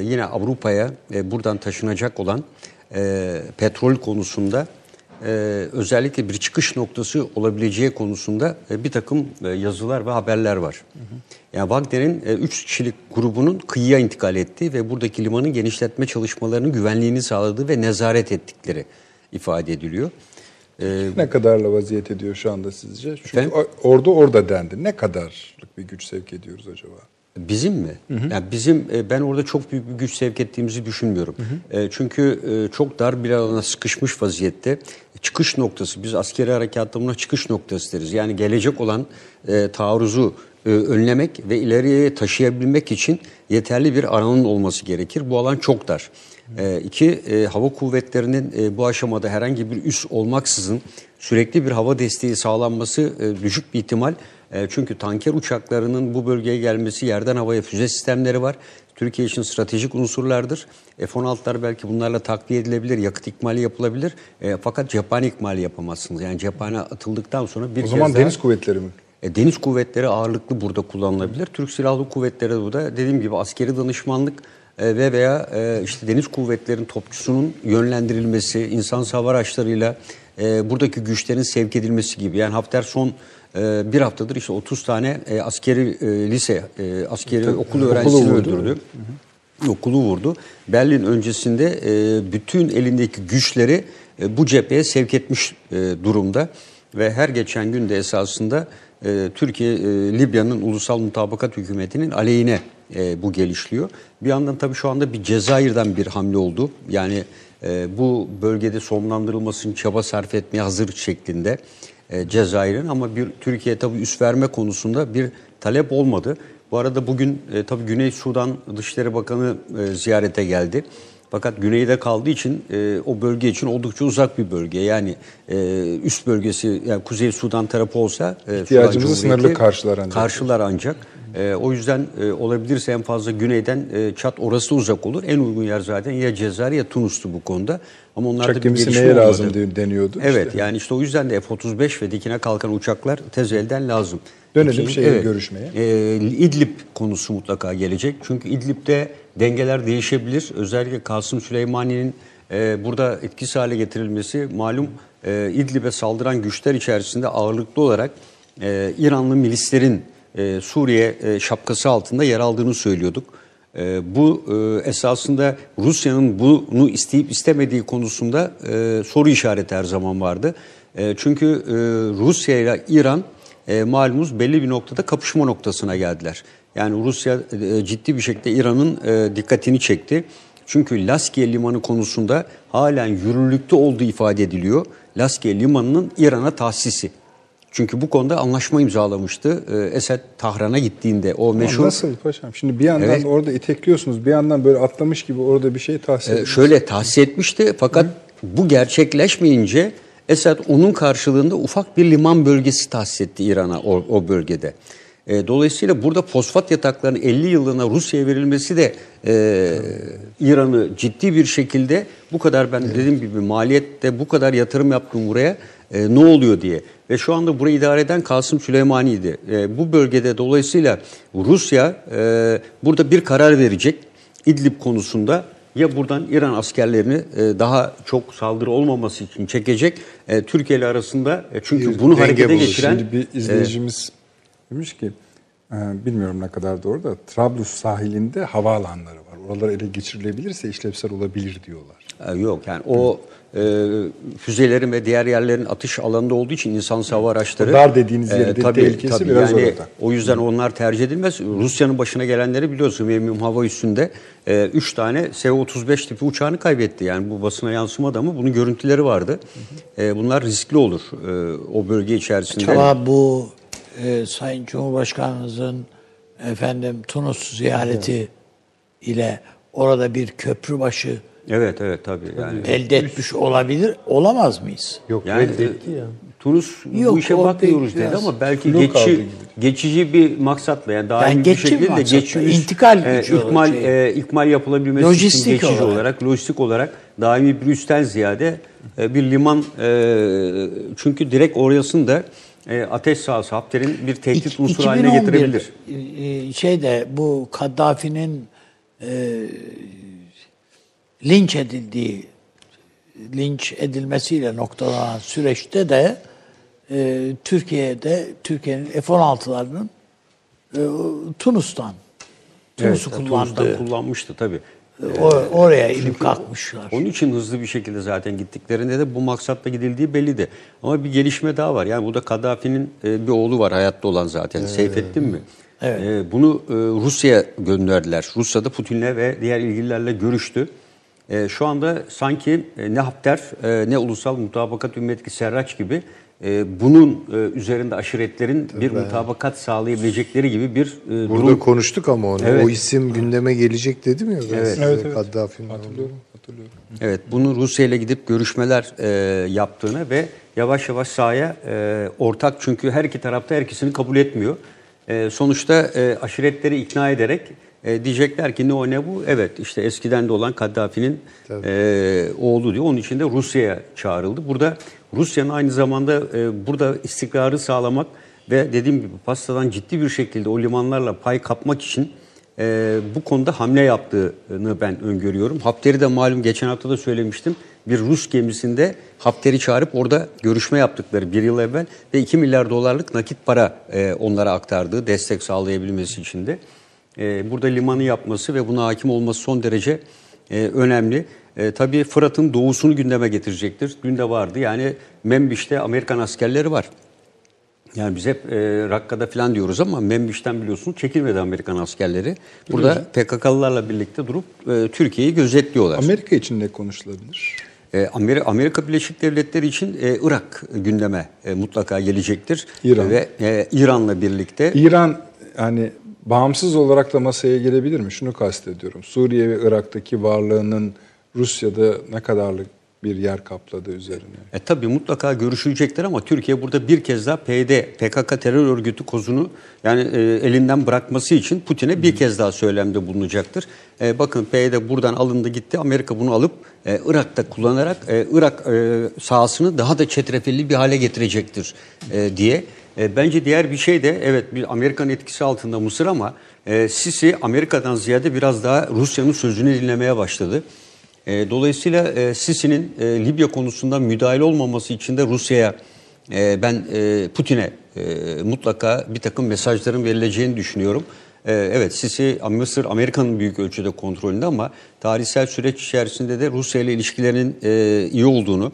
yine Avrupa'ya buradan taşınacak olan petrol konusunda e, özellikle bir çıkış noktası olabileceği konusunda e, bir takım e, yazılar ve haberler var. Yani Wagner'in 3 kişilik grubunun kıyıya intikal ettiği ve buradaki limanın genişletme çalışmalarının güvenliğini sağladığı ve nezaret ettikleri ifade ediliyor. E, Ne kadarla vaziyet ediyor şu anda sizce? Çünkü Efendim? o- ordu orada dendi. Ne kadarlık bir güç sevk ediyoruz acaba? Bizim mi? Yani bizim e, ben orada çok büyük bir güç sevk ettiğimizi düşünmüyorum. E, Çünkü e, çok dar bir alana sıkışmış vaziyette çıkış noktası biz askeri harekatla buna çıkış noktası deriz. Yani gelecek olan taarruzu önlemek ve ileriye taşıyabilmek için yeterli bir alanın olması gerekir. Bu alan çok dar. E, iki, e, hava kuvvetlerinin e, bu aşamada herhangi bir üs olmaksızın sürekli bir hava desteği sağlanması e, düşük bir ihtimal. E, çünkü tanker uçaklarının bu bölgeye gelmesi yerden havaya füze sistemleri var. Türkiye için stratejik unsurlardır. F-16'lar belki bunlarla takviye edilebilir, yakıt ikmali yapılabilir. E, fakat cephane ikmali yapamazsınız. Yani cephane atıldıktan sonra bir O zaman daha... deniz kuvvetleri mi? E, Deniz kuvvetleri ağırlıklı burada kullanılabilir. Türk Silahlı Kuvvetleri de burada dediğim gibi askeri danışmanlık e, ve veya e, işte deniz kuvvetlerinin topçusunun yönlendirilmesi, insan hava araçlarıyla e, buradaki güçlerin sevk edilmesi gibi. Yani Hafter son e, bir haftadır işte 30 tane e, askeri e, lise, e, askeri okul öğrencisini vurdu. öldürdü. Okulu vurdu. Berlin öncesinde e, bütün elindeki güçleri e, bu cepheye sevk etmiş e, durumda ve her geçen gün de esasında e, Türkiye e, Libya'nın ulusal mutabakat hükümetinin aleyhine e, bu gelişliyor. Bir yandan tabii şu anda bir Cezayir'den bir hamle oldu. Yani e, bu bölgede sonlandırılmasının çaba sarf etmeye hazır şeklinde e, Cezayir'in ama bir Türkiye tabii üst verme konusunda bir talep olmadı. Bu arada bugün e, tabii Güney Sudan Dışişleri Bakanı e, ziyarete geldi. Fakat güneyde kaldığı için e, o bölge için oldukça uzak bir bölge. Yani e, üst bölgesi yani Kuzey Sudan tarafı olsa e, İhtiyacımızı sınırlı karşılar ancak. Karşılar ancak. E, o yüzden e, olabilirse en fazla güneyden e, Çat orası uzak olur. En uygun yer zaten ya Cezayir ya Tunus'tu bu konuda. Ama onlarda Uçak bir gemisi neye olmadı. lazım deniyordu. Evet işte. yani işte o yüzden de F-35 ve dikine kalkan uçaklar tez elden lazım. Dönelim şeye, görüşmeye. E, İdlib konusu mutlaka gelecek. Çünkü İdlib'de dengeler değişebilir. Özellikle Kasım Süleymani'nin e, burada etkisiz hale getirilmesi malum e, İdlib'e saldıran güçler içerisinde ağırlıklı olarak e, İranlı milislerin e, Suriye e, şapkası altında yer aldığını söylüyorduk. E, bu esasında Rusya'nın bunu isteyip istemediği konusunda soru işareti her zaman vardı. Çünkü Rusya ile İran malumunuz belli bir noktada kapışma noktasına geldiler. Yani Rusya ciddi bir şekilde İran'ın dikkatini çekti. Çünkü Laskiye Limanı konusunda halen yürürlükte olduğu ifade ediliyor. Laskiye Limanı'nın İran'a tahsisi. Çünkü bu konuda anlaşma imzalamıştı e, Esed Tahran'a gittiğinde. O meşhur Nasıl paşam? Şimdi bir yandan Evet. orada itekliyorsunuz, bir yandan böyle atlamış gibi orada bir şey tahsis Ee, ediyorsunuz. şöyle tahsis etmişti fakat bu gerçekleşmeyince Esad onun karşılığında ufak bir liman bölgesi tahsis etti İran'a o, o bölgede. Ee, dolayısıyla burada fosfat yataklarının 50 yıllığına Rusya'ya verilmesi de e, İran'ı ciddi bir şekilde bu kadar ben dediğim gibi maliyette bu kadar yatırım yaptım buraya e, ne oluyor diye. Ve şu anda burayı idare eden Kasım Süleymani'ydi. E, bu bölgede dolayısıyla Rusya e, burada bir karar verecek. İdlib konusunda ya buradan İran askerlerini e, daha çok saldırı olmaması için çekecek e, Türkiye ile arasında e, çünkü Bir bunu harekete bulur. geçiren Şimdi bir izleyicimiz demiş ki e, bilmiyorum ne kadar doğru da Trablus sahilinde havaalanları var. Oralar ele geçirilebilirse işlevsel olabilir diyorlar. E, yok yani o e, füzelerin ve diğer yerlerin atış alanında olduğu için insan hava araçları e, dar dediğiniz yerin de tehlikesi biraz yani orada. O yüzden onlar tercih edilmez. Rusya'nın başına gelenleri biliyorsun Memnun Hava Üssü'nde 3 tane S-35 tipi uçağını kaybetti. Yani bu basına yansımadı ama bunun görüntüleri vardı. E, bunlar riskli olur e, o bölge içerisinde. Acaba bu e, Sayın Cumhurbaşkanımızın efendim Tunus ziyareti ile orada bir köprü başı Evet evet tabii yani. elde etmiş olabilir, olamaz mıyız? Yok Yani reddetti e, ya. Tunus Yok, bu işe bakmıyoruz dedi ama belki kaldı geçici bir maksatla yani daha Yani bir şekilde maksatla, geçici üs- intikal gücü ikmal şey. e, ikmal yapılabilmesi Lojistik için geçici olarak. olarak. lojistik olarak daimi bir üstten ziyade e, bir liman e, çünkü direkt orasında e, ateş sahası Hafter'in bir tehdit unsuru haline 2011 getirebilir. e, şeyde bu Kaddafi'nin e, linç edildiği linç edilmesiyle noktalanan süreçte de e, Türkiye'de Türkiye'nin F-16'larının e, Tunus'tan Tunus'u Evet, Tunus'tan kullanmıştı tabii. o, oraya inip kalkmışlar. Onun için hızlı bir şekilde zaten gittiklerinde de bu maksatla gidildiği belliydi. Ama bir gelişme daha var. Yani burada Kaddafi'nin e, bir oğlu var hayatta olan zaten. Seyfettin mi? Evet. E, bunu e, Rusya'ya gönderdiler. Rusya'da Putin'le ve diğer ilgililerle görüştü. E, şu anda sanki e, ne Hafter e, ne Ulusal Mutabakat Ümmetki Serraç gibi e, bunun e, üzerinde aşiretlerin bir mutabakat sağlayabilecekleri gibi bir e, Burada durum konuştuk ama onu. Evet. O isim gündeme gelecek dedim ya. Ben Evet. size Evet, evet. Kaddafi'nin. Hatırlıyorum, hatırlıyorum. Evet, bunu Rusya ile gidip görüşmeler e, yaptığını ve yavaş yavaş sahaya e, ortak çünkü her iki tarafta her ikisini kabul etmiyor. E, sonuçta e, aşiretleri ikna ederek e, diyecekler ki ne o ne bu? Evet işte eskiden de olan Kaddafi'nin e, oğlu diyor. Onun için de Rusya'ya çağrıldı. Burada Rusya'nın aynı zamanda e, burada istikrarı sağlamak ve dediğim gibi pastadan ciddi bir şekilde o limanlarla pay kapmak için e, bu konuda hamle yaptığını ben öngörüyorum. Hafter'i de malum geçen hafta da söylemiştim. Bir Rus gemisinde Hafter'i çağırıp orada görüşme yaptıkları bir yıl evvel ve 2 milyar dolarlık nakit para e, onlara aktardığı destek sağlayabilmesi için de. E, burada limanı yapması ve buna hakim olması son derece e, önemli. E, tabii Fırat'ın doğusunu gündeme getirecektir. Dün de vardı yani Membiş'te Amerikan askerleri var. Yani biz hep e, Rakka'da falan diyoruz ama Membiş'ten biliyorsunuz çekilmedi Amerikan askerleri. Burada PKK'lılarla birlikte durup e, Türkiye'yi gözetliyorlar. Amerika için ne konuşulabilir? E, Amerika, Amerika Birleşik Devletleri için e, Irak gündeme e, mutlaka gelecektir. İran. Ve e, İran'la birlikte İran yani bağımsız olarak da masaya gelebilir mi? Şunu kastediyorum. Suriye ve Irak'taki varlığının Rusya'da ne kadarlık bir yer kapladı üzerine. E tabii mutlaka görüşülecekler ama Türkiye burada bir kez daha PYD, PKK terör örgütü kozunu yani e, elinden bırakması için Putin'e bir kez daha söylemde bulunacaktır. E, bakın PYD buradan alındı gitti. Amerika bunu alıp e, Irak'ta kullanarak e, Irak e, sahasını daha da çetrefilli bir hale getirecektir e, diye. E, bence diğer bir şey de evet bir Amerikan etkisi altında Mısır ama e, Sisi Amerika'dan ziyade biraz daha Rusya'nın sözünü dinlemeye başladı. E, dolayısıyla e, Sisi'nin e, Libya konusunda müdahale olmaması için de Rusya'ya e, ben e, Putin'e e, mutlaka bir takım mesajların verileceğini düşünüyorum. E, evet Sisi Mısır Amerika'nın büyük ölçüde kontrolünde ama tarihsel süreç içerisinde de Rusya ile ilişkilerinin e, iyi olduğunu,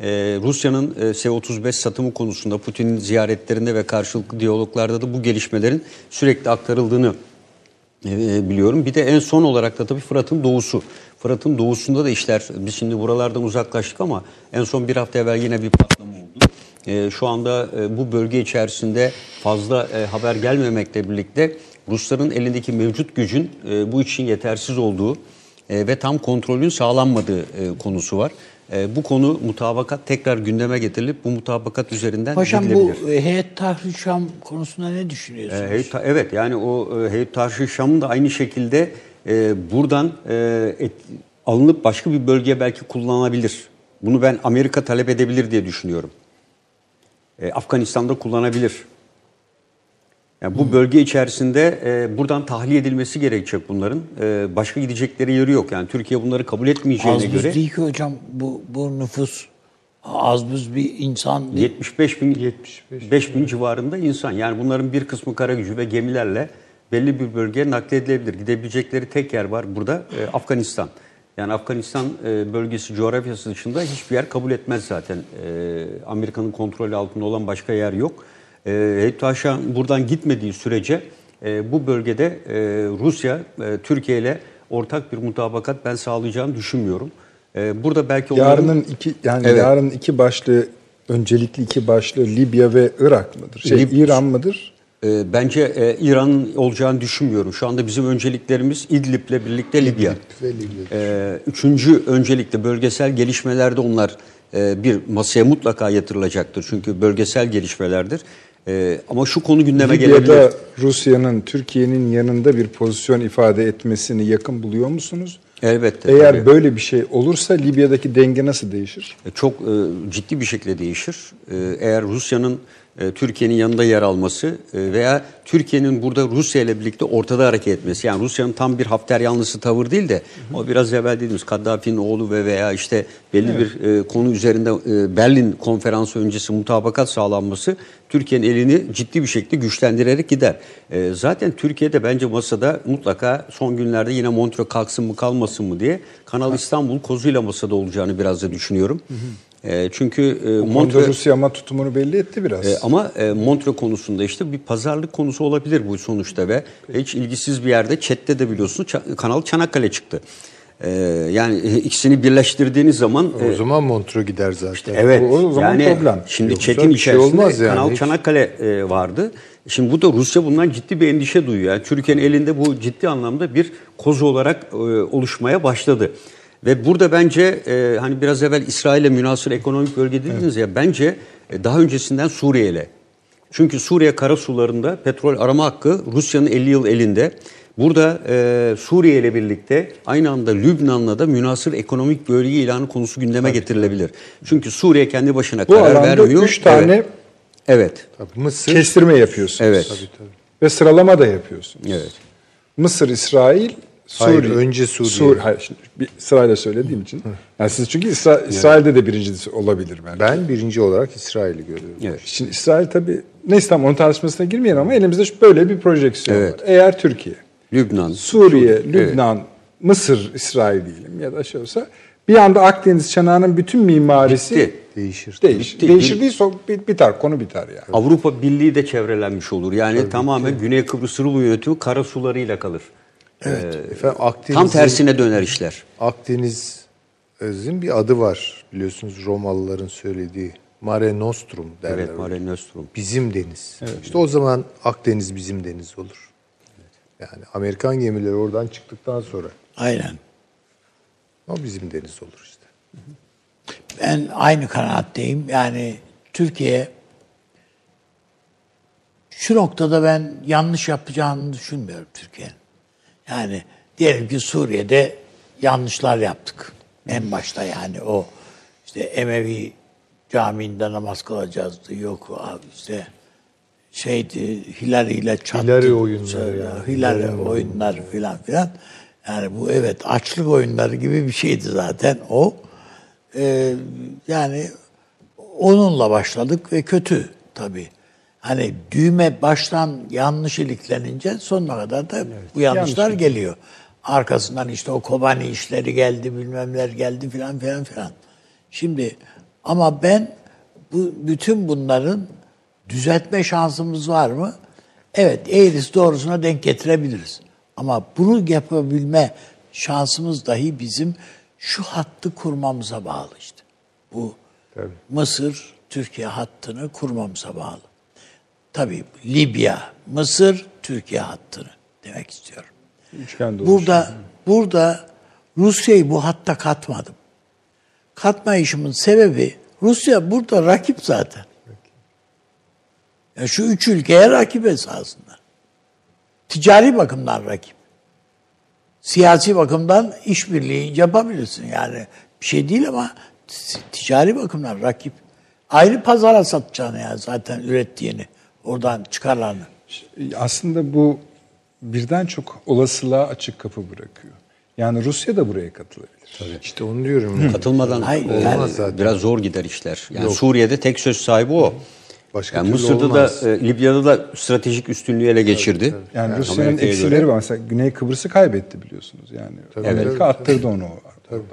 e, Rusya'nın e, S-35 satımı konusunda Putin'in ziyaretlerinde ve karşılıklı diyaloglarda da bu gelişmelerin sürekli aktarıldığını e, biliyorum. Bir de en son olarak da tabii Fırat'ın doğusu. Fırat'ın doğusunda da işler, biz şimdi buralardan uzaklaştık ama en son bir hafta evvel yine bir patlama oldu. E, şu anda e, bu bölge içerisinde fazla e, haber gelmemekle birlikte Rusların elindeki mevcut gücün e, bu için yetersiz olduğu e, ve tam kontrolün sağlanmadığı e, konusu var. E, bu konu mutabakat tekrar gündeme getirilip bu mutabakat üzerinden gidilebilir. bu e, heyet tahrir Şam konusunda ne düşünüyorsunuz? E, Heyet- evet yani o e, Heyet Tahrir Şam'ın da aynı şekilde e, buradan e, et- alınıp başka bir bölgeye belki kullanılabilir. Bunu ben Amerika talep edebilir diye düşünüyorum. E, Afganistan'da kullanabilir. Yani bu bölge içerisinde e, buradan tahliye edilmesi gerekecek bunların. E, başka gidecekleri yeri yok. Yani Türkiye bunları kabul etmeyeceğine Az göre değil ki hocam bu, bu nüfus az buz bir insan değil. 75 bin, 75 bin civarında insan. Yani bunların bir kısmı kara gücü ve gemilerle belli bir bölgeye nakledilebilir. Gidebilecekleri tek yer var burada e, Afganistan. Yani Afganistan e, bölgesi coğrafyası dışında hiçbir yer kabul etmez zaten. E, Amerika'nın kontrolü altında olan başka yer yok. E, Haşa buradan gitmediği sürece e, bu bölgede e, Rusya e, Türkiye ile ortak bir mutabakat ben sağlayacağını düşünmüyorum. E, burada belki onların- Yarının iki yani Evet. yarın iki başlı öncelikli iki başlı Libya ve Irak mıdır? Şey Lib- İran mıdır? Bence e, İran'ın olacağını düşünmüyorum. Şu anda bizim önceliklerimiz İdlib'le birlikte Libya. ve Libya. Üçüncü öncelikle bölgesel gelişmelerde onlar bir masaya mutlaka yatırılacaktır. Çünkü bölgesel gelişmelerdir. Ee, ama şu konu gündeme Libya'da gelebilir. Rusya'nın Türkiye'nin yanında bir pozisyon ifade etmesini yakın buluyor musunuz? Elbette. Eğer tabii. böyle bir şey olursa Libya'daki denge nasıl değişir? E, Çok e, ciddi bir şekilde değişir. E, eğer Rusya'nın Türkiye'nin yanında yer alması e, veya Türkiye'nin burada Rusya ile birlikte ortada hareket etmesi. Yani Rusya'nın tam bir Hafter yanlısı tavır değil de o biraz evvel dediğimiz Kaddafi'nin oğlu ve veya işte belli bir e, konu üzerinde e, Berlin konferansı öncesi mutabakat sağlanması Türkiye'nin elini ciddi bir şekilde güçlendirerek gider. E, zaten Türkiye'de bence masada mutlaka son günlerde yine Montreux kalksın mı kalmasın mı diye Kanal İstanbul kozuyla masada olacağını biraz da düşünüyorum. E, çünkü e. Montreux Rusya ama tutumunu belli etti biraz. e, ama e, Montreux konusunda işte bir pazarlık konusu olabilir bu sonuçta ve hiç ilgisiz bir yerde chatte de biliyorsunuz Kanal Çanakkale çıktı. Yani ikisini birleştirdiğiniz zaman e, O zaman Montreux gider zaten. Evet. O- o zaman yani problem. Şimdi Yoksa çekim bir şey olmaz yani. Kanal Hiç- Çanakkale e, vardı. Şimdi bu da Rusya bundan ciddi bir endişe duyuyor. Yani Türkiye'nin elinde bu ciddi anlamda bir kozu olarak e, oluşmaya başladı. Ve burada bence e, hani biraz evvel İsrail'e münasır ekonomik bölge dediniz ya bence e, daha öncesinden Suriye ile. Çünkü Suriye karasularında petrol arama hakkı Rusya'nın 50 yıl elinde. Burada e, Suriye ile birlikte aynı anda Lübnan'la da münasır ekonomik bölge ilanı konusu gündeme getirilebilir. Çünkü Suriye kendi başına Bu karar alanda vermiyor. üç tane Evet. evet. Tabii Mısır, kestirme yapıyorsunuz. Evet. Tabii, tabii. Ve sıralama da yapıyorsunuz. Evet. Mısır, İsrail, Hayır, Suriye. önce Suriye. Sur- hayır, şimdi bir sırayla söylediğim için. Yani siz çünkü İsra- İsrail'de de birincisi olabilir belki. ben birinci olarak İsrail'i görüyorum. Evet. Şimdi İsrail tabii neyse tam onun tartışmasına girmeyelim ama elimizde böyle bir projeksiyon Evet. var. Eğer Türkiye, Lübnan, Suriye, Evet. Lübnan, Mısır, İsrail diyelim ya da şey olsa bir anda Akdeniz çanağının bütün mimarisi Bitti. Değişir. değişir. Bitti. Değişir değil, biter, konu biter yani. Avrupa Birliği de çevrelenmiş olur. Yani tamamen Güney Kıbrıs Rum yönetimi kara sularıyla kalır. Evet. Efendim, Akdeniz'in- Tam tersine döner işler. Akdeniz'in bir adı var biliyorsunuz Romalıların söylediği Mare Nostrum derler. Evet, Mare Nostrum. Bizim deniz. İşte o zaman Akdeniz bizim deniz olur. Yani Amerikan gemileri oradan çıktıktan sonra Aynen. o bizim deniz olur işte. Ben aynı kanaatteyim. Yani Türkiye şu noktada ben yanlış yapacağını düşünmüyorum Türkiye'nin. Yani diyelim ki Suriye'de yanlışlar yaptık. En başta yani o işte Emevi camiinde namaz kılacağızdı. Yok abi işte şeydi Hilal ile çattı. Hilal oyunları yani. Hilal oyunları filan filan. Yani bu evet açlık oyunları gibi bir şeydi zaten o. Ee, yani onunla başladık ve kötü tabii. Hani düğme baştan yanlış iliklenince sonuna kadar da bu yanlışlar geliyor. Arkasından işte o Kobani işleri geldi, bilmemler geldi filan filan filan. Şimdi ama ben bu bütün bunların düzeltme şansımız var mı? Evet, eğrisi doğrusuna denk getirebiliriz. Ama bunu yapabilme şansımız dahi bizim şu hattı kurmamıza bağlı işte. Bu Tabii. Mısır, Türkiye hattını kurmamıza bağlı. Tabii Libya, Mısır, Türkiye hattını demek istiyorum. Üçgen. Burada burada Rusya'yı bu hatta katmadım. Katmayışımın sebebi Rusya burada rakip zaten. Ya şu üç ülkeye rakip esasında. Ticari bakımdan rakip. Siyasi bakımdan işbirliği yapabilirsin yani. Bir şey değil ama ticari bakımdan rakip. Ayrı pazara satacaksın yani zaten ürettiğini. Oradan çıkarlarını. Aslında bu birden çok olasılığa açık kapı bırakıyor. Yani Rusya da buraya katılabilir. İşte onu diyorum. Katılmadan Hayır, olmaz yani- zaten. Biraz zor gider işler. Yani Suriye'de tek söz sahibi o. Başka yani Mısır'da olmaz. da, e, Libya'da da stratejik üstünlüğü ele geçirdi. Yani Rusya'nın Amerika'ya eksileri göre. var. Mesela Güney Kıbrıs'ı kaybetti biliyorsunuz. Yani Amerika tabii. attırdı onu oradan.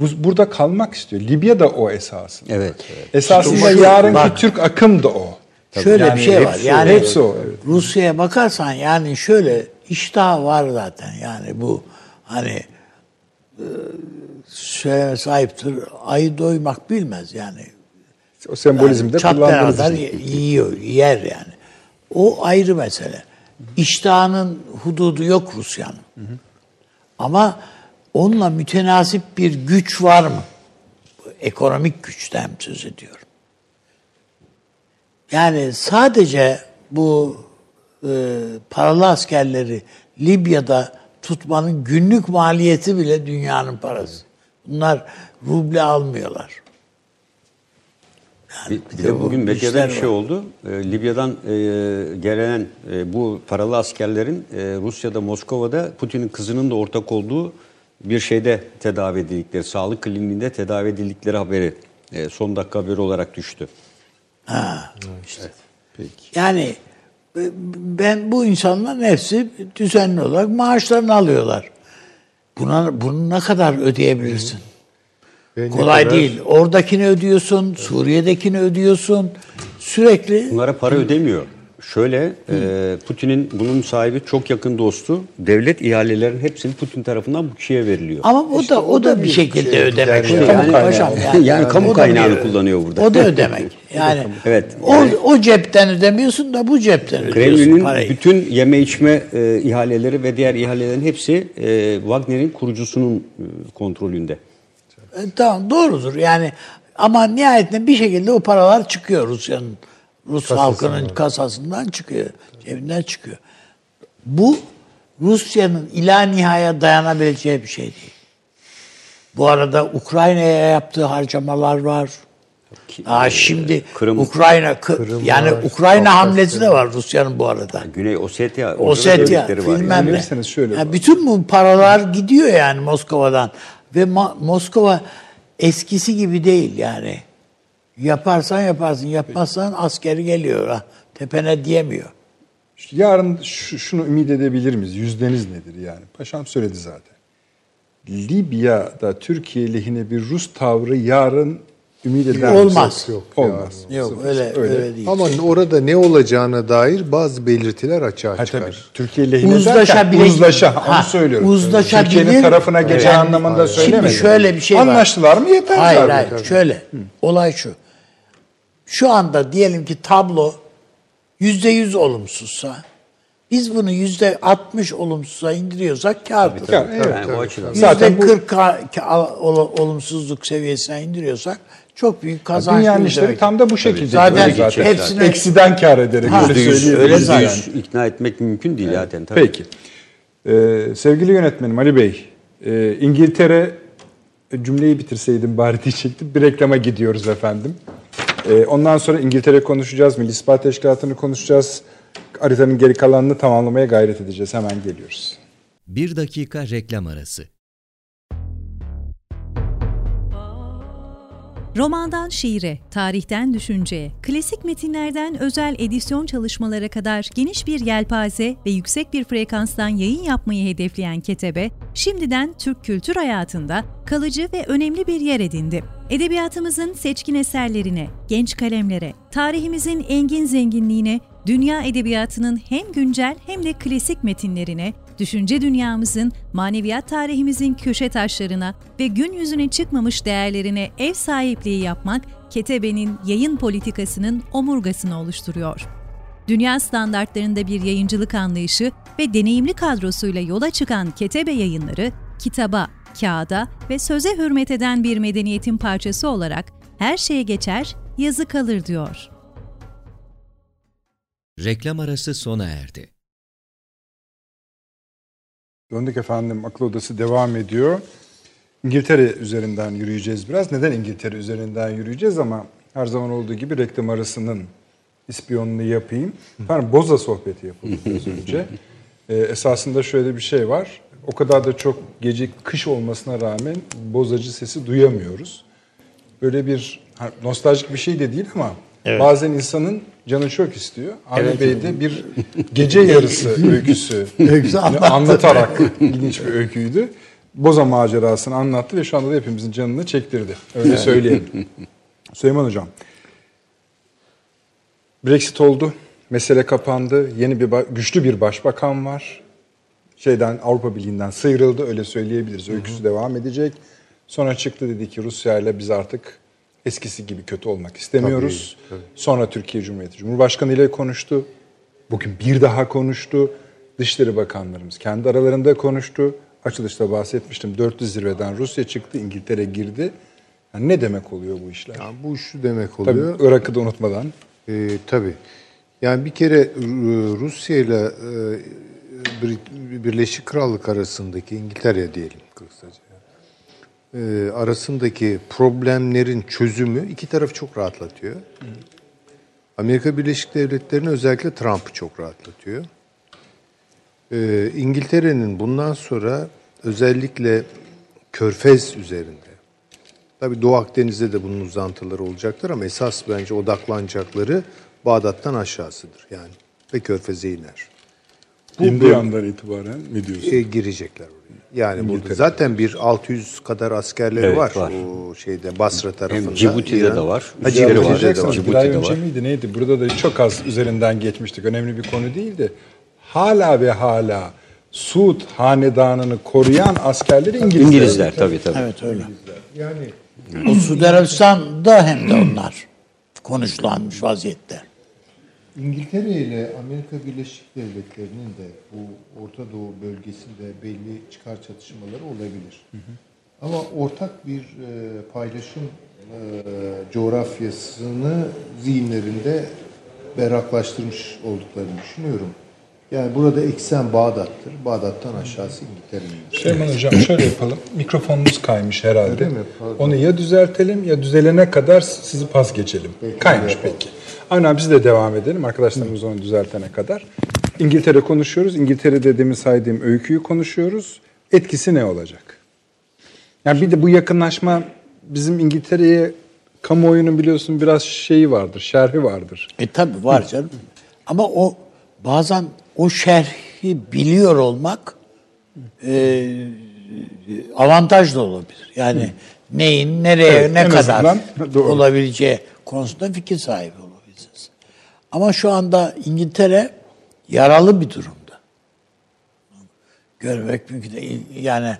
Bu, burada kalmak istiyor. Libya da o esasında. Evet, evet. Esasında İşte yarınki bak. Türk akım da o. Şöyle Yani bir şey var. Yani hepsi o. evet. Rusya'ya bakarsan yani şöyle iştah var zaten. Yani bu hani e, söyleme sahiptir. Ayı doymak bilmez yani. O sembolizmde Çatlayan kullandığınız kadar yiyor, yer yani. O ayrı mesele. İştahının hududu yok Rusya'nın. Ama onunla mütenasip bir güç var mı? Ekonomik güçten söz ediyorum. Yani sadece bu e, paralı askerleri Libya'da tutmanın günlük maliyeti bile dünyanın parası. Bunlar ruble almıyorlar. Bir, bir de bugün medyada bir şey var. oldu. E, Libya'dan e, gelen e, bu paralı askerlerin e, Rusya'da, Moskova'da Putin'in kızının da ortak olduğu bir şeyde tedavi edildikleri, sağlık kliniğinde tedavi edildikleri haberi e, son dakika haberi olarak düştü. Ha, işte. Yani e, ben bu insanların hepsi düzenli olarak maaşlarını alıyorlar. Buna bunu ne kadar ödeyebilirsin? Ve ne Kolay kadar- değil. Oradakini ödüyorsun, Suriye'dekini ödüyorsun. Sürekli Bunlara para ödemiyor. Şöyle, e, Putin'in bunun sahibi çok yakın dostu. Devlet ihalelerin hepsini Putin tarafından bu kişiye veriliyor. ama o da o da bir şekilde şey, ödemek. Yani, yani. paşam Yani, yani kamu o da kaynağını bir- kullanıyor burada. O da ödemek. Yani Evet, O, o cepten ödemiyorsun da bu cepten ödüyorsun Kremlin'in parayı. bütün yeme içme e, ihaleleri ve diğer ihalelerin hepsi e, Wagner'in kurucusunun e, kontrolünde. E, tamam doğrudur yani ama nihayetinde bir şekilde o paralar çıkıyor Rusya'nın Rus halkının kasasından çıkıyor, cebinden çıkıyor. Bu Rusya'nın ila nihaya dayanabileceği bir şey değil. Bu arada Ukrayna'ya yaptığı harcamalar var. Aa, şimdi Kırım- Ukrayna Kı- Kırım yani var, Ukrayna hamlesi de var Rusya'nın bu arada. Güney Ossetya, Ossetya, bilmem ne. Bilirseniz şöyle Ya var. bütün bu paralar gidiyor yani Moskova'dan. Ve Ma- Moskova eskisi gibi değil yani. Yaparsan yaparsın, yapmazsan askeri geliyor. Ha. Tepene diyemiyor. Yarın şu- şunu ümit edebilir miyiz? Yüzdeniz nedir yani? Paşam söyledi zaten. Libya'da Türkiye lehine bir Rus tavrı yarın ümit eder misiniz? Olmaz. Yok, Olmaz. Yok Sıfır. öyle, öyle değil. Ama orada ne olacağına dair bazı belirtiler açığa Ha, çıkar. tabii. Türkiye lehine Uzlaşabilir- derken uzlaşa onu Ha, söylüyorum. uzlaşabilir- Türkiye'nin tarafına geçen Yani- anlamında Şimdi söylemedim. şöyle bir şey var. Anlaştılar mı yeter Hayır zaten. hayır şöyle. Olay şu. Şu anda diyelim ki tablo yüzde yüz olumsuzsa Biz bunu yüzde 60 olumsuza indiriyorsak kârdır. Evet. Yani o açıdan. Zaten Yüzde bu 40 ka- ka- ol- olumsuzluk seviyesine indiriyorsak çok büyük kazanç. dünyanın işleri tam da bu şekilde. Zaten gidiyor zaten. hepsine- Eksiden kar ederek Ha, öyle Yüzde yüz söyleyebiliriz. öyle zaten. yüz ikna etmek mümkün değil zaten. Tabii. Peki. Ee, sevgili yönetmenim Ali Bey, e, İngiltere e, cümleyi bitirseydim bari diyecektim. Bir reklama gidiyoruz efendim. Ee, ondan sonra İngiltere konuşacağız, Milli İstihbarat Teşkilatı'nı konuşacağız. Haritanın geri kalanını tamamlamaya gayret edeceğiz. Hemen geliyoruz. Bir dakika reklam arası. Romandan şiire, tarihten düşünceye, klasik metinlerden özel edisyon çalışmalara kadar geniş bir yelpaze ve yüksek bir frekanstan yayın yapmayı hedefleyen Ketebe, şimdiden Türk kültür hayatında kalıcı ve önemli bir yer edindi. Edebiyatımızın seçkin eserlerine, genç kalemlere, tarihimizin engin zenginliğine, dünya edebiyatının hem güncel hem de klasik metinlerine, düşünce dünyamızın, maneviyat tarihimizin köşe taşlarına ve gün yüzüne çıkmamış değerlerine ev sahipliği yapmak, Ketebe'nin yayın politikasının omurgasını oluşturuyor. Dünya standartlarında bir yayıncılık anlayışı ve deneyimli kadrosuyla yola çıkan Ketebe yayınları, kitaba, kağıda ve söze hürmet eden bir medeniyetin parçası olarak her şeye geçer, yazı kalır diyor. Reklam arası sona erdi. Döndük efendim, akıl odası devam ediyor. İngiltere üzerinden yürüyeceğiz biraz. Neden İngiltere üzerinden yürüyeceğiz ama her zaman olduğu gibi reklam arasının ispiyonunu yapayım. Efendim Boza sohbeti yapıldı biraz önce. Ee, esasında şöyle bir şey var. O kadar da çok gece kış olmasına rağmen bozacı sesi duyamıyoruz. Böyle bir nostaljik bir şey de değil ama bazen insanın canı çok istiyor. Avni Bey de bir gece yarısı öyküsü anlatarak ilginç bir öyküydü. Boza macerasını anlattı ve şu anda da hepimizin canını çektirdi. Öyle söyleyelim. Süleyman Hocam, Brexit oldu, mesele kapandı, yeni bir güçlü bir başbakan var. Şeyden Avrupa Birliği'nden sıyrıldı öyle söyleyebiliriz. Öyküsü devam edecek. Sonra çıktı dedi ki Rusya ile biz artık eskisi gibi kötü olmak istemiyoruz. Sonra Türkiye Cumhuriyeti Cumhurbaşkanı ile konuştu. Bugün bir daha konuştu. Dışişleri Bakanlarımız kendi aralarında konuştu. Açılışta bahsetmiştim. Dörtlü zirveden Rusya çıktı, İngiltere girdi. Yani ne demek oluyor bu işler? Yani bu şu demek Tabii oluyor. Irak'ı da unutmadan. Ee, tabii. Yani bir kere Ru- Rusya ile e, Birleşik Krallık arasındaki İngiltere diyelim kısaca. e, arasındaki problemlerin çözümü iki tarafı çok rahatlatıyor. Amerika Birleşik Devletleri'ni özellikle Trump'ı çok rahatlatıyor. Ee, İngiltere'nin bundan sonra özellikle Körfez üzerinde Tabii Doğu Akdeniz'de de bunun uzantıları olacaktır ama esas bence odaklanacakları Bağdat'tan aşağısıdır yani ve Körfez'e iner. İndiği andan itibaren mi diyorsun? E, girecekler oraya. Yani burada zaten bir 600 kadar askerleri Evet, var, var. o şeyde Basra tarafında. Cibuti'de İran. de var. Ha, Cibuti'de Cibuti'de var. de var. Cibuti'de önce var. miydi neydi? Burada da çok az üzerinden geçmiştik. Önemli bir konu değildi. Hala ve hala Suud hanedanını koruyan askerleri İngilizler. İngilizler tabii tabii. Evet öyle. Yani O Suudi Arabistan'da hem de onlar konuşlanmış vaziyette. İngiltere ile Amerika Birleşik Devletleri'nin de bu Orta Doğu bölgesinde belli çıkar çatışmaları olabilir. Ama ortak bir e, paylaşım e, coğrafyasını zihinlerinde berraklaştırmış olduklarını düşünüyorum. Yani burada eksen Bağdat'tır. Bağdat'tan aşağısı İngiltere'nin. Süleyman Hocam şöyle yapalım. Mikrofonunuz kaymış herhalde. Öyle mi? Pardon. Onu ya düzeltelim ya düzelene kadar sizi pas geçelim. kaymış peki. Aynen biz de devam edelim. Arkadaşlarımız onu düzeltene kadar. İngiltere konuşuyoruz. İngiltere'de demin saydığım öyküyü konuşuyoruz. Etkisi ne olacak? Yani bir de bu yakınlaşma bizim İngiltere'ye kamuoyunun biliyorsun biraz şeyi vardır, şerhi vardır. E tabi var canım. Ama o bazen o şerhi biliyor olmak e, avantaj da olabilir. Yani neyin nereye Evet, ne kadar azından doğru. olabileceği konusunda fikir sahibi olabilirsiniz. Ama şu anda İngiltere yaralı bir durumda. Görmek mümkün değil. Yani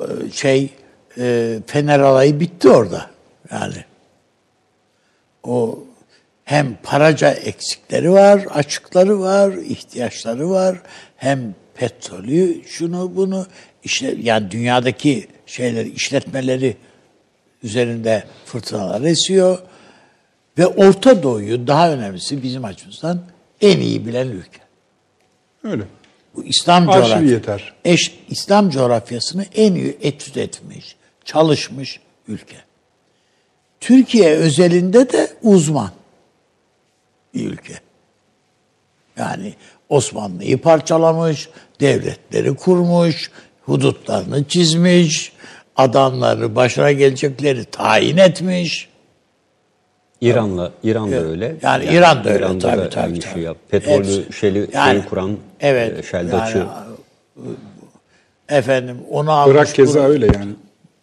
e, şey e, Fener alayı bitti orada. Yani o hem paraca eksikleri var, açıkları var, ihtiyaçları var. Hem petrolü, şunu bunu işte yani dünyadaki şeyleri, işletmeleri üzerinde fırtınalar esiyor. Ve Orta Doğu'yu daha önemlisi bizim açımızdan en iyi bilen ülke. Öyle. Bu İslam coğrafyası. yeter. Eş, İslam coğrafyasını en iyi etüt etmiş, çalışmış ülke. Türkiye özelinde de uzman bir ülke. Yani Osmanlı'yı parçalamış, devletleri kurmuş, hudutlarını çizmiş, adamları başına gelecekleri tayin etmiş. İran'la İran da Evet. öyle. Yani İran da öyle, İran'da tabii, da tabii, aynı tabii. şey yap. Petrolü, Hepsi. şeli, Yani, şeyi kuran, evet, e, şeldaçı. yani, efendim onu almış. Irak keza öyle yani.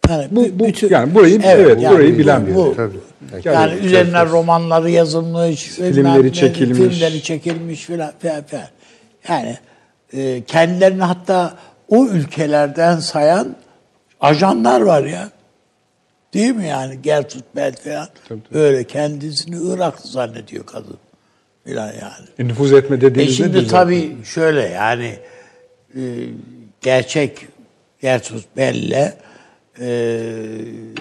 Yani Bu- bu- bütün- yani burayı- evet, burayı bilen bir bu, Tabii. Yani Yani üzerine romanları yazılmış, Filmleri bilmem çekilmiş. filmleri çekilmiş filan filan filan. Yani e, kendilerini hatta o ülkelerden sayan ajanlar var ya. Değil mi yani Gertrude Bell falan. Öyle kendisini Iraklı zannediyor kadın. Filan yani. E, nüfuz etme E dediğiniz şimdi nedir tabii şöyle yani e, gerçek Gertrude Bell'le e,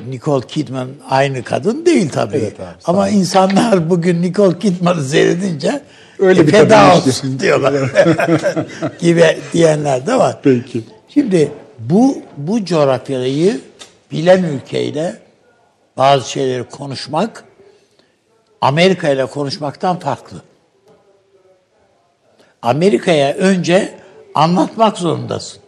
Nicole Kidman aynı kadın değil tabii. Evet abi, Ama insanlar bugün Nicole Kidman'ı seyredince Öyle e, bir feda kadın işte. olsun diyorlar. gibi diyenler de var. Peki. Şimdi bu bu coğrafyayı bilen ülkeyle bazı şeyleri konuşmak Amerika ile konuşmaktan farklı. Amerika'ya önce anlatmak zorundasın.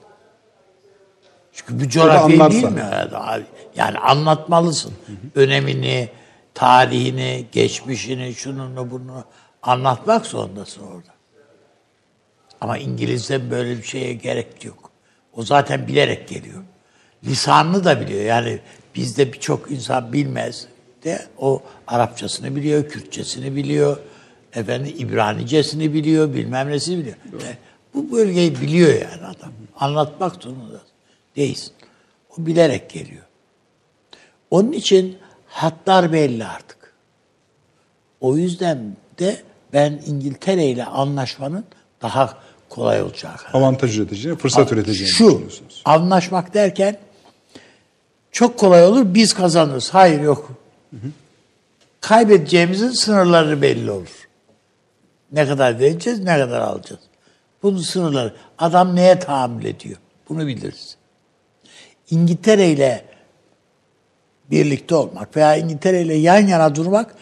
Çünkü bu coğrafyayı bilmiyor abi. Yani anlatmalısın. Önemini, tarihini, geçmişini, şununu bunu anlatmak zorundasın orada. Ama İngiliz'de böyle bir şeye gerek yok. O zaten bilerek geliyor. Lisanını da biliyor. Yani bizde birçok insan bilmez de o Arapçasını biliyor, Kürtçesini biliyor, efendim İbranicesini biliyor, bilmem nesini biliyor. E, bu bölgeyi biliyor yani adam. Anlatmak zorunda değilsin. O bilerek geliyor. Onun için hatlar belli artık. O yüzden de ben İngiltere ile anlaşmanın daha kolay olacak. Avantaj üreteceğini, fırsat üreteceğini Şu, anlaşmak derken çok kolay olur, biz kazanırız. Hayır yok. Kaybedeceğimizin sınırları belli olur. Ne kadar vereceğiz, ne kadar alacağız. Bunun sınırları. Adam neye tahammül ediyor? Bunu biliriz. İngiltere ile birlikte olmak veya İngiltere ile yan yana durmak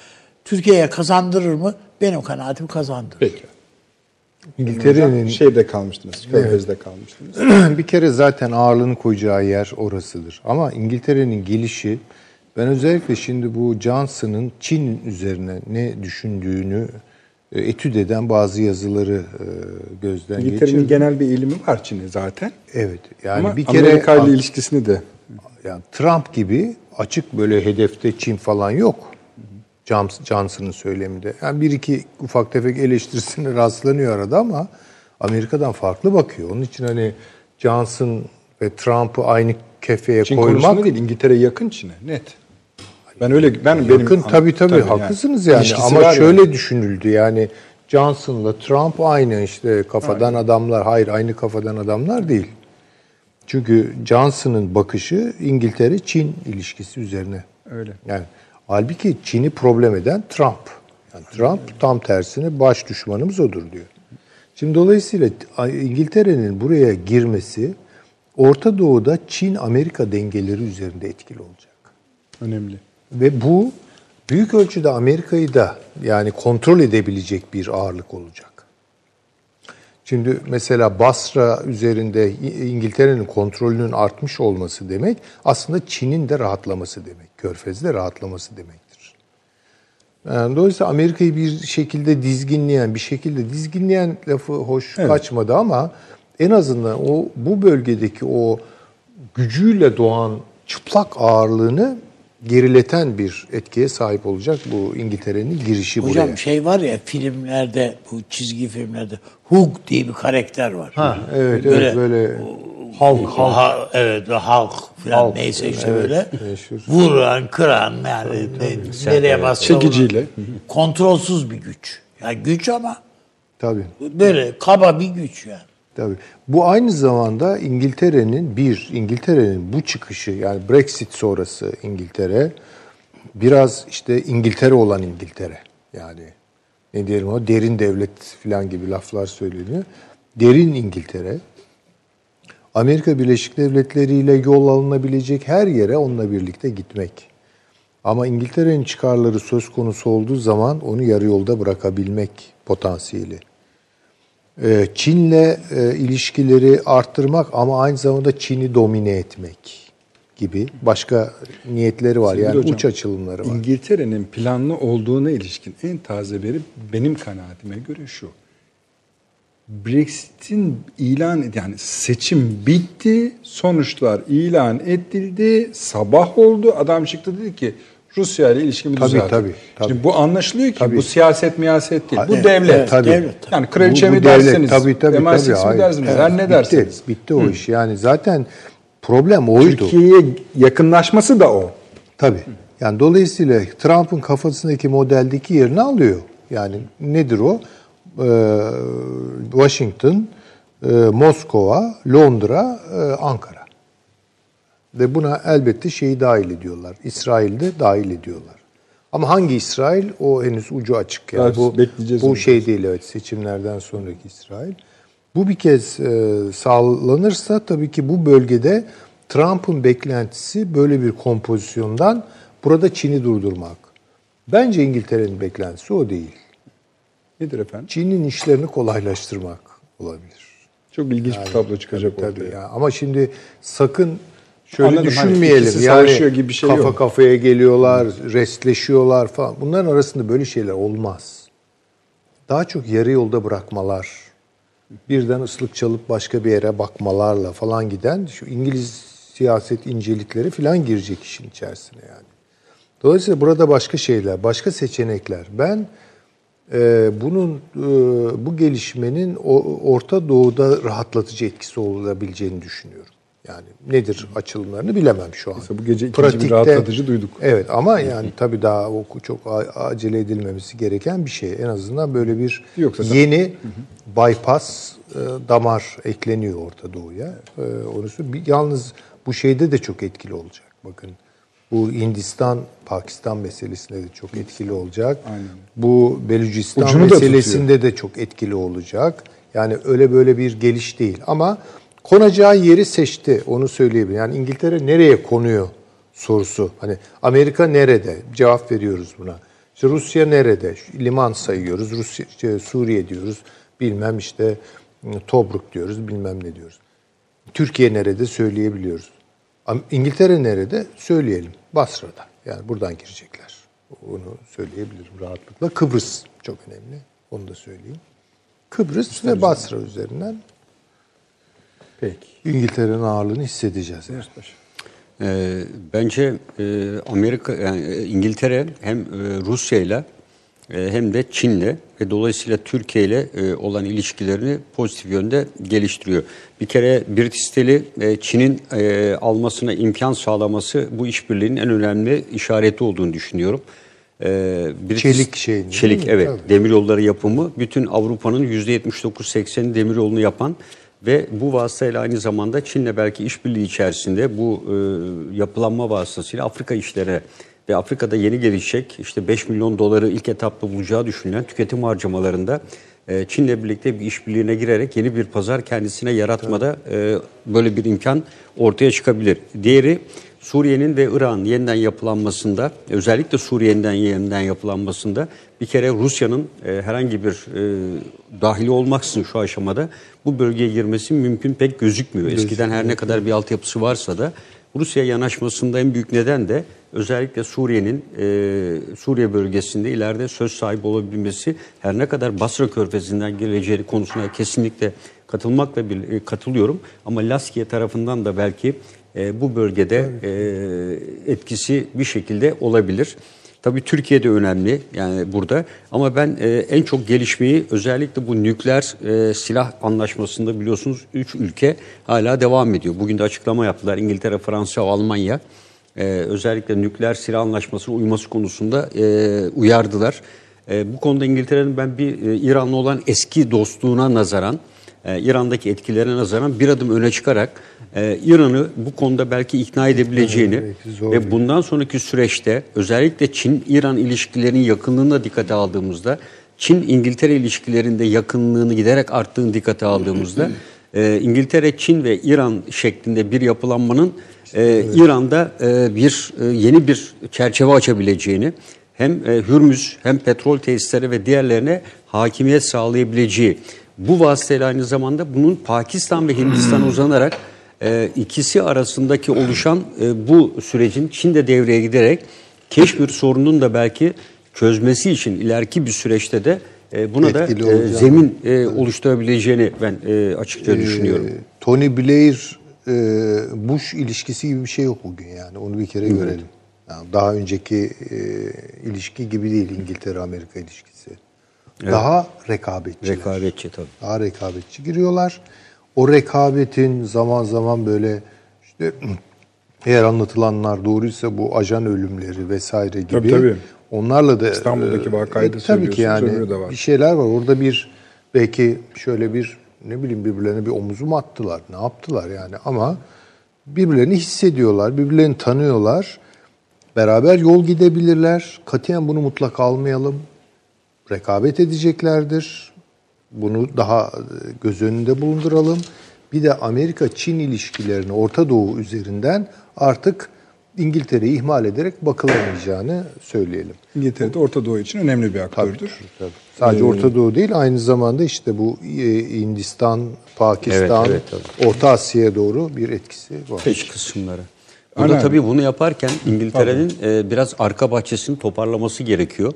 Türkiye'ye kazandırır mı? Benim kanaatim kazandırır. Peki. İngiltere'nin Şeyde kalmıştınız, Körfez'de kalmıştınız. bir kere zaten ağırlığını koyacağı yer orasıdır. Ama İngiltere'nin gelişi ben özellikle şimdi bu Johnson'ın Çin üzerine ne düşündüğünü e, etüt eden bazı yazıları e, gözden İngiltere'nin geçirdim. genel bir eğilimi var Çin'e zaten. Evet. Yani Ama bir kere Amerika ile ilişkisini de yani Trump gibi açık böyle hedefte Çin falan yok. Johnson- Johnson'ın söyleminde. Yani bir iki ufak tefek eleştirisine rastlanıyor arada ama Amerika'dan farklı bakıyor. Onun için hani Johnson ve Trump'ı aynı kefeye Çin koymak değil, İngiltere yakın Çin'e net. Ben öyle ben benim Yakın tabii tabii, haklısınız yani, İlişkisi ama şöyle düşünüldü yani Johnson'la Trump aynı işte kafadan adamlar hayır aynı kafadan adamlar değil. Çünkü Johnson'ın bakışı İngiltere Çin ilişkisi üzerine. Öyle. Yani halbuki Çin'i problem eden Trump. Yani Trump tam tersine baş düşmanımız odur diyor. Şimdi dolayısıyla İngiltere'nin buraya girmesi Orta Doğu'da Çin-Amerika dengeleri üzerinde etkili olacak. önemli. Ve bu büyük ölçüde Amerika'yı da yani kontrol edebilecek bir ağırlık olacak. Şimdi mesela Basra üzerinde İngiltere'nin kontrolünün artmış olması demek aslında Çin'in de rahatlaması demek. Körfez'de rahatlaması demektir. Yani dolayısıyla Amerika'yı bir şekilde dizginleyen, bir şekilde dizginleyen lafı hoş kaçmadı ama en azından o bu bölgedeki o gücüyle doğan çıplak ağırlığını gerileten bir etkiye sahip olacak bu İngiltere'nin girişi Hocam buraya. şey var ya filmlerde bu çizgi filmlerde Hug diye bir karakter var. Ha, evet, evet, böyle- halk, halk. evet halk falan neyse işte böyle meşhur. vuran, kıran yani ne- nereye bassa Çekiciyle. kontrolsüz bir güç. Yani güç ama Tabii. böyle kaba bir güç yani. Tabii. Bu aynı zamanda İngiltere'nin bir, İngiltere'nin bu çıkışı yani Brexit sonrası İngiltere biraz işte İngiltere olan İngiltere. Yani ne diyelim o derin devlet falan gibi laflar söyleniyor. Derin İngiltere. Amerika Birleşik Devletleri ile yol alınabilecek her yere onunla birlikte gitmek. Ama İngiltere'nin çıkarları söz konusu olduğu zaman onu yarı yolda bırakabilmek potansiyeli. Ee, Çin'le e, ilişkileri arttırmak ama aynı zamanda Çin'i domine etmek gibi başka niyetleri var. Sevgili Yani hocam, uç açılımları var. İngiltere'nin planlı olduğuna ilişkin en taze veri benim kanaatime göre şu. Brexit'in ilan yani seçim bitti, sonuçlar ilan edildi, sabah oldu. Adam çıktı dedi ki Rusya ile ilişkimi Tabii, düzeltin. tabii, tabii. Şimdi bu anlaşılıyor ki Tabii. bu siyaset miyaset değil. Bu devlet. evet, tabii. devlet. Yani kraliçe Bu- bu mi devlet, dersiniz, Tabii tabii. MI6 tabii mi hayır. dersiniz, Evet, her ne bitti, dersiniz. Bitti o iş. Yani zaten problem oydu. Türkiye'ye yakınlaşması da o. Tabii. Yani dolayısıyla Trump'ın kafasındaki modeldeki yerini alıyor. Yani nedir o? Ee, Washington, e, Moskova, Londra, e, Ankara. Ve buna elbette şeyi dahil ediyorlar. İsrail'de dahil ediyorlar. Ama hangi İsrail? O henüz ucu açık. Yani Daha bu bu şey değil evet seçimlerden sonraki İsrail. Bu bir kez e, sağlanırsa tabii ki bu bölgede Trump'ın beklentisi böyle bir kompozisyondan burada Çin'i durdurmak. Bence İngiltere'nin beklentisi o değil. Nedir efendim? Çin'in işlerini kolaylaştırmak olabilir. Çok ilginç bir tablo çıkacak Tabii ortaya. ya. Ama şimdi sakın şöyle Anladım, hani düşünmeyelim. ikisi yani gibi bir şey kafa yok. kafaya geliyorlar, restleşiyorlar falan. Bunların arasında böyle şeyler olmaz. Daha çok yarı yolda bırakmalar, birden ıslık çalıp başka bir yere bakmalarla falan giden şu İngiliz siyaset incelikleri falan girecek işin içerisine yani. Dolayısıyla burada başka şeyler, başka seçenekler. Ben e, bunun e, bu gelişmenin o, Orta Doğu'da rahatlatıcı etkisi olabileceğini düşünüyorum. Yani nedir açılımlarını bilemem şu an. Mesela bu gece ikinci bir rahatlatıcı duyduk. Evet ama yani tabii daha o çok acele edilmemesi gereken bir şey. En azından böyle bir Yok zaten. yeni bypass e, damar ekleniyor Orta Doğu'ya. E, onu Yalnız bu şeyde de çok etkili olacak. Bakın bu Hindistan Pakistan meselesinde de çok etkili olacak. Bu Belucistan Ucunu meselesinde de çok etkili olacak. Yani öyle böyle bir geliş değil ama konacağı yeri seçti onu söyleyebilirim. Yani İngiltere nereye konuyor sorusu. Hani Amerika nerede? Cevap veriyoruz buna. İşte Rusya nerede? Liman sayıyoruz. Rusya, işte Suriye diyoruz. Bilmem işte Tobruk diyoruz. Bilmem ne diyoruz. Türkiye nerede söyleyebiliyoruz. İngiltere nerede söyleyelim. Basra'da. Yani buradan girecekler. Onu söyleyebilirim rahatlıkla. Kıbrıs çok önemli. Onu da söyleyeyim. Kıbrıs ve Basra üzerinden Peki. İngiltere'nin ağırlığını hissedeceğiz. Yani. Ee, bence e, Amerika, yani e, İngiltere hem e, Rusya ile hem de Çin'le ve dolayısıyla Türkiye ile e, olan ilişkilerini pozitif yönde geliştiriyor. Bir kere British e, Çin'in almasına imkan sağlaması bu işbirliğinin en önemli işareti olduğunu düşünüyorum. British- Çelik değil Çelik evet. Tabii. Demiryolları yapımı bütün Avrupa'nın %79-80'i demiryolunu yapan ve bu vasıtayla aynı zamanda Çin'le belki işbirliği içerisinde bu e, yapılanma vasıtasıyla Afrika işlere ve Afrika'da yeni gelişecek işte 5 milyon doları ilk etapta bulacağı düşünülen tüketim harcamalarında e, Çin'le birlikte bir işbirliğine girerek yeni bir pazar kendisine yaratmada e, böyle bir imkan ortaya çıkabilir. Diğeri Suriye'nin ve Irak'ın yeniden yapılanmasında, özellikle Suriye'nin yeniden yapılanmasında bir kere Rusya'nın e, herhangi bir e, dahili olmaksızın şu aşamada bu bölgeye girmesi mümkün pek gözükmüyor. Eskiden her ne kadar bir altyapısı varsa da Rusya yanaşmasında en büyük neden de özellikle Suriye'nin e, Suriye bölgesinde ileride söz sahibi olabilmesi her ne kadar Basra Körfezi'nden geleceği konusuna kesinlikle katılmakla bir, e, katılıyorum ama Laskiye tarafından da belki e, bu bölgede e, etkisi bir şekilde olabilir. Tabii Türkiye de önemli yani burada ama ben e, en çok gelişmeyi özellikle bu nükleer e, silah anlaşmasında biliyorsunuz 3 ülke hala devam ediyor. Bugün de açıklama yaptılar İngiltere, Fransa, Almanya e, özellikle nükleer silah anlaşmasına uyması konusunda e, uyardılar. E, bu konuda İngiltere'nin ben bir e, İran'la olan eski dostluğuna nazaran e, İran'daki etkilerine nazaran bir adım öne çıkarak e, İran'ı bu konuda belki ikna edebileceğini belki ve bundan sonraki süreçte özellikle Çin-İran ilişkilerinin yakınlığına dikkate aldığımızda Çin-İngiltere ilişkilerinde yakınlığını giderek arttığını dikkate aldığımızda e, İngiltere, Çin ve İran şeklinde bir yapılanmanın e, İran'da e, bir e, yeni bir çerçeve açabileceğini hem e, Hürmüz hem petrol tesisleri ve diğerlerine hakimiyet sağlayabileceği bu vasıtayla aynı zamanda bunun Pakistan ve Hindistan'a uzanarak e, ikisi arasındaki oluşan e, bu sürecin Çin de devreye giderek Keşmir sorunun da belki çözmesi için ileriki bir süreçte de e, buna da Etkili e, olacağını. zemin e, oluşturabileceğini ben e, açıkça düşünüyorum. Ee, Tony Blair e, Bush ilişkisi gibi bir şey yok bugün yani onu bir kere görelim. Yani daha önceki e, ilişki gibi değil İngiltere Amerika ilişkisi. Daha rekabetçi. Rekabetçi tabii. Daha rekabetçi giriyorlar. O rekabetin zaman zaman böyle işte eğer anlatılanlar doğruysa bu ajan ölümleri vesaire gibi Tabii, tabii. onlarla da İstanbul'daki vakayı da tabii ki yani de var. bir şeyler var. Orada bir belki şöyle bir ne bileyim birbirlerine bir omuzu mu attılar? Ne yaptılar yani? Ama birbirlerini hissediyorlar, birbirlerini tanıyorlar. Beraber yol gidebilirler. Katiyen bunu mutlaka almayalım. Rekabet edeceklerdir. Bunu daha e, göz önünde bulunduralım. Bir de Amerika-Çin ilişkilerini Orta Doğu üzerinden artık İngiltere'yi ihmal ederek bakılamayacağını söyleyelim. İngiltere'de Orta Doğu için önemli bir aktördür. Tabii. Sadece Orta Doğu değil aynı zamanda işte bu e, Hindistan, Pakistan, Evet, evet, Orta Asya'ya doğru bir etkisi var. İç kısımları. Burada Aynen. tabii bunu yaparken İngiltere'nin e, biraz arka bahçesini toparlaması gerekiyor.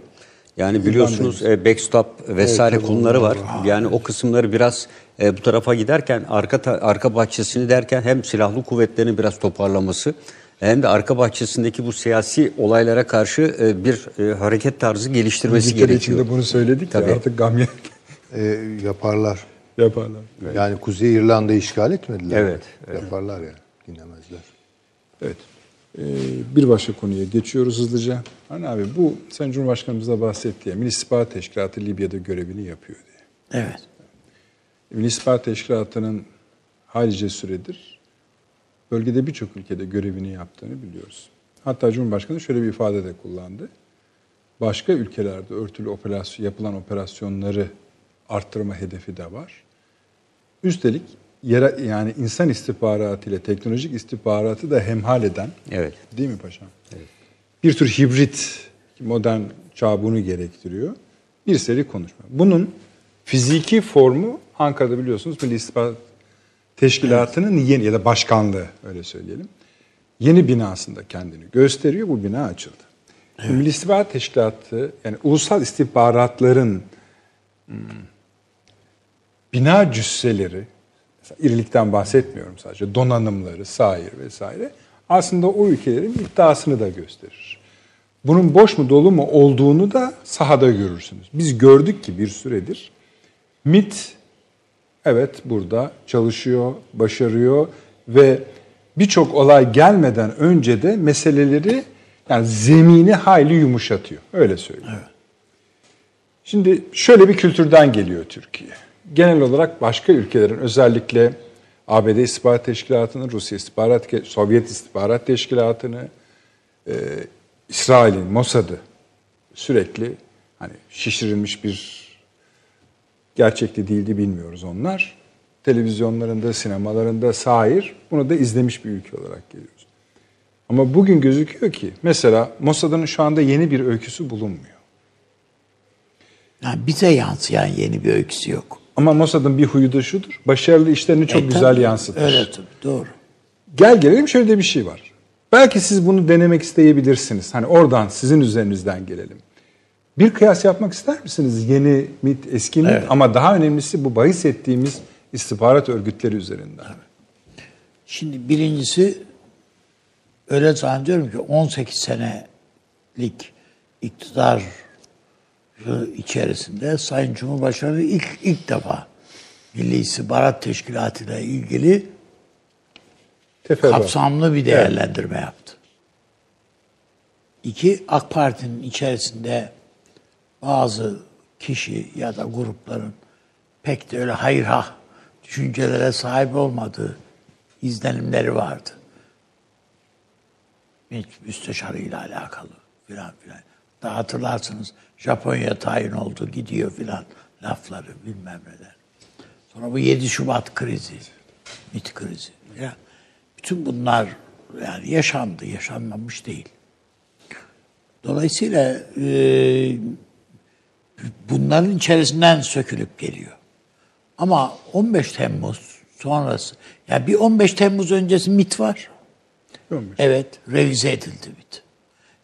Yani biliyorsunuz e, backstop vesaire konuları var. Yani o kısımları biraz e, bu tarafa giderken arka ta- arka bahçesini derken hem silahlı kuvvetlerini biraz toparlaması hem de arka bahçesindeki bu siyasi olaylara karşı e, bir e, hareket tarzı geliştirmesi İngiltere gerekiyor. için de bunu söyledik Tabii. ya artık gam ye- E, yaparlar. yaparlar. Yani Kuzey İrlanda'yı işgal etmediler. mi? Evet, Yaparlar yani. Dinlemezler. Evet. Ee, bir başka konuya geçiyoruz hızlıca. Hani abi bu Sayın Cumhurbaşkanımız da bahsetti ya Milli İstihbarat Teşkilatı Libya'da görevini yapıyor diye. Evet. Milli İstihbarat Teşkilatı'nın halice süredir bölgede birçok ülkede görevini yaptığını biliyoruz. Hatta Cumhurbaşkanı şöyle bir ifade de kullandı. Başka ülkelerde örtülü operasyon yapılan operasyonları arttırma hedefi de var. Üstelik yere, yani insan istihbaratı ile teknolojik istihbaratı da hemhal eden Evet. Değil mi paşam? Bir tür hibrit modern çağ bunu gerektiriyor. Bir seri konuşma. Bunun fiziki formu Ankara'da biliyorsunuz Milli İstihbarat Teşkilatı'nın yeni ya da başkanlığı öyle söyleyelim. Yeni binasında kendini gösteriyor. Bu bina açıldı. Şimdi Milli İstihbarat Teşkilatı yani ulusal istihbaratların hmm, bina cüsseleri irilikten bahsetmiyorum sadece donanımları, sair vesaire aslında o ülkelerin iddiasını da gösterir. Bunun boş mu dolu mu olduğunu da sahada görürsünüz. Biz gördük ki bir süredir MIT evet burada çalışıyor, başarıyor ve birçok olay gelmeden önce de meseleleri yani zemini hayli yumuşatıyor. Öyle söyleyeyim. Şimdi şöyle bir kültürden geliyor Türkiye. Genel olarak başka ülkelerin özellikle ABD İstihbarat Teşkilatı'nı, Rusya İstihbarat, Sovyet İstihbarat Teşkilatı'nı, e, İsrail'in Mossad'ı sürekli hani şişirilmiş bir gerçekte değildi bilmiyoruz onlar. Televizyonlarında, sinemalarında sair bunu da izlemiş bir ülke olarak geliyoruz. Ama bugün gözüküyor ki mesela Mossad'ın şu anda yeni bir öyküsü bulunmuyor. Yani bize yansıyan yeni bir öyküsü yok. Ama Mossad'ın bir huyu da şudur. Başarılı işlerini çok E, güzel tabii, yansıtır. Öyle tabii, doğru. Gel gelelim şöyle de bir şey var. Belki siz bunu denemek isteyebilirsiniz. Hani oradan sizin üzerinizden gelelim. Bir kıyas yapmak ister misiniz? Yeni MIT, eski MIT ama daha önemlisi bu bahis ettiğimiz istihbarat örgütleri üzerinden. Şimdi birincisi öyle zannediyorum ki 18 senelik iktidar içerisinde Sayın Cumhurbaşkanı ilk ilk defa Milli İstihbarat Teşkilatı ile ilgili Teferruat. kapsamlı bir değerlendirme yaptı. İki, AK Parti'nin içerisinde bazı kişi ya da grupların pek de öyle hayır ha düşüncelere sahip olmadığı izlenimleri vardı. Müsteşarıyla alakalı filan filan. Da hatırlarsınız Japonya tayin oldu gidiyor filan lafları bilmem neler. Sonra bu 7 Şubat krizi, MİT krizi. Ya, bütün bunlar yani yaşandı, yaşanmamış değil. Dolayısıyla e, bunların içerisinden sökülüp geliyor. Ama 15 Temmuz sonrası, ya yani bir 15 Temmuz öncesi MİT var. 15. Evet, revize edildi MİT.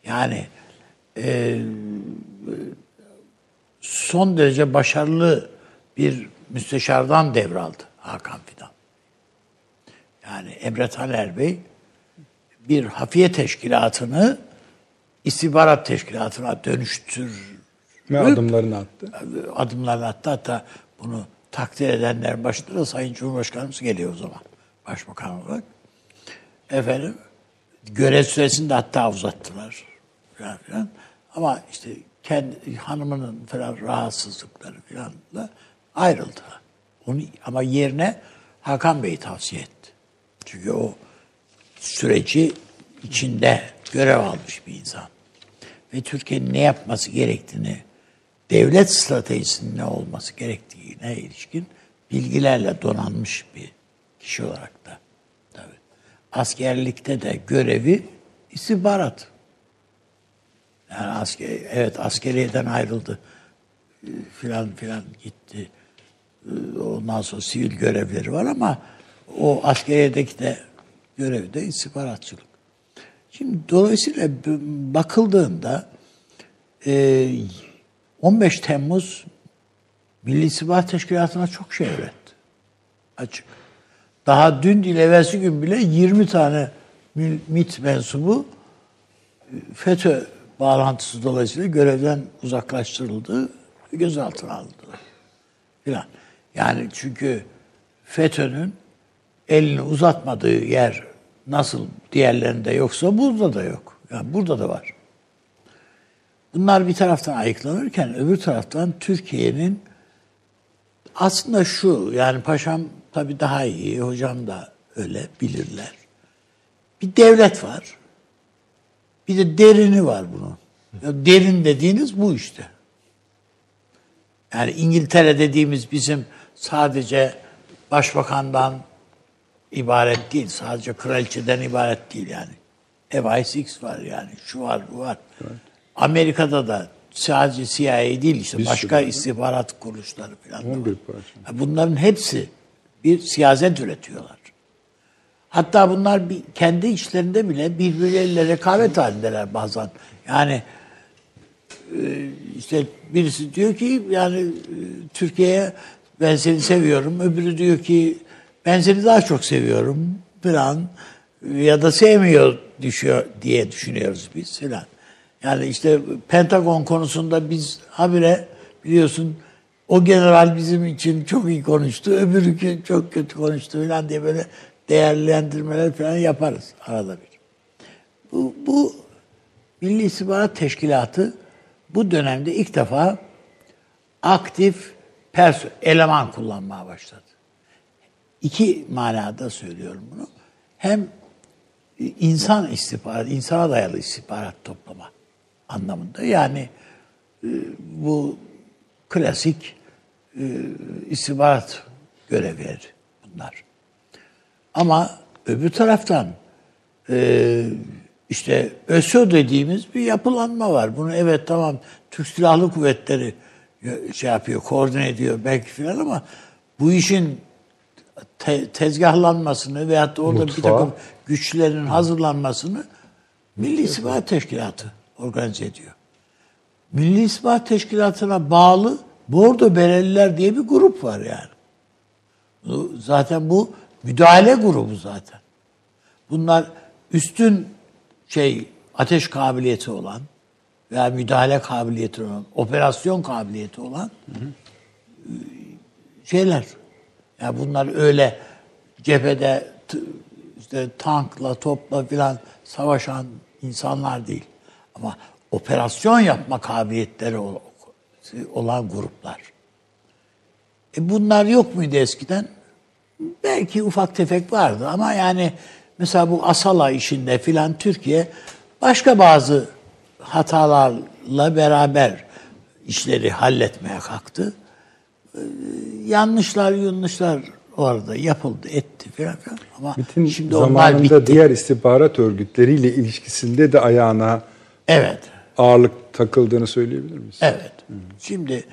Yani e, son derece başarılı bir müsteşardan devraldı Hakan Fidan. Yani Emre Taner Bey bir hafiye teşkilatını istihbarat teşkilatına dönüştür Ve adımlarını attı. adımlarını attı. Hatta bunu takdir edenler başında da Sayın Cumhurbaşkanımız geliyor o zaman. Başbakan olarak. Efendim görev süresini de hatta uzattılar. Falan filan. Ama işte kendi hanımının falan rahatsızlıkları falan da ayrıldı. Onu, ama yerine Hakan Bey tavsiye etti. Çünkü o süreci içinde görev almış bir insan. Ve Türkiye'nin ne yapması gerektiğini, devlet stratejisinin ne olması gerektiğine ilişkin bilgilerle donanmış bir kişi olarak da. Tabii. Askerlikte de görevi istihbarat. Yani asker, evet askeriyeden ayrıldı filan filan gitti. Ondan sonra sivil görevleri var ama o askeriyedeki de görevi de istihbaratçılık. Şimdi dolayısıyla bakıldığında 15 Temmuz Milli İstihbarat Teşkilatı'na çok şey öğretti. Açık. Daha dün değil evvelsi gün bile 20 tane MİT mensubu FETÖ bağlantısı dolayısıyla görevden uzaklaştırıldı, gözaltına alındılar. Filan. Yani çünkü FETÖ'nün elini uzatmadığı yer nasıl diğerlerinde yoksa burada da yok. Yani burada da var. Bunlar bir taraftan ayıklanırken öbür taraftan Türkiye'nin aslında şu yani paşam tabii daha iyi, hocam da öyle bilirler. Bir devlet var. Bir de derini var bunun. Ya derin dediğiniz bu işte. Yani İngiltere dediğimiz bizim sadece başbakandan ibaret değil. Sadece kraliçeden ibaret değil yani. MI6 var yani. Şu var bu var. Evet. Amerika'da da sadece CIA değil işte. Biz başka şurada. istihbarat kuruluşları falan. da 11 var. Bunların hepsi bir siyaset üretiyorlar. Hatta bunlar bir, kendi içlerinde bile birbirleriyle rekabet halindeler bazen. Yani e, işte birisi diyor ki yani e, Türkiye'ye ben seni seviyorum. Öbürü diyor ki ben seni daha çok seviyorum falan ya da sevmiyor düşüyor diye düşünüyoruz biz falan. Yani işte Pentagon konusunda biz habire biliyorsun o general bizim için çok iyi konuştu, öbürü çok kötü konuştu falan diye böyle değerlendirmeler falan yaparız arada bir. Bu, bu Milli İstihbarat Teşkilatı bu dönemde ilk defa aktif pers eleman kullanmaya başladı. İki manada söylüyorum bunu. Hem insan istihbarat, insana dayalı istihbarat toplama anlamında. Yani e, bu klasik e, istihbarat görevleri bunlar. Ama öbür taraftan e, işte ÖSO dediğimiz bir yapılanma var. Bunu evet tamam Türk Silahlı Kuvvetleri şey yapıyor, koordine ediyor belki filan ama bu işin te- tezgahlanmasını veyahut da orada bir Mutfağı. takım güçlerin hazırlanmasını Milli İstihbarat Teşkilatı organize ediyor. Milli İstihbarat Teşkilatı'na bağlı Bordo Bereliler diye bir grup var yani. Zaten bu müdahale grubu zaten. Bunlar üstün şey ateş kabiliyeti olan veya müdahale kabiliyeti olan, operasyon kabiliyeti olan e, şeyler. Yani bunlar öyle cephede işte tankla, topla filan savaşan insanlar değil. Ama operasyon yapma kabiliyetleri ol- olan gruplar. E bunlar yok muydu eskiden? Belki ufak tefek vardı ama yani mesela bu Asala işinde filan Türkiye başka bazı hatalarla beraber işleri halletmeye kalktı. Ee, yanlışlar, yanlışlar orada yapıldı, etti filan filan. Ama MIT'in şimdi onlar zamanında bitti. diğer istihbarat örgütleriyle ilişkisinde de ayağına Evet. ağırlık takıldığını söyleyebilir miyiz? Evet. Şimdi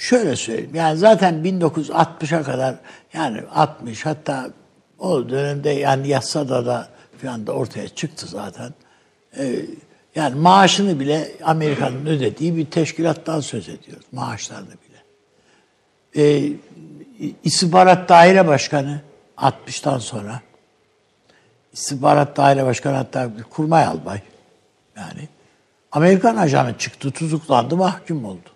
şöyle söyleyeyim. Yani zaten 1960'a kadar yani 60 hatta o dönemde yani yassada da falan da ortaya çıktı zaten. Ee, yani maaşını bile Amerika'nın ödediği bir teşkilattan söz ediyoruz. Maaşlarını bile. Ee, İstihbarat Daire Başkanı 60'tan sonra İstihbarat Daire Başkanı hatta bir kurmay albay yani Amerikan ajanı çıktı, tutuklandı, mahkum oldu.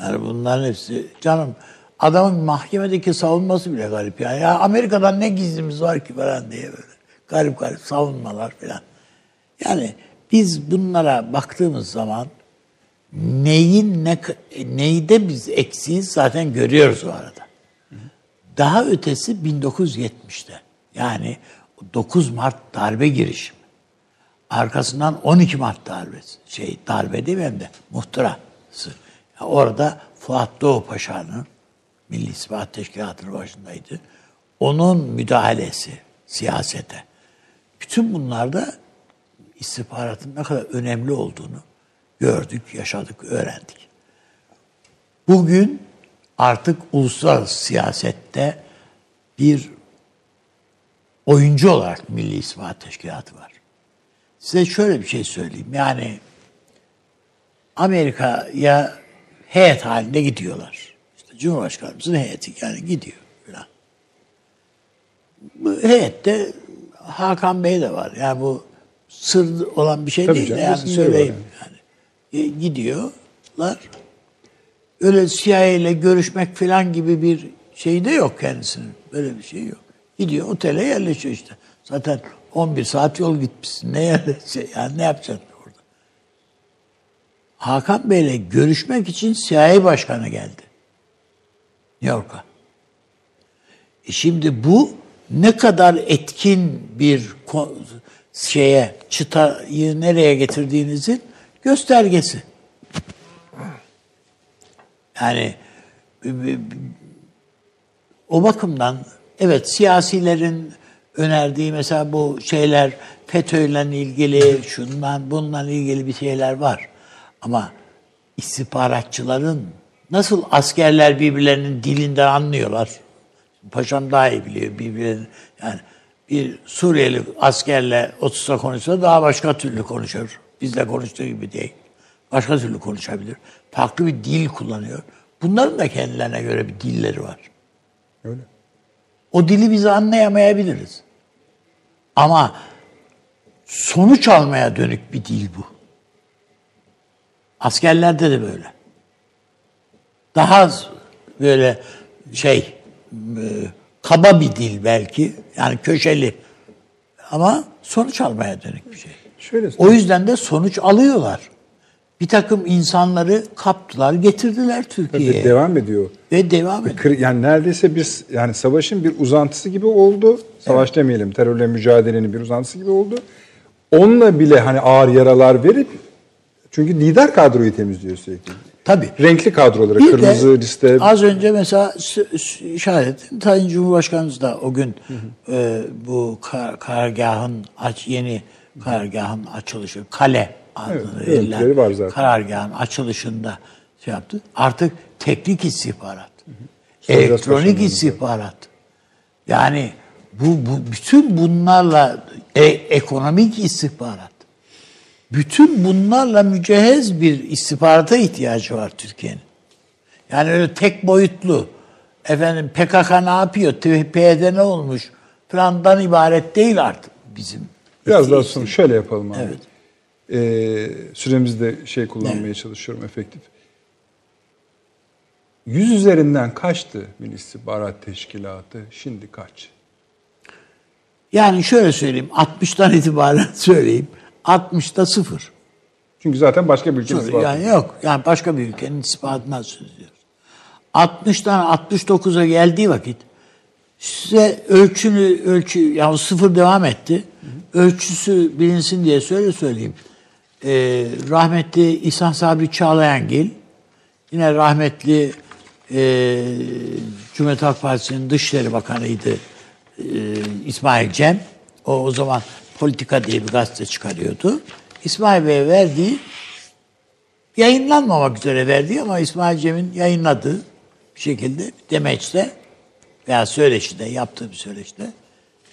Yani bunların hepsi canım adamın mahkemedeki savunması bile garip yani. Ya Amerika'dan ne gizlimiz var ki falan diye böyle garip garip savunmalar falan. Yani biz bunlara baktığımız zaman neyin ne neyde biz eksiyiz zaten görüyoruz o arada. Daha ötesi 1970'te. Yani 9 Mart darbe girişimi. Arkasından 12 Mart darbesi. Şey darbe değil mi hem de muhtırası. Orada Fuat Doğu Paşa'nın Milli İstihbarat Teşkilatı'nın başındaydı. Onun müdahalesi siyasete. Bütün bunlarda istihbaratın ne kadar önemli olduğunu gördük, yaşadık, öğrendik. Bugün artık uluslararası siyasette bir oyuncu olarak Milli İstihbarat Teşkilatı var. Size şöyle bir şey söyleyeyim. Yani Amerika'ya heyet halinde gidiyorlar. İşte Cumhurbaşkanımızın heyeti yani gidiyor falan. Bu heyette Hakan Bey de var. Yani bu sır olan bir şey Tabii değil. canım, yani söyleyeyim yani. E, gidiyorlar. Öyle CIA ile görüşmek falan gibi bir şey de yok kendisinin. Böyle bir şey yok. Gidiyor otele yerleşiyor işte. Zaten 11 saat yol gitmişsin. Ne yerleşeceksin? Yani ne yapacaksın? Hakan Bey'le görüşmek için CIA başkanı geldi. New York'a. E şimdi bu ne kadar etkin bir şeye, çıtayı nereye getirdiğinizin göstergesi. Yani b- b- o bakımdan evet siyasilerin önerdiği mesela bu şeyler FETÖ'yle ilgili şundan bundan ilgili bir şeyler var. Ama istihbaratçıların nasıl askerler birbirlerinin dilinden anlıyorlar. Paşam daha iyi biliyor birbirlerini. Yani bir Suriyeli askerle otursa konuşsa daha başka türlü konuşur. Bizle konuştuğu gibi değil. Başka türlü konuşabilir. Farklı bir dil kullanıyor. Bunların da kendilerine göre bir dilleri var. Öyle. O dili biz anlayamayabiliriz. Ama sonuç almaya dönük bir dil bu. Askerlerde de böyle. Daha az böyle şey e, kaba bir dil belki. Yani köşeli. Ama sonuç almaya dönük bir şey. Şöyle O yüzden de sonuç alıyorlar. Bir takım insanları kaptılar, getirdiler Türkiye'ye. Devam ediyor. Ve devam ediyor. Yani neredeyse bir yani savaşın bir uzantısı gibi oldu. Savaş demeyelim, terörle mücadelenin bir uzantısı gibi oldu. Onunla bile hani ağır yaralar verip çünkü lider kadroyu temizliyor sürekli. Tabii. Renkli kadroları, Bir kırmızı de liste. Az önce mesela işaret ettim. Sayın Cumhurbaşkanımız da o gün e, bu kar, karargahın aç, yeni karargahın açılışı, kale adını Evet, verilen var zaten. karargahın açılışında şey yaptı. Artık teknik istihbarat, Söyleyeceğiz elektronik başkanım. istihbarat. Yani bu, bu bütün bunlarla e, ekonomik istihbarat. Bütün bunlarla mücehhez bir istihbarata ihtiyacı var Türkiye'nin. Yani öyle tek boyutlu efendim PKK ne yapıyor, TP'de ne olmuş falandan ibaret değil artık bizim. Biraz daha sonra şöyle yapalım abi. Evet. e, süremizde şey kullanmaya çalışıyorum efektif. Yüz üzerinden kaçtı Milli İstihbarat Teşkilatı? Şimdi kaç? Yani şöyle söyleyeyim 60'tan itibaren söyleyeyim 60'ta sıfır. Çünkü zaten başka bir ülkenin Sıfır. istihbaratı. Yani yok yani başka bir ülkenin ispatından söz ediyoruz. 60'tan 69'a geldiği vakit size ölçünü ölçü yani sıfır devam etti. Ölçüsü bilinsin diye söyle söyleyeyim. Ee, rahmetli İhsan Sabri Çağlayangil yine rahmetli e, Cumhuriyet Halk Partisi'nin Dışişleri Bakanı'ydı e, İsmail Cem. O o zaman Politika diye bir gazete çıkarıyordu. İsmail Bey'e verdiği yayınlanmamak üzere verdiği ama İsmail Cem'in yayınladığı bir şekilde demeçte veya söyleşide yaptığı bir söyleşide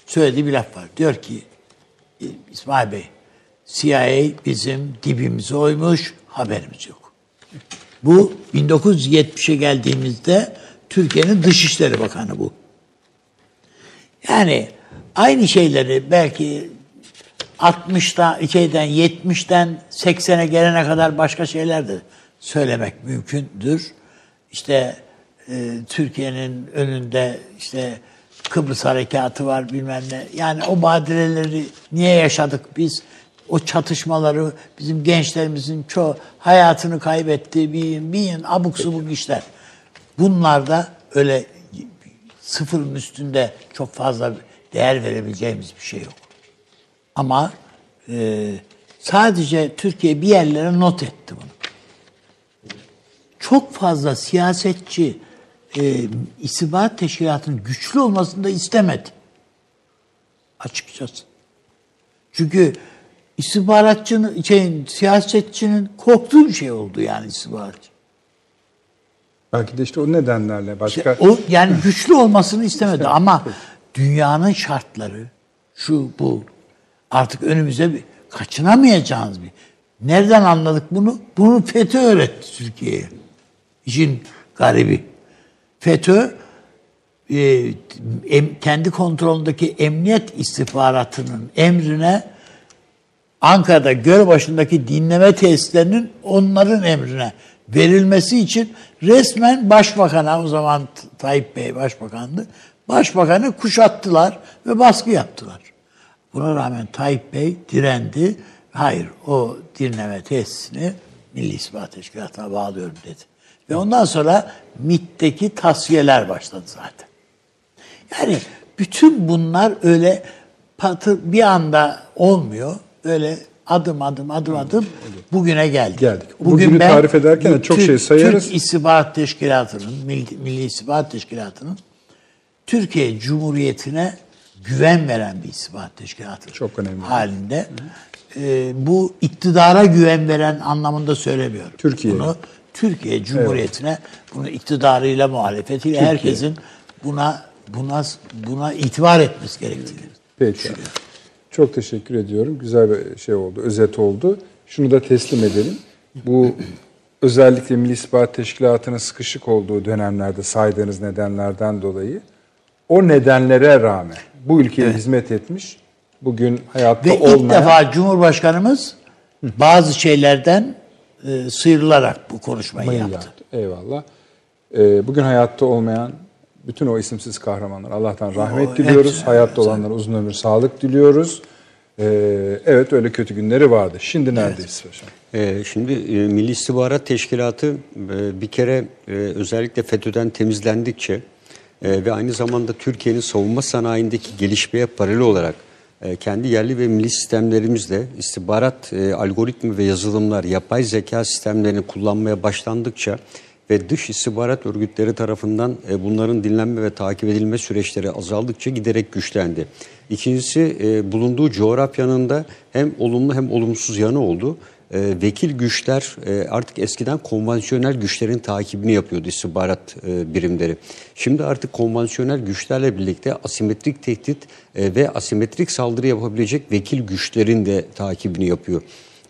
söylediği bir laf var. Diyor ki İsmail Bey CIA bizim dibimize oymuş haberimiz yok. Bu 1970'e geldiğimizde Türkiye'nin Dışişleri Bakanı bu. Yani aynı şeyleri belki 60'ta şeyden 70'ten 80'e gelene kadar başka şeyler de söylemek mümkündür. İşte e, Türkiye'nin önünde işte Kıbrıs harekatı var bilmem ne. Yani o badireleri niye yaşadık biz? O çatışmaları bizim gençlerimizin çoğu hayatını kaybetti. Bir, bir abuk subuk işler. Bunlarda öyle sıfırın üstünde çok fazla değer verebileceğimiz bir şey yok. Ama e, sadece Türkiye bir yerlere not etti bunu. Çok fazla siyasetçi e, istihbarat teşkilatının güçlü olmasını da istemedi. Açıkçası. Çünkü istihbaratçının, şey, siyasetçinin korktuğu bir şey oldu yani istihbaratçı. Belki de işte o nedenlerle başka... O yani güçlü olmasını istemedi ama dünyanın şartları şu bu artık önümüze bir kaçınamayacağınız bir. Nereden anladık bunu? Bunu FETÖ öğretti Türkiye'ye. İşin garibi. FETÖ e, kendi kontrolündeki emniyet istihbaratının emrine Ankara'da Gölbaşı'ndaki dinleme tesislerinin onların emrine verilmesi için resmen başbakana o zaman Tayyip Bey başbakandı. Başbakanı kuşattılar ve baskı yaptılar. Buna rağmen Tayyip Bey direndi. Hayır o dinleme tesisini Milli İstihbarat Teşkilatı'na bağlıyorum dedi. Ve ondan sonra MİT'teki tasfiyeler başladı zaten. Yani bütün bunlar öyle patır, bir anda olmuyor. Öyle adım adım adım adım bugüne geldik. Geldik. Bugünü tarif ederken de çok Türk- şey sayarız. Türk İstihbarat Teşkilatı'nın, Milli, Milli İstihbarat Teşkilatı'nın Türkiye Cumhuriyeti'ne güven veren bir istihbarat teşkilatı Çok önemli. halinde. Ee, bu iktidara güven veren anlamında söylemiyorum. Türkiye. Bunu Türkiye Cumhuriyeti'ne bunu iktidarıyla muhalefetiyle herkesin buna buna buna itibar etmesi gerektiğini. Peki. Çok teşekkür ediyorum. Güzel bir şey oldu, özet oldu. Şunu da teslim edelim. Bu özellikle Milli İstihbarat Teşkilatı'nın sıkışık olduğu dönemlerde saydığınız nedenlerden dolayı o nedenlere rağmen bu ülkeye hizmet etmiş, bugün hayatta Ve ilk olmayan defa Cumhurbaşkanımız bazı şeylerden e, sıyrılarak bu konuşmayı yaptı. yaptı. Eyvallah. Ee, bugün hayatta olmayan bütün o isimsiz kahramanlar Allah'tan rahmet O, diliyoruz. hepsi, hayatta olanlara uzun ömür, sağlık diliyoruz. Ee, evet öyle kötü günleri vardı. Şimdi neredeyiz hocam? Ee, şimdi e, Milli İstihbarat Teşkilatı e, bir kere e, özellikle FETÖ'den temizlendikçe e, ve aynı zamanda Türkiye'nin savunma sanayindeki gelişmeye paralel olarak e, kendi yerli ve milli sistemlerimizle istihbarat e, algoritmi ve yazılımlar, yapay zeka sistemlerini kullanmaya başlandıkça ve dış istihbarat örgütleri tarafından e, bunların dinlenme ve takip edilme süreçleri azaldıkça giderek güçlendi. İkincisi e, bulunduğu coğrafyanın da hem olumlu hem olumsuz yanı oldu. E, vekil güçler e, artık eskiden konvansiyonel güçlerin takibini yapıyordu istihbarat e, birimleri. Şimdi artık konvansiyonel güçlerle birlikte asimetrik tehdit e, ve asimetrik saldırı yapabilecek vekil güçlerin de takibini yapıyor.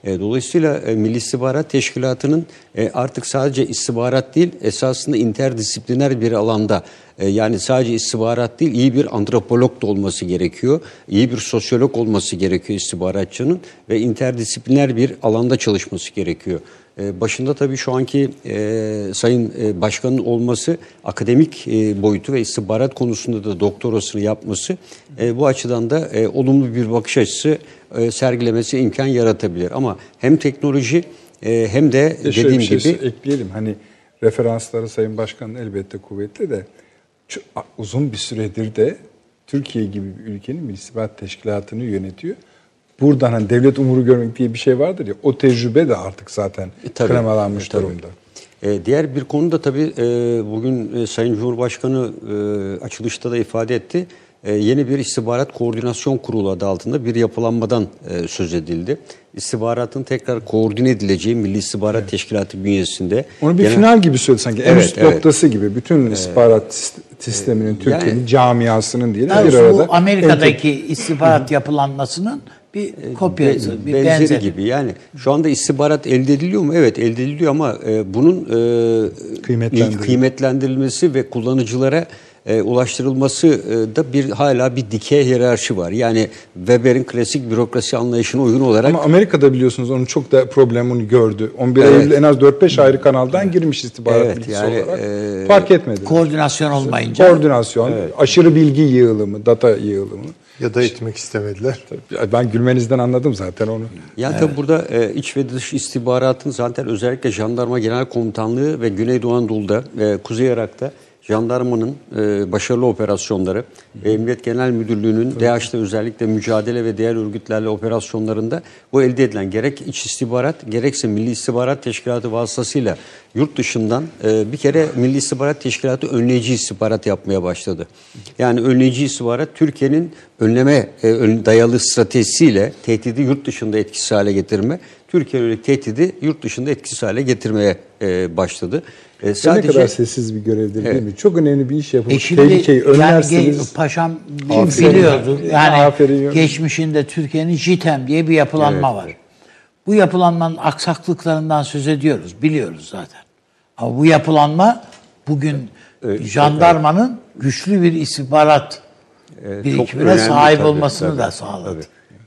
E, dolayısıyla e, Milli İstihbarat Teşkilatı'nın e, artık sadece istihbarat değil, esasında interdisipliner bir alanda e, yani sadece istihbarat değil, iyi bir antropolog da olması gerekiyor, iyi bir sosyolog olması gerekiyor istihbaratçının ve interdisipliner bir alanda çalışması gerekiyor. E, Başında tabii şu anki e, Sayın e, Başkan'ın olması akademik e, boyutu ve istihbarat konusunda da doktorasını yapması e, bu açıdan da e, olumlu bir bakış açısı e, sergilemesi imkan yaratabilir. Ama hem teknoloji e, hem de Bir şöyle dediğim bir şey gibi ekleyelim. Hani referansları Sayın Başkan'ın elbette kuvvetli de uzun bir süredir de Türkiye gibi bir ülkenin Milli İstihbarat Teşkilatı'nı yönetiyor. Buradan hani devlet umuru görmek diye bir şey vardır ya o tecrübe de artık zaten E, tabii. kremalanmış E, tabii. durumda. E, diğer bir konu da tabii e, bugün e, Sayın Cumhurbaşkanı e, açılışta da ifade etti. E, yeni bir istihbarat koordinasyon kurulu adı altında bir yapılanmadan e, söz edildi. İstihbaratın tekrar koordine edileceği Milli İstihbarat Teşkilatı bünyesinde. Onu bir genel- final gibi söyledi sanki. en Evet, üst evet. noktası gibi. Bütün istihbarat sist- sisteminin, Türkiye'nin yani- camiasının diyelim bir arada. bu Amerika'daki istihbarat yapılanmasının bir kopyası, Be- bir benzeri benzeri. gibi. Yani şu anda istihbarat elde ediliyor mu? Evet elde ediliyor ama e, bunun e, Kıymetlendirilmesi. kıymetlendirilmesi ve kullanıcılara e, ulaştırılması e, da bir hala bir dikey hiyerarşi var. Yani Weber'in klasik bürokrasi anlayışına uygun olarak Ama Amerika'da biliyorsunuz onun çok da problemini gördü. 11 Evet. Eylül en az 4-5 ayrı kanaldan girmiş istihbarat Evet, bilgisi yani, olarak. e, Fark etmedi. Koordinasyon olmayınca Koordinasyon, aşırı bilgi yığılımı, data yığılımı. Ya da etmek istemediler. Ben gülmenizden anladım zaten onu. Yani tabii burada e, iç ve dış istihbaratın zaten özellikle Jandarma Genel Komutanlığı ve Güneydoğu Anadolu'da ve Kuzey Irak'ta jandarmanın e, başarılı operasyonları ve Emniyet Genel Müdürlüğü'nün DAEŞ'te özellikle mücadele ve diğer örgütlerle operasyonlarında bu elde edilen gerek iç istihbarat gerekse Milli İstihbarat Teşkilatı vasıtasıyla yurt dışından e, bir kere Milli İstihbarat Teşkilatı önleyici istihbarat yapmaya başladı. Yani önleyici istihbarat Türkiye'nin önleme e, ön- dayalı stratejisiyle tehdidi yurt dışında etkisiz hale getirme, Türkiye yönelik tehdidi yurt dışında etkisiz hale getirmeye e, başladı. E, Ne kadar sessiz bir görevdir değil mi? Çok önemli bir iş yapıp E şimdi tehlikeyi yani önlersiniz. ge- paşam Aferin. biliyordu. Yani Aferin geçmişinde Türkiye'nin JITEM diye bir yapılanma var. Bu yapılanmanın aksaklıklarından söz ediyoruz. Biliyoruz zaten. Ama bu yapılanma bugün jandarmanın güçlü bir istihbarat çok birikimine sahip tabii, olmasını tabii, da sağladı. tabii.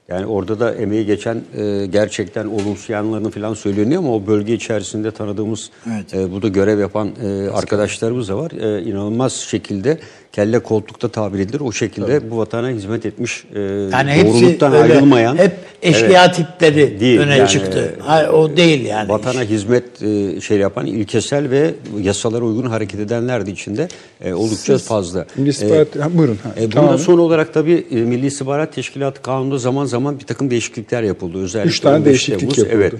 Yani orada da emeği geçen e, gerçekten olumsuz yanlarını falan söyleniyor ama o bölge içerisinde tanıdığımız Evet. e, burada görev yapan e, arkadaşlarımız da var. E, inanılmaz şekilde kelle koltukta tabir edilir. O şekilde bu vatana hizmet etmiş e, Yani hepsi doğruluktan öyle ayrılmayan hep eşkıya tipleri Değil, öne yani, çıktı. Hayır, o değil yani. Vatana hizmet e, şey yapan ilkesel ve yasalara uygun hareket edenler de içinde e, oldukça fazla. Milli İstihbarat, ha, buyurun. Ha, E, bunda tamam. son olarak tabii e, Milli İstihbarat Teşkilatı Kanununda zaman zaman bir takım değişiklikler yapıldı. Özellikle Üç tane 15 değişiklik Temmuz. yapıldı. Evet.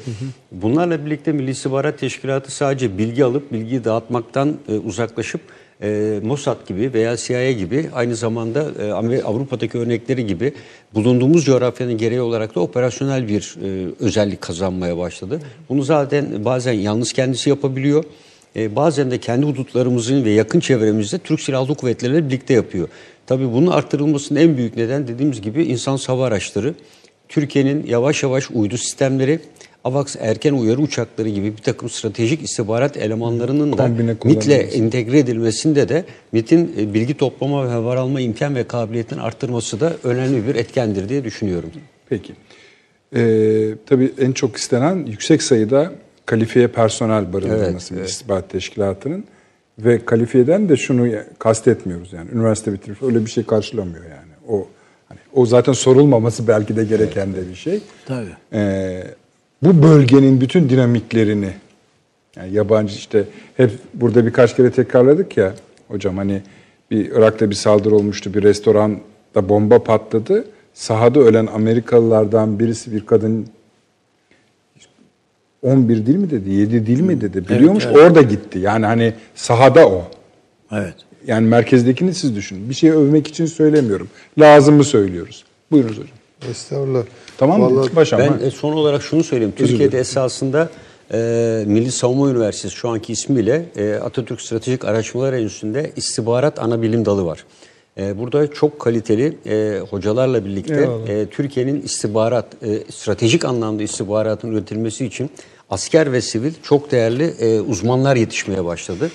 Bunlarla birlikte Milli İstihbarat Teşkilatı sadece bilgi alıp bilgiyi dağıtmaktan e, uzaklaşıp e, Mossad gibi veya CIA gibi aynı zamanda e, Avrupa'daki örnekleri gibi bulunduğumuz coğrafyanın gereği olarak da operasyonel bir e, özellik kazanmaya başladı. Bunu zaten bazen yalnız kendisi yapabiliyor. E, bazen de kendi hudutlarımızın ve yakın çevremizde Türk Silahlı Kuvvetleri'yle birlikte yapıyor. Tabii bunun arttırılmasının en büyük neden dediğimiz gibi insan hava araçları. Türkiye'nin yavaş yavaş uydu sistemleri, AVAX erken uyarı uçakları gibi bir takım stratejik istihbarat elemanlarının da MIT'le entegre edilmesinde de MIT'in e, bilgi toplama ve haber alma imkan ve kabiliyetini arttırması da önemli bir etkendir diye düşünüyorum. Peki. Ee, tabii en çok istenen yüksek sayıda kalifiye personel barındırması Milli İstihbarat Teşkilatı'nın ve kalifiyeden de şunu kastetmiyoruz yani üniversite bitirip öyle bir şey karşılamıyor yani. O hani o zaten sorulmaması belki de gereken de bir şey. Tabii. Ee, bu bölgenin bütün dinamiklerini yani yabancı işte hep burada birkaç kere tekrarladık ya hocam hani bir Irak'ta bir saldırı olmuştu bir restoranda bomba patladı. Sahada ölen Amerikalılardan birisi bir kadın 11 dil mi dedi 7 dil mi dedi biliyormuş orada gitti. Yani hani sahada o. Evet. Yani merkezdekini siz düşünün. Bir şey övmek için söylemiyorum. Lazımı söylüyoruz. Buyurunuz hocam. Estağfurullah. Tamam mı? Vallahi Başam. Ben ha. e, son olarak şunu söyleyeyim. Türkiye'de esasında e, Milli Savunma Üniversitesi şu anki ismiyle e, Atatürk Stratejik Araştırmalar Enstitüsü'nde istihbarat ana bilim dalı var. E, burada çok kaliteli e, hocalarla birlikte Eyvallah. e, Türkiye'nin istihbarat, e, stratejik anlamda istihbaratın üretilmesi için asker ve sivil çok değerli e, uzmanlar yetişmeye başladı.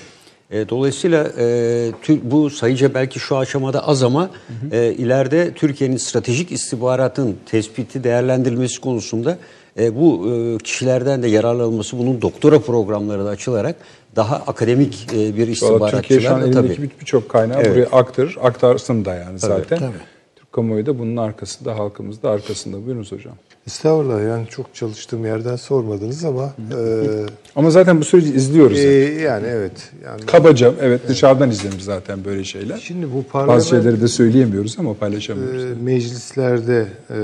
E, dolayısıyla e, bu sayıca belki şu aşamada az ama e, ileride Türkiye'nin stratejik istihbaratın tespiti, değerlendirilmesi konusunda e, bu e, kişilerden de yararlanılması, bunun doktora programları da açılarak daha akademik e, bir Valla Türkiye şu an istihbaratçılar elindeki tabii. birçok kaynağı Evet. buraya aktarır. Aktarsın da yani zaten. tabii. Türk kamuoyu da bunun arkasında, halkımız da arkasında. Buyurunuz hocam. Estağfurullah yani çok çalıştığım yerden sormadınız ama e, Ama zaten bu süreci izliyoruz. e, yani. yani evet. Yani Kabaca evet dışarıdan izlenir zaten böyle şeyler. Şimdi bu Bazı parlament şeyleri de söyleyemiyoruz ama paylaşamıyoruz. e, meclislerde e,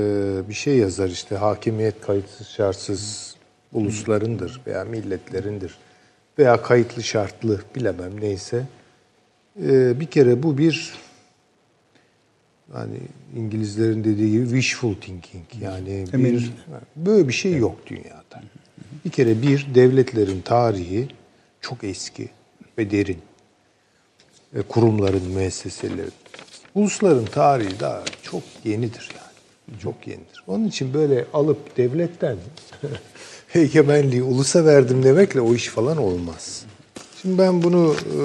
bir şey yazar işte hakimiyet kayıtsız şartsız uluslarındır veya milletlerindir veya kayıtlı şartlı bilemem neyse. E, bir kere bu bir hani İngilizlerin dediği gibi wishful thinking yani bir böyle bir şey yok dünyada. Bir kere bir devletlerin tarihi çok eski ve derin. E, kurumların, müesseselerin. Ulusların tarihi daha çok yenidir yani. Çok yenidir. Onun için böyle alıp devletten egemenliği ulusa verdim demekle o iş falan olmaz. Şimdi ben bunu e,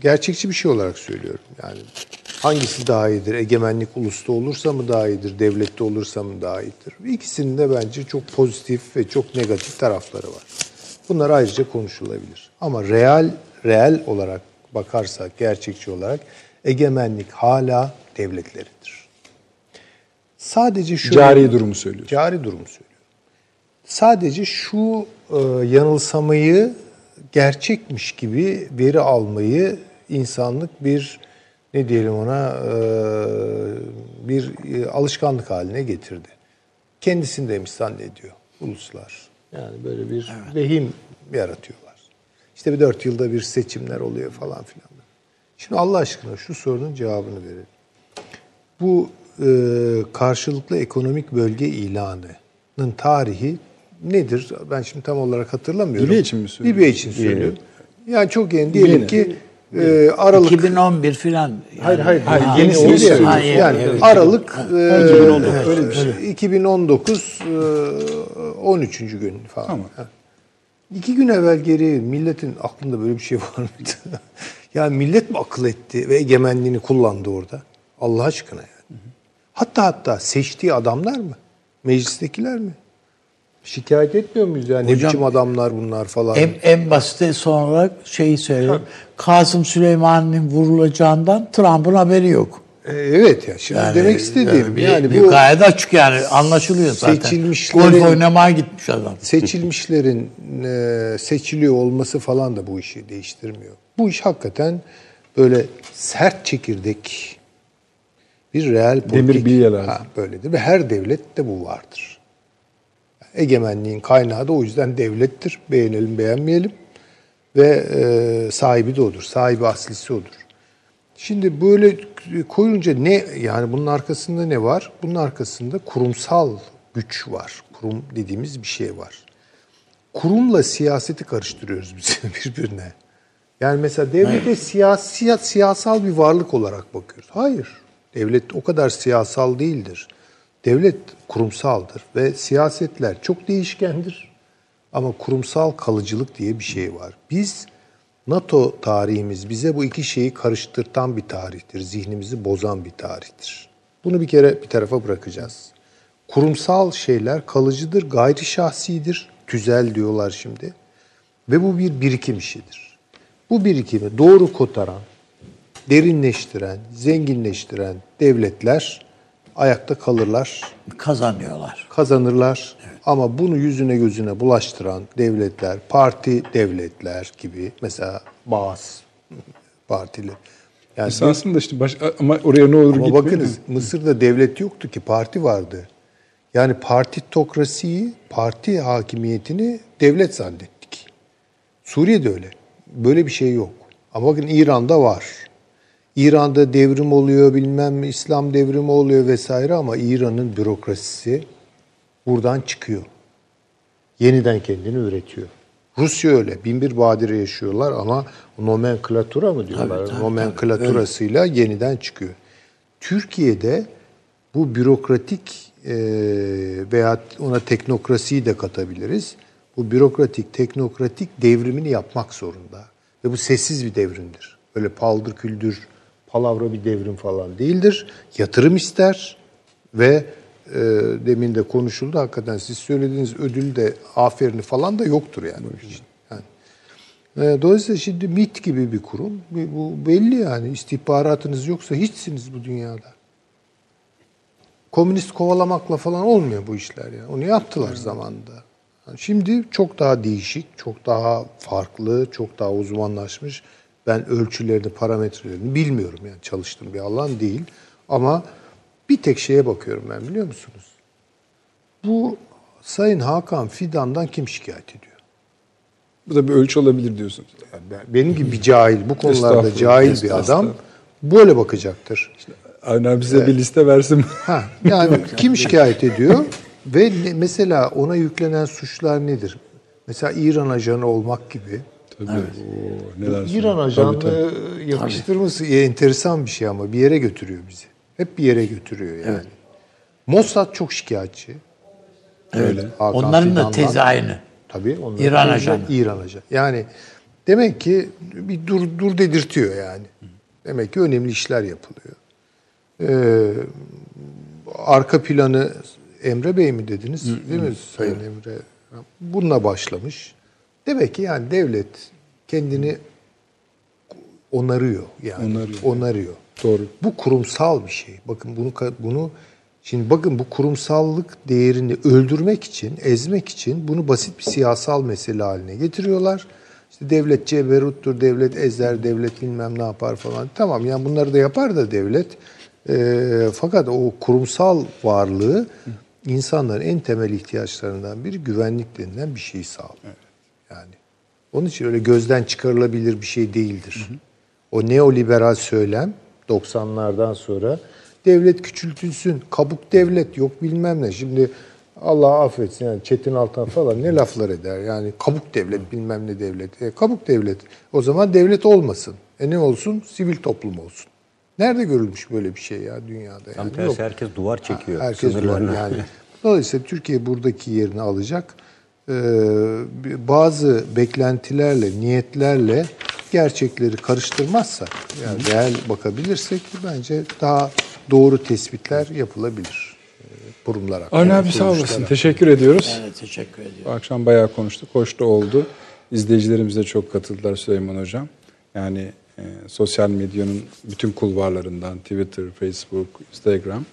gerçekçi bir şey olarak söylüyorum. Yani hangisi daha iyidir? Egemenlik ulusta olursa mı daha iyidir? Devlette olursa mı daha iyidir? İkisinin de bence çok pozitif ve çok negatif tarafları var. Bunlar ayrıca konuşulabilir. Ama real real olarak bakarsak, gerçekçi olarak egemenlik hala devletlerindir. Sadece şu Cari durumu söylüyoruz. Cari durumu söylüyorum. Sadece şu e, yanılsamayı gerçekmiş gibi veri almayı insanlık bir ne diyelim ona bir alışkanlık haline getirdi. Kendisindeymiş zannediyor uluslar. Yani böyle bir vehim yaratıyorlar. İşte bir dört yılda bir seçimler oluyor falan filan. Şimdi Allah aşkına şu sorunun cevabını verelim. Bu e, karşılıklı ekonomik bölge ilanının tarihi nedir? Ben şimdi tam olarak hatırlamıyorum. Libya için mi söylüyorsun? Libya için söylüyorum. Yani çok yeni diyelim ki e, Aralık 2011 filan. Hayır hayır. Ha, hayır yenisini yeni söylüyorum. Ha, yeni, yani evet. Aralık e, 2019, öyle bir şey. 2019 e, 13. gün falan. Tamam. Ha. İki gün evvel geri milletin aklında böyle bir şey var mıydı? yani millet mi akıl etti ve egemenliğini kullandı orada? Allah aşkına yani. Hatta hatta seçtiği adamlar mı? Meclistekiler mi? Şikayet etmiyor muyuz yani? ne Hocam, biçim adamlar bunlar falan. En, en basit son olarak şeyi söyleyeyim. Kasım Süleyman'ın vurulacağından Trump'ın haberi yok. E, evet ya şimdi demek istediğim bir- yani bir bu gayet açık yani anlaşılıyor zaten. Seçilmişlerin- Golf oynamaya gitmiş adam. seçilmişlerin e, seçiliyor olması falan da bu işi değiştirmiyor. Bu iş hakikaten böyle sert çekirdek bir real politik. Demir bilye lazım. Ha, böyledir ve her devlette bu vardır. Egemenliğin kaynağı da o yüzden devlettir. Beğenelim beğenmeyelim. Ve e, sahibi de odur. Sahibi aslisi odur. Şimdi böyle koyunca ne yani bunun arkasında ne var? Bunun arkasında kurumsal güç var. Kurum dediğimiz bir şey var. Kurumla siyaseti karıştırıyoruz biz birbirine. Yani mesela devlete siyasi, siyasal bir varlık olarak bakıyoruz. Hayır. Devlet o kadar siyasal değildir. Devlet kurumsaldır ve siyasetler çok değişkendir. Ama kurumsal kalıcılık diye bir şey var. Biz NATO tarihimiz bize bu iki şeyi karıştırtan bir tarihtir. Zihnimizi bozan bir tarihtir. Bunu bir kere bir tarafa bırakacağız. Kurumsal şeyler kalıcıdır, gayri şahsidir. Tüzel diyorlar şimdi. Ve bu bir birikim işidir. Bu birikimi doğru kotaran, derinleştiren, zenginleştiren devletler ayakta kalırlar, Kazanıyorlar. kazanırlar. Ama bunu yüzüne gözüne bulaştıran devletler, parti devletler gibi mesela Baas partili. Yani Esasında işte baş, ama oraya ne olur ama gitmeyelim. bakınız Mısır'da devlet yoktu ki parti vardı. Yani partitokrasiyi, parti hakimiyetini devlet zannettik. Suriye'de öyle. Böyle bir şey yok. Ama bakın İran'da var. İran'da devrim oluyor bilmem İslam devrimi oluyor vesaire ama İran'ın bürokrasisi buradan çıkıyor. Yeniden kendini üretiyor. Rusya öyle. Binbir badire yaşıyorlar ama nomenklatura mı diyorlar? Tabii, tabii, Nomenklaturasıyla yeniden çıkıyor. Türkiye'de bu bürokratik e, veya ona teknokrasiyi de katabiliriz. Bu bürokratik, teknokratik devrimini yapmak zorunda. Ve bu sessiz bir devrimdir. Böyle paldır küldür, palavra bir devrim falan değildir. Yatırım ister ve e, demin de konuşuldu. Hakikaten siz söylediğiniz ödül de aferini falan da yoktur yani. Yani. E, dolayısıyla şimdi MIT gibi bir kurum. Bu- belli yani. İstihbaratınız yoksa hiçsiniz bu dünyada. Komünist kovalamakla falan olmuyor bu işler ya. Onu yaptılar zamanında. Yani Şimdi çok daha değişik, çok daha farklı, çok daha uzmanlaşmış. Ben ölçülerini, parametrelerini bilmiyorum yani çalıştığım bir alan değil. Ama bir tek şeye bakıyorum ben biliyor musunuz? Bu Sayın Hakan Fidan'dan kim şikayet ediyor? Bu da bir ölçü olabilir diyorsunuz. Yani ben- benim gibi bir cahil, bu konularda cahil bir adam böyle bakacaktır. Avni abi bize bir liste versin. Ha, yani kim şikayet ediyor ve ne- mesela ona yüklenen suçlar nedir? Mesela İran ajanı olmak gibi. Tabii. Oo, neler İran söylüyor. ajanlığı Tabii, tabii. yakıştırması enteresan bir şey ama bir yere götürüyor bizi. Hep bir yere götürüyor yani. Mossad çok şikayetçi. Öyle. Hakan Onların da Fidan'dan. tezi aynı. Tabii. onların İran ajanı. İran ajanı. Yani demek ki bir dur dur dedirtiyor yani. Demek ki önemli işler yapılıyor. Ee, arka planı Emre Bey mi dediniz? Değil mi Sayın Emre? Bununla başlamış. Demek ki yani devlet kendini onarıyor yani. Onarıyor. Onarıyor. Doğru. Bu kurumsal bir şey. Bakın bunu bunu şimdi bakın bu kurumsallık değerini öldürmek için, ezmek için bunu basit bir siyasal mesele haline getiriyorlar. İşte devlet ceberuttur, devlet ezer, devlet bilmem ne yapar falan. Tamam yani bunları da yapar da devlet. Ee, fakat o kurumsal varlığı insanların en temel ihtiyaçlarından biri güvenlik denilen bir şeyi sağlıyor. Yani onun için öyle gözden çıkarılabilir bir şey değildir. O neoliberal söylem 90'lardan sonra devlet küçültülsün, kabuk devlet yok bilmem ne. Şimdi Allah affetsin yani Çetin Altan falan ne laflar eder. Yani kabuk devlet bilmem ne devlet. E, kabuk devlet. O zaman devlet olmasın. E ne olsun? Sivil toplum olsun. Nerede görülmüş böyle bir şey ya dünyada? Tam Yani tersi herkes duvar çekiyor. Herkes sınırlarına. duvar yani. Dolayısıyla Türkiye buradaki yerini alacak. Ee, bazı beklentilerle, niyetlerle gerçekleri karıştırmazsak, yani reel bakabilirsek bence daha doğru tespitler yapılabilir. Ee, Kurumlar hakkında. Avni abi sağ olasın. Teşekkür ediyoruz. Evet, teşekkür ediyorum. Bu akşam bayağı konuştuk. Hoş da oldu. İzleyicilerimiz de çok katıldılar Süleyman Hocam. Yani e, sosyal medyanın bütün kulvarlarından Twitter, Facebook, Instagram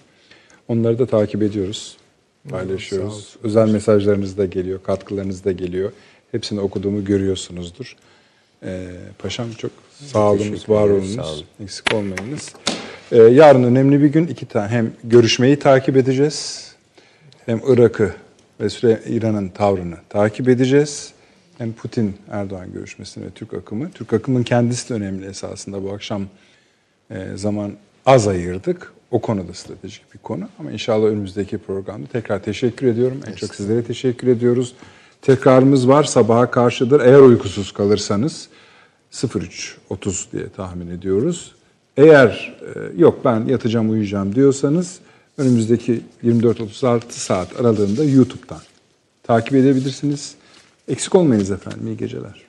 onları da takip ediyoruz. Paylaşıyoruz. Özel mesajlarınız da geliyor, katkılarınız da geliyor. Hepsini okuduğumu görüyorsunuzdur. E, paşam çok sağ olunuz, var olunuz. sağ olun. Eksik olmayınız. E, yarın önemli bir gün. iki tane hem görüşmeyi takip edeceğiz hem Irak'ı ve İran'ın tavrını takip edeceğiz. Hem Putin Erdoğan görüşmesini ve Türk akımı. Türk akımın kendisi de önemli esasında bu akşam e, zaman az ayırdık. O konuda stratejik bir konu ama inşallah önümüzdeki programda tekrar teşekkür ediyorum. En çok sizlere teşekkür ediyoruz. Tekrarımız var sabaha karşıdır. Eğer uykusuz kalırsanız 03.30 diye tahmin ediyoruz. Eğer e, yok ben yatacağım uyuyacağım diyorsanız önümüzdeki 24-36 saat aralığında YouTube'dan takip edebilirsiniz. Eksik olmayınız efendim. İyi geceler.